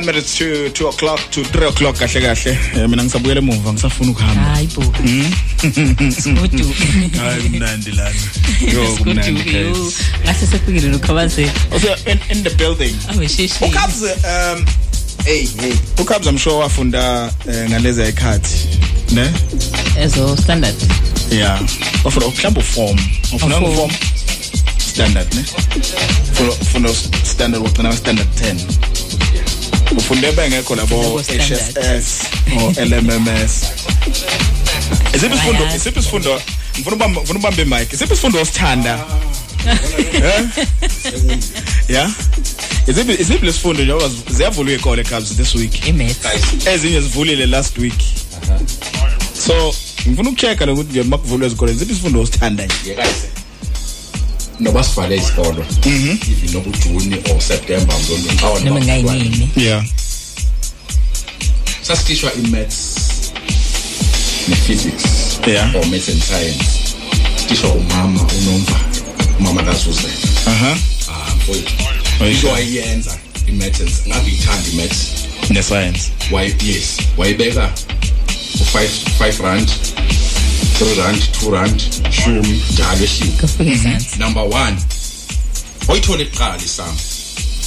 10 minutes to 2 o'clock to 3 o'clock kahle kahle. Eh, mina ngisabuyela emuva ngisafuna ukuhamba. Hayi bo. Mm. Sikudu. hayi mnandi lana. Yo kumnandi ngase sefikile nokhabazela also in, in the building. Awesheshi ukhabs um hey hey. Ukhabs i'm sure wafunda eh, ngalezi ayikhathi ne? Ezo standard. Yeah. Wafunda mhlawumbe form ufuna Form. form standard ne? Ufuna ufuna standard waqina standard 10 ufunde bengekho labo Labo standard. HSS o LMMS Isiphi isifundo Bayazi. isiphi isifundo? Ngifuna ubamba ngifuna ubambe mic. Isiphi isifundo osithanda Eh? yeah isiphi isiphi lesifundo njengoba ziyavulwa ikole clubs this week? Imaths. Ezinye zivulile last week. So ngifuna ukuchecka lokuthi nje makuvulwe izikole isiphi isifundo osithanda nje? Noba sivale isikolo. Mhm. noba ujuni or september ngizonqawa noma ngayinini. yeah. Sasikhishwa i-maths ne-physics Yeah. or maths and science. Tishwa umama unomvalo umama kazuzela aha ah mfowethu. Into wayenza i-maths and ngangiyithanda i-maths. Ne-science. Yes wayibeka u-5 5 rand. 3 rand 2 rand shumi njalo ehlile kafika ezansi. Number 1 oyithola ekuqala isam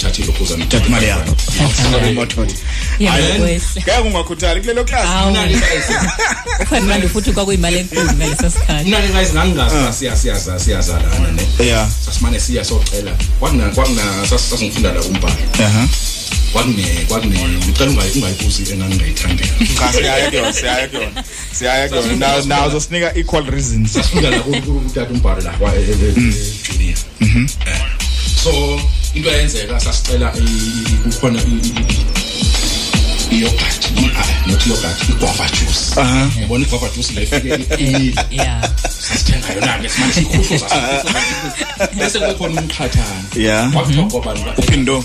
thathe lokhuza thatha imali yakho. Yeah, Hayi, ngokwesi. ngeke ungakhuthali kulelo class. Awu. ufani manje futhi kwakuyimali enkulu ngaleso sikhathi. Mna guys? Ngangingazi siya siya siyazalana ne. Yeah. Sasimane siya socela. Kwakuna kwakuna sasingifunda la umbhalo aha kwakune kwakune. Ngicela ungayi ungayibuzi engangingayithandi cha siyaya kuyona siyaya kuyona siyaya kuyona. Now now uzosinika equal reasons. Sasifunda la utata umbhalo la kwa eh, eh, eh, junior. Mhm Eh. so into eyenzeka sasicela i- i- kukhona i- i- i- i-yogurt Ah, not yogurt i-guava juice. Aha. yabona i-guava juice la ifike i- yeah. sasithenga yona-ke simane siyikhuhluza bese kube khona umqhathana. Yeah. kwakuthiwa kwabani uphindo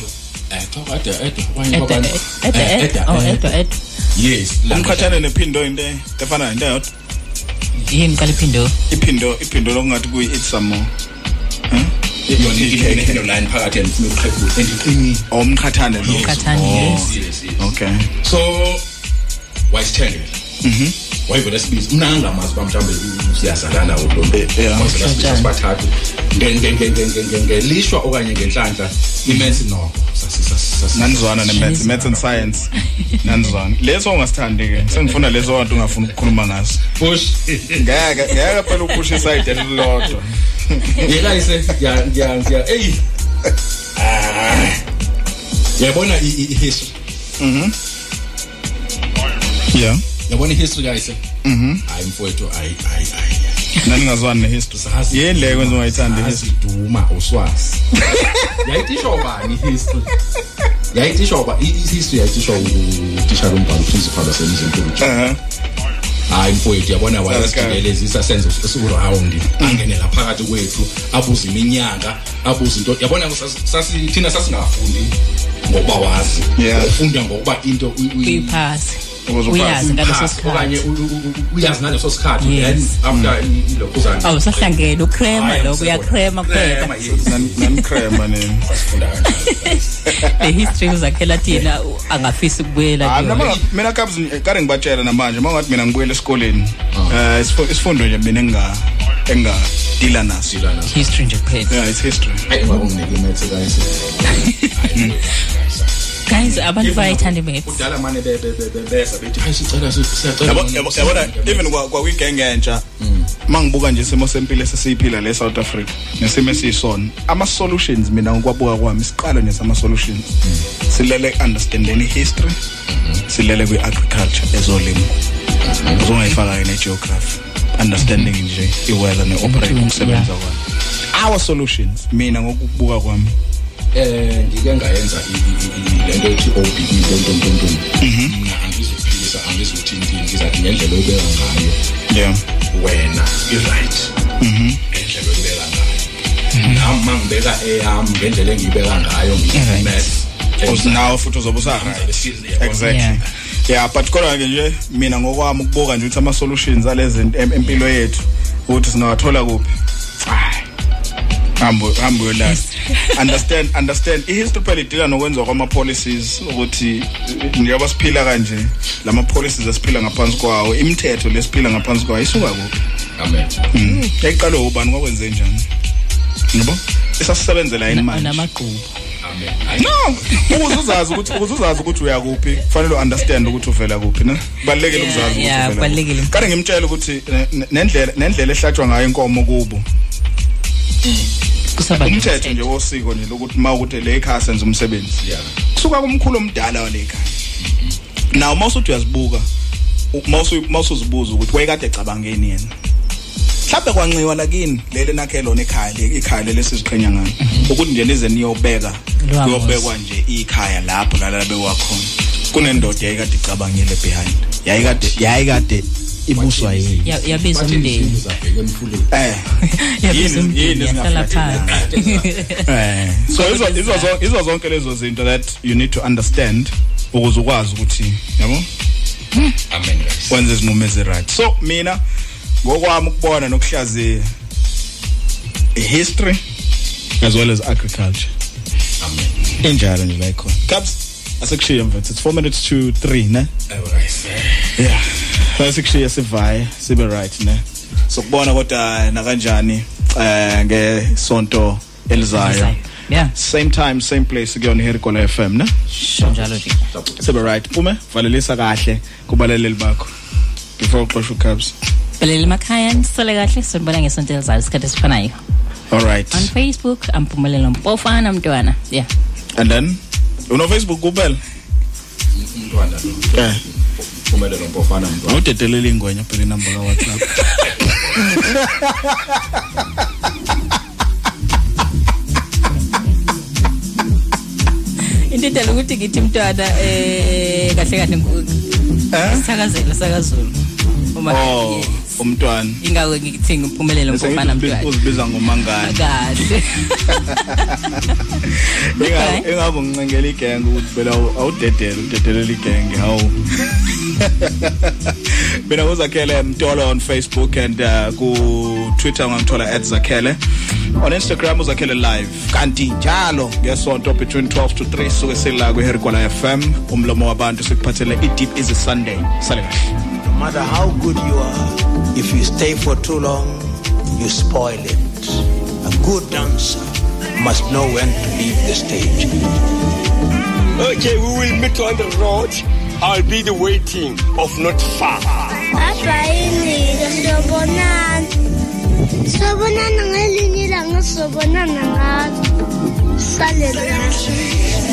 eh cha kade ede kwanye Eda, kwabani eda, Eh, eda. Oh, eda, eda. yes la- umkhathane nephindo into efana into eyodwa. Yini qala iphindo? Iphindo iphindo lokungathi kuyi eat some more. Yona ine line phakathi and ufuna uqhebula and iqinile omqhathane lo Umqhathane, Oh. yes. yes yes. Okay. So wayisithengela mhm wayivele sibiza mna angamazi uba mhlawumbe siyazalana yeah. sibathathu ngelishwa okanye ngenhlanhla imensi noko nanizwana ne-maths maths and science. Nanizwana leso ungasithandi ke sengifuna leso wantu ungafuna ukukhuluma ngaso. Push. Ngeke ngeke phela uphushe iside elilodwa yekayise ngiya eyi Ah. yabona i- i-history mhm yeah. Yabona i-history kayise mhm hayi mfowethu hayi hayi hayi naningazwani nehistory. Yini le kwenza ungayithandi ihistory. Duma uswazi. Yayitishwa ubani i-history? Yayitishwa uba i- i-history yayitishwa utishara umbhalo principal wasemzimkhulu aha hayi mfowethu yabona Okay. wayesijikelezisa senze urawundi angenela phakathi kwethu abuze iminyaka abuze into yabona sasi- sasi- thina sasingafundi ngokuba wazi. Yeah. ufunda ngokuba into u- u- uyiphasi Ukuze uyazi ngaleso uyiphase, sikhathi okanye u- u- u- uyazi ngaleso sikhathi Yes. then after i- ilokhuzana awu sahlangene ukrema Hayi, lokho uyakrema kuphela Krema, yes. nanikrema nini Sasifunda kanjalo. le history uzakhela thina u- angafisi ukubuyela Ah, kuyona. nama mina kabs kare ngibatshela namanje mangathi mina ngibuyela esikoleni eh isifo- isifundo nje mina enga enga deala naso Deala naso. history nje kuphela yeah it's history Hayi, ungabe unginike imethe kayise. Hayi, guys abantu bayayithanda imaths. kudala mane be- be- be- be- beza bethi hayi sicela si- siyacela yabo yabo- yabona even kwa kwa kwigenge entsha mangibuka nje isimo sempilo esesiyiphila le South Africa nesimo esiyisona ama solutions mina ngokwabuka kwami siqala nje sama solutions silele understanding history silele kwi agriculture ezolimo uzongayifaka ne geography understanding nje iweather ne operate ukusebenza kwayo our solutions mina ngokubuka kwami eh ngike ngayenza lento ethi OBE lento ntonto mina angizuphilisa angizuthintini ngizathi ngendlela oyibeka ngayo yeah. wena i-right. Mhm. Ngendlela oyibeka ngayo. Nami mangibeka eyami ngendlela engiyibeka ngayo ngiyimath usinawo futhi uzobe usa exactly. Yeah. But kodwa ke nje mina ngokwami ukubuka nje ukuthi ama solutions alezi empilo yethu ukuthi singawathola kuphi? Hambo hambo yolala understand understand. Ihistory phela idila nokwenza kwama policies ukuthi njengoba siphila kanje lama policies esiphila ngaphansi kwawo imithetho lesiphila ngaphansi kwawo isuka kuphi? Amen. Mm. yayiqalwe ubani? Kwakwenze njani? Yebo? Esasisebenzela yini manje namaqhubu no! Ukuze uzazi ukuthi ukuze uzazi ukuthi uya kuphi kufanele uunderstand ukuthi uvela kuphi ne? Kubalekile ukuzazi ukuthi uvela kanti ngimtshela ukuthi ne- ne- nendlela nendlela ehlatshwa ngayo inkomo kubo. Umthetho nje wosiko nje lokuthi mawukuthi le ekhaya senza umsebenzi. Kusuka kumkhulu omdala wale ekhaya. Nawo mawusuthi uyazibuka mawusu mawusuzibuza ukuthi wayekade ecabangeni yena? Mhlawumbe kwanciwa lakini lele nakhe lona ekhaya le ikhaya leli siziqhenya ngalo ukuthi nje nize niyobeka kuyobekwa nje ikhaya lapho lala bewakhona kunendoda yayikade icabangile behind yayikade yayikade ibuswa yini Ya- yabiza umndeni. eh. Yabiza Yini- umndeni yahlala phansi. Eh. So izo izo izo zonke lezo zinto that you need to understand ukuze ukwazi ukuthi yabo? Amen guys wenze izinqumo eziright. So mina ngokwami ukubona nokuhlaziya history as well as agriculture. Amen. Injalo nje la ikhona caps asekushiya mfethu it's 4 minutes to 3 ne? Eh guys yeah. Asekushiya sivaye sibe right ne? So kubona kodwa na kanjani eh ngesonto elizayo? Yeah. Same time same place kuyona Herikola FM ne? Njalo nje. Sibe right. Pume valelisa kahle kubalaleli bakho before uxosha uCabs balele emakhaya nisole kahle sonibona ngesonto elizayo isikhathi esifanayo all right. On facebook ampumelelo mpofana mntwana yeah. And then uno Facebook kuphela? Umntwana lo. Eh. Kumele lo mpofana mntwana awudedelela ingwenya phela inamba ka WhatsApp into edala ukuthi ngithi mntwana eh kahle kahle ngisakazela sakazulu. Uma oh umntwana. Ingawe ngithi ngimpumelelo mpofana mntwana uzibiza ngomangani. Kahle Ingabe engabe ngincengela igenge ukuthi phela awu- awudedele udedelela igenge hawu. Mina uzakhele Mtolo on Facebook and uh, ku Twitter ungangithola @zakhele on Instagram uzakhele live kanti njalo ngesonto between 12 to 3 suke sila ku Herikola FM umlomo wabantu sikuphathele i deep is a Sunday sale kahle No matter how good you are, if you stay for too long, you spoil it. A good dancer must know when to leave the stage. Okay, we will meet on the road. I'll be the waiting of not far. Abayini sobonana. Sobonana ngelinye ilanga sobonana ngalo. Sale kahle.